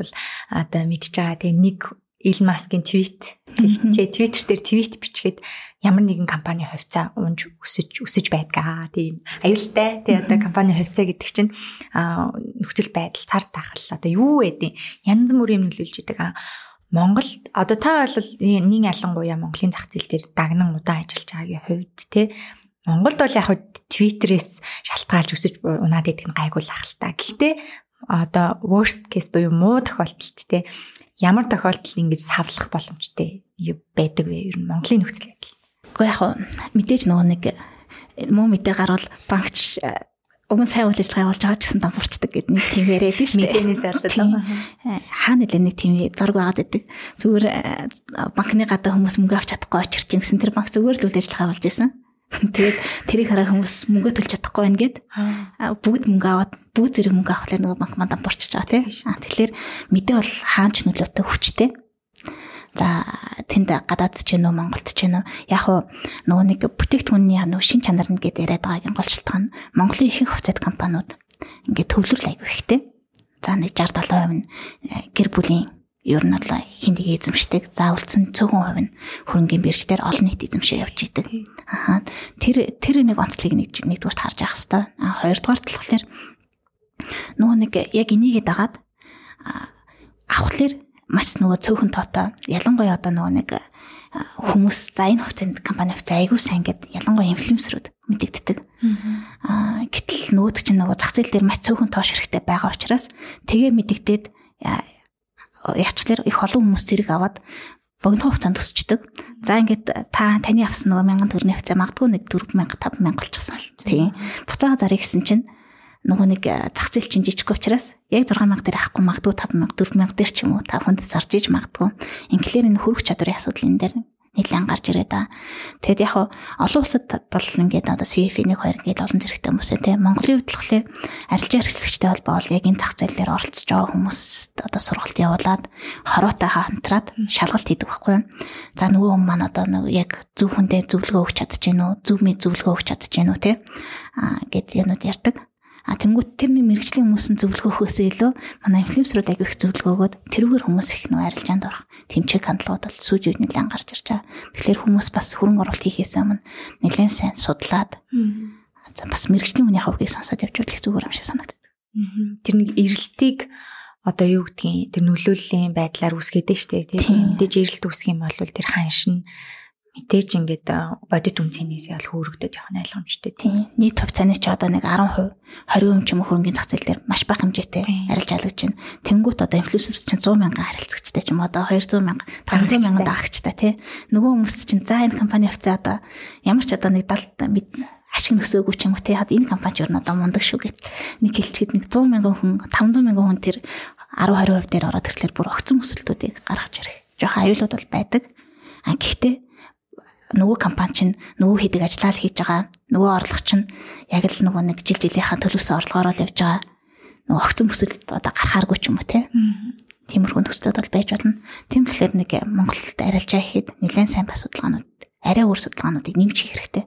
A: одоо мэдж байгаа тэгээ нэг Илон Маскын твит тэгээ Twitter дээр твит бичгээд ямар нэгэн компани хувьцаа унж өсөж өсөж байдгаа. Тийм аюултай. Тэгээ одоо компани хувьцаа гэдэг чинь нөхцөл байдал цар тахал одоо юу гэдэг янз бүрийн нөлөөлж идэг. Монгол одоо та бол нэг ялангуяа Монголын зах зээл дээр дагнан удаан ажиллаж байгаагийн хувьд те Монголд бол яг Twitter-ээс шалтгаалж өсөж унаад идэх нь гайгуулах л та. Гэхдээ одоо worst case буюу муу тохиолдолд те ямар тохиолдолд ингэж савлах боломжтой байдаг вэ? Ер нь Монголын нөхцөл байдал.
B: Гэхдээ яг мэдээж нөгөө нэг муу мэдээ гарвал банкч өгөн сайн үйл ажиллагаа явуулж байгаа ч гэсэн дампуурчдаг гэдэг нэг тийм яриад шүү
A: дээ. Мэдээнээс яллаа.
B: Хаа нэлээ нэг тийм зураг байгаад байдаг. Зүгээр банкны гадаа хүмүүс мөнгө авч чадахгүй очирч гэсэн тэр банк зүгээр л үйл ажиллагаа болж исэн. Тэгээд тэрийг хараа хүмүүс мөнгө төлж чадахгүй байна гэд бүгд мөнгө аваад бүгд зэрэг мөнгө авахлаар нөгөө банк манд дампуурчиж байгаа тийм. Тэгэхээр мэдээ бол хаанч нөлөөтэй хүчтэй. За тэнд гадаад ч гэнэ үү Монголд ч гэнэ үү яг уу нөгөө нэг бүтээгдэхүүний нөгөө шин чанар нь гэдээ яриад байгаагийн гол шалтгаан Монголын ихэнх хувьцаат компаниуд ингээд төвлөрөл айгүй ихтэй. За нэг 60 70% нь э, гэр бүлийн ер нь бол хиндийг эзэмшдэг. Заавалцсан цөөхөн хувь нь хөрөнгөний бирждэр олон нийт эзэмшээ явж идэг. Аа тэр тэр нэг онцлогийг нэг нэгдүгээрт харж явах хэрэгтэй. А хоёрдугаар талхлаар нөгөө нэг яг энийгээ дагаад авахлаар маш нөгөө цөөхөн тоотой ялангуяа одоо нөгөө нэг хүмүүс за энэ хувьцаанд компани хувьцаа айгүй сайн гэд ялангуяа инфлюенсерүүд мэдэгддэг. Аа гэтэл нөгөөд чинь нөгөө зах зээл дээр маш цөөхөн тоош хэрэгтэй байгаа учраас тэгээ мэдэгдээд яачлаар их олон хүмүүс зэрэг аваад богино хугацаанд төсчдөг. За ингээд та таны авсан нөгөө 1000 төгрөгийн хувьцаа магадгүй нэг 4000 5000 болчихсон л тийм. Буцаага зарыг гэсэн чинь нөгөө нэг э, зах зээл чинь жижиг учраас яг 6000 дээр авахгүй магадгүй 5000 4000 дээр ч юм уу 500 зарж иж магадгүй. Инглээр энэ хөрөх чадварын асуудал энэ дээр нэлээд гарч ирээд та. Тэгэд яг олон улсад бол ингээд одоо CF 1 2 ингээд олон зэрэгтэй хүмүүсээ тийм Монголын болохоор арилжаа хэрэгсэгчтэй холбоо бол яг энэ зах зээлээр оролцож байгаа хүмүүс одоо сургалт явуулаад хороотой хамтраад шалгалт хийдэг байхгүй юу. За нөгөө хүмүүс маань одоо нэг яг зөв хүндээ зөвлөгөө өгч чадж гэнэ үү, зөв мэд зөвлөгөө өгч чадж гэнэ үү тийм аа гэд юмуд ярьдаг. А тэнгуут тэр нэг мэрэгжлийн хүмүүс нь зөвлөгөөхөөс илүү манай инфлюенсерүүд аяг их зөвлөгөөгөөд тэрүүгээр хүмүүс их нөө арилжаанд орох. Тэмцээг хандлагууд бол сүүжүүд нэлээд гарч ирж байгаа. Тэгэхээр хүмүүс бас хөрөнгө оруулалт хийхээс өмнө нэлээд сайн судлаад за бас мэрэгжлийн хүний хавгийг сонсоод явж байвал их зүгээр юм шиг санагддаг.
A: Тэр нэг эрэлтийг одоо юу гэдгийг тэр нөлөөллийн байдлаар үсгээд штэ тийм мэдээж эрэлт үсэх юм бол тэр ханшин мэдээж ингээд бодит үнцэнээс ял хөөрөгдөд явах нь ойлгомжтой
B: тийм. Нийт хувьцааны ч одоо нэг 10%, 20% ч юм уу хөрөнгөний зах зээл дээр маш бага хэмжээтэй арилж алгаж байна. Тэнгүүт одоо инфлюенсер чинь 100 мянган харилцагчтай ч юм уу одоо 200 мянга, 500 мянган дагагчтай тийм. Нөгөө хүмүүс чинь за энэ компани хувьцаа одоо ямар ч одоо нэг 70 ашиг нөсөөгүй ч юм уу тий хад энэ компани юу одоо мундаг шүү гэт нэг хэлчихэд нэг 100 мянган хүн 500 мянган хүн тэр 10 20% дээр ороод ирэхлээр бүр огцон өсөлтүүдийг гаргаж ирэх. Жохон аюулууд бол байдаг. А гэхдээ нөгөө компани чинь нөгөө хийдэг ажлаа л хийж байгаа. Нөгөө орлого чинь яг л нөгөө нэг жил жилийнхаа төлөөсөө орлогоор л явж байгаа. Нөгөө огцон бүсэлд одоо гарахааргүй ч юм уу те. Тиймэрхүү төслүүд бол байж болно. Тийм болохоор нэг Монголд арилжаа хийхэд нэлээд сайн бас судалгаанууд, арай өөр судалгаануудыг нэмж хийх хэрэгтэй.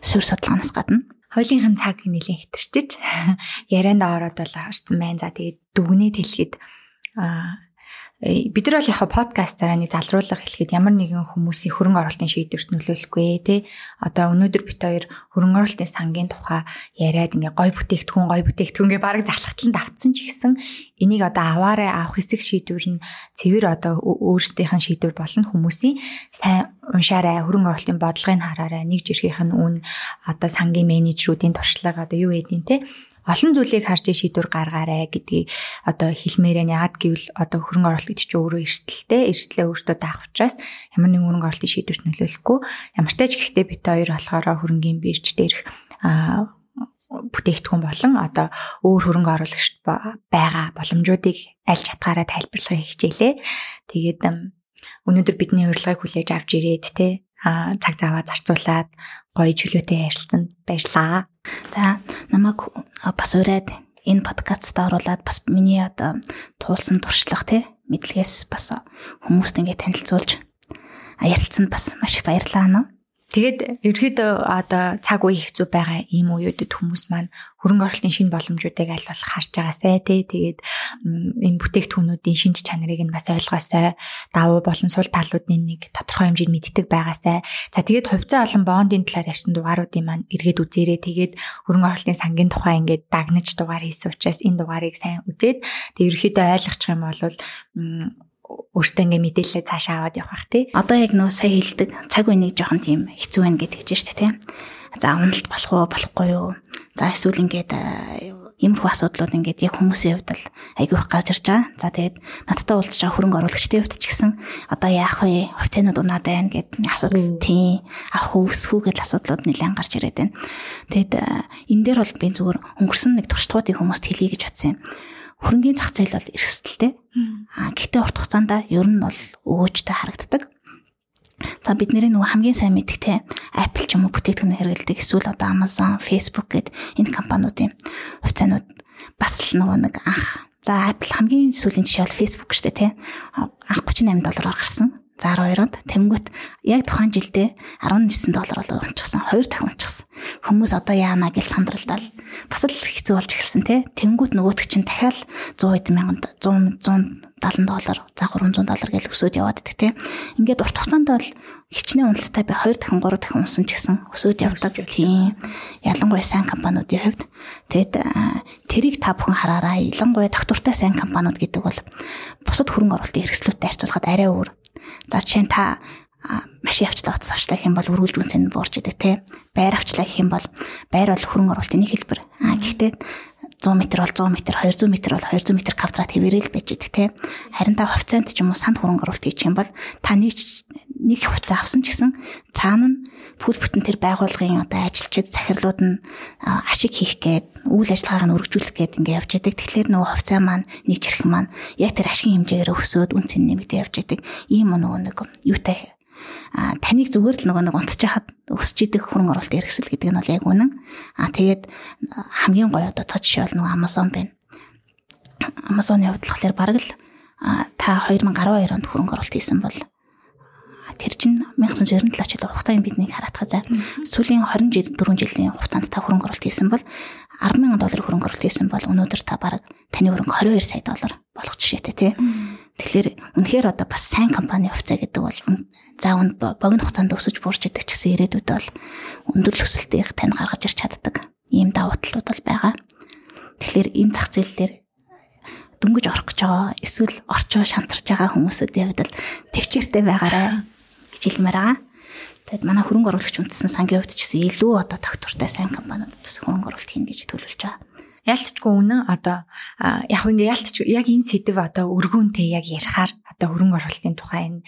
B: Суурь судалгаанаас гадна
A: хоёлынхын цаг нэлээд хэтэрчиж ярианд ороод бол харсан байна. За тэгээд дүгнээ тэлхэд аа бид нар бол яг подкастаараа нэг залруулга хэлэхэд ямар нэгэн хүмүүсийн хөрөнгө оруулалтын шийдвэрт нөлөөлөхгүй те. Одоо өнөөдөр бит хоёр хөрөнгө оруулалтын сангийн тухай яриад ингээ гой бүтээгдэхүүн гой бүтээгдэхүүнгээ бараг залхатланд авцсан ч гэсэн энийг одоо аваарай авах хэсэг шийдвэр нь цэвэр одоо өөрсдийнх нь шийдвэр болно хүмүүсийн сайн уншаарай хөрөнгө оруулалтын бодлогыг хараарай нэг жирхийнх нь үн одоо сангийн менежерүүдийн туршлага одоо юу гэдгийг те олон зүйлийг харж шийдвэр гаргаарай гэдгийг одоо хэлмээрээ яад гэвэл одоо хөрөнгө оруулалт гэж чинь өөрөө эрсдэлтэй эрсдлээ өөртөө даах учраас ямар нэгэн хөрөнгө оруулалтын шийдвэрт нөлөөлөхгүй ямар ч тач гэхдээ бит хоёр болохоор хөрөнгөний бирж дээрх бүтээгдэхүүн болон одоо өөр хөрөнгө оруулагч байгаа боломжуудыг аль чатгаараа тайлбарлахыг хичээлээ. Тэгээд өнөөдөр бидний урилгыг хүлээж авч ирээд те цаг заваа зарцуулаад гоё чөлөөтэй ярилцсан баярлаа.
B: За намайг бас ураад энэ подкастт оруулаад бас миний одоо туулсан туршлага тий мэдлэгээс бас хүмүүст ингэ танилцуулж ярилцсанд бас маш их баярлалаа нөө.
A: Тэгээд ерөөдөө одоо цаг үе хэцүү байгаа ийм үеүүдэд хүмүүс маань хөрөнгө оруулалтын шинэ боломжуудыг аль болох харж байгаасай тий. Тэгээд энэ бүтээгдэхүүнүүдийн шинж чанарыг нь бас ойлгоосай. Давуу болон сул талуудын нэг тодорхой хэмжээнд мэддэг байгаасай. За тэгээд хувьцаа болон бондын талаар ярьсан дугааруудын маань эргээд үзээрэй. Тэгээд хөрөнгө оруулалтын сангийн тухай ингээд дагнаж дугаар хийсэн учраас энэ дугаарыг сайн үзээд тэгээд ерөөдөө ойлгочих юм бол өөртөө ингээ мэдээлэлээ цаашаа аваад явах бах тий.
B: Одоо яг нөө сая хэлдэг цаг үеийг жоохон тийм хэцүү байна гэдэг гэж шүү дээ тий. За уналт болох уу болохгүй юу? За эсвэл ингээд иймэрхүү асуудлууд ингээд яг хүмүүсийн хувьд л айгүй их гарч ирж байгаа. За тэгээд надтай уулзж байгаа хөрөнгө оруулагчдын хувьд ч гэсэн одоо яах вэ? Хувьцаанууд унаад байна гэд асуудал тийм авах уу өсөх үү гэдэл асуудлууд нэлээд гарч ирээд байна. Тэгэд энэ дээр бол би зүгээр өнгөрсөн нэг туршлагуудын хүмүүст хэлье гэж бодсон юм. Хөрөнгөний зах зээл бол эрсдэлтэй. А гэхдээ урт хугацаанд ер нь бол өгөөжтэй харагддаг. За бидний нөгөө хамгийн сайн мэддэг те Apple ч юм уу бүтээгдэхүүн хэрэгэлдэг эсвэл одоо Amazon, Facebook гэд энэ компаниудын хувьцаанууд бас л нөгөө нэг анх за Apple хамгийн сүүлийн жишээ бол Facebook шүү дээ те анх 38 доллараар гарсан. За 12-онд тэнгүүт яг тухайн жилдээ 19 доллар болоо унчихсан. Хоёр дахин унчихсан. Хүмүүс одоо яана гэж сандралдал бас л хэцүү болж эхэлсэн тий. Тэнгүүт нөгөөтг чинь дахиад 100 хэдэн мянганд 100 170 доллар, за 300 доллар гэж өсөөд яваад идэх тий. Ингээд урт хугацаанд бол хичнээн уналттай би 2 дахин 3 дахин унсан ч гэсэн өсөөд явдаг тийм. Ялангуяа сайн компаниудын хувьд тэгэд тэрийг та бүхэн хараараа. Ялангуяа доктортой сайн компаниуд гэдэг бол бусад хөрөнгө оруулалтын хэрэгслүүдтэй харьцуулахад арай өөр За жишээ нь та машин авчлаа утас авчлаа гэх юм бол үргэлж үнцэн буурч идэг те. Байр авчлаа гэх юм бол байр бол хөрөнгө оруулалтын нэг хэлбэр. А гэхдээ 100 м бол 100 м, 200 м бол 200 м квадрат хэвээрэл байж идэг те. Харин та хувьцаанд ч юм уу санд хөрөнгө оруулалт хийчих юм бол та нэг нэг хувьцаа авсан ч гэсэн цаана нь бүл бүтэн тэр байгууллагын одоо ажилчид захирлууд нь ашиг хийх гээд үйл ажиллагааг нь өргөжүүлэх гээд ингээд явж байдаг. Тэгэхээр нөгөө хувьцаа маань нэг хэрэг маань яг тэр ашигын хэмжээгээр өсөөд үн цэн нэмэгдээ явж байдаг. Ийм нөгөө нэг юутай а таныг зүгээр л нөгөө нэг унтж хахад өсч идэх хөрөнгө оруулалт хэрэгсэл гэдэг нь бол яг үнэн. А тэгээд хамгийн гоё одоо тоо жишээ бол нөгөө Amazon байна. Amazon-ы хувьд болохоор бараг л та 2012 онд хөрөнгө оруулалт хийсэн бол тэр чинь 1997 жилийн хугацаанд биднийг хараатгаа за сүүлийн 24 жилийн хугацаанд та хөрөнгө оруулалт хийсэн бол 10 мянган доллар хөрөнгө оруулалт хийсэн бол өнөөдөр та бараг таны хөрөнгө 22 сая доллар болох жишээтэй тий. Тэгэхээр үнэхээр одоо бас сайн компани хувьцаа гэдэг бол за үн богино хугацаанд өсөж буурч идэг ч гэсэн ирээдүйд бол өндөр өсөлтийг тань гаргаж ирч чаддаг ийм давуу талууд бол байгаа. Тэгэхээр энэ зах зээл дээр дөнгөж орох гэж байгаа эсвэл орчоо шантарч байгаа хүмүүсүүдийн хувьд л төвчээртэй байгаарай гэж хэлмээр байгаа. Тэгэд манай хөрөнгө оруулагч үндэсний сангийн хувьд ч гэсэн илүү одоо доктортой сайн компаниудад бас хөрөнгө оруулалт хийнэ гэж төлөвлөж байгаа.
A: Ялцчгүй үнэн одоо яг ингээ ялцч яг энэ сэдв одоо өргөөнтэй яг ярихаар одоо хөрөнгө оруулалтын тухай энэ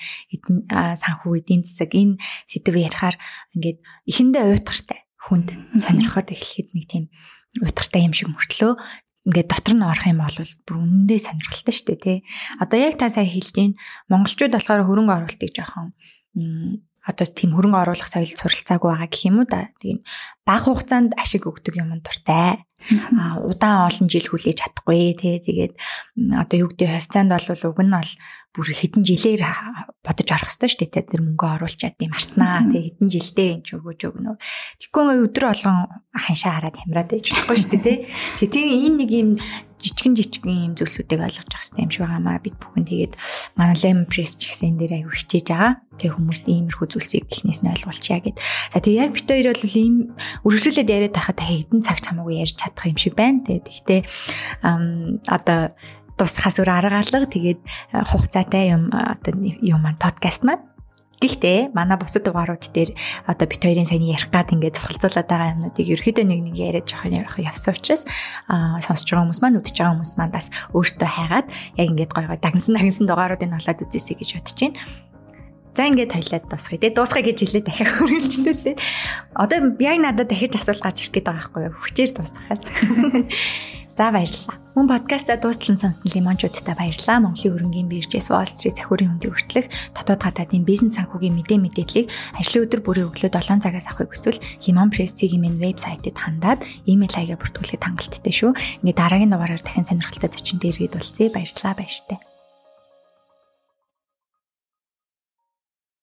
A: санхүү эдийн засаг энэ сэдв ярихаар ингээд эхэндээ уйтгартай хүнд сонирхоод эхлэхэд нэг тийм уйтгартай юм шиг мөртлөө ингээд дотор нь орох юм бол бүр үнэндээ сонирхолтой шүү дээ тий. Одоо яг та сая хэлж гин монголчууд болохоор хөрөнгө оруулалтыг жоохон одоо тийм хөрөнгө оруулах соёл суралцаагүй байгаа гэх юм уу да. Тийм бага хугацаанд ашиг өгдөг юм дуртай. А удаан олон жил хүлээж чадахгүй тий. Тэгээд одоо юу гэдэг хувьцаанд бол уг нь бол бүр хэдэн жилээр бодож орох хэрэгтэй шүү дээ. Тэр мөнгө оруулчаад би мартнаа. Тэг хэдэн жилдээ энэ ч өгөөж өгнө. Тэгэхгүй өдөр болгон ханшаа хараад хямраад байж болохгүй шүү дээ. Тэг тийм энэ нэг юм жижигэн жижигэн юм зүйлсүүдийг ойлгож авах хэрэгтэй юм шиг байгаамаа бид бүхэн тэгээд манай Lemon Press ч гэсэн энэ дээр аягүй хичээж байгаа. Тэг хүмүүст иймэрхүү зүйлсийг эхнээс нь ойлгуулчихъя гэд. За тэг яг бид хоёр бол ийм үргэлжлүүлээд яриад байхад хэдэн цагт хамаагүй ярьж чадах юм шиг байна. Тэгээд ихтэй одоо тусахаас өөр арга алга тэгээд хугацаатай юм одоо юм маань подкаст маань Гэхдээ манай бусад дугаарууд дээр одоо бит хоёрын сайн ярих гад ингээд зохицуулаад байгаа юмнуудыг ерөөхдөө нэг нэг яриад жоохон явах явсан учраас аа сонсож байгаа хүмүүс маань үдчихэж байгаа хүмүүс маань бас өөртөө хайгаад яг ингээд гой гой дагнсан дагнсан дугааруудыг олоод үзээсэй гэж бодож байна. За ингээд таялаад дуусгая. Тэгээ дуусгая гэж хэлээ дахиад хөргөлжлээ. Одоо яг надад дахиж асуулт гарч ирэх гээд байгаа байхгүй юу? Хүчээр дуусгахаас. За баярлалаа. Мөн подкаста дуустал нь сонсон лимончуудтай баярлалаа. Монголын хөрөнгөний биржээс Wall Street захиурын хөндий хүртэлх дотоод гадаадын бизнес санхүүгийн мэдээ мэдээллийг ажлын өдөр бүрийн өглөө 7 цагаас авахыг хүсвэл Limon Press-ийн минь вебсайтад хандаад имэйл хаягаар бүртгүүлэхэд хангалттай шүү. Ингээ дараагийн дугаараар дахин сонирхолтой зочин дээргээд болцъя. Баярлалаа баяртай.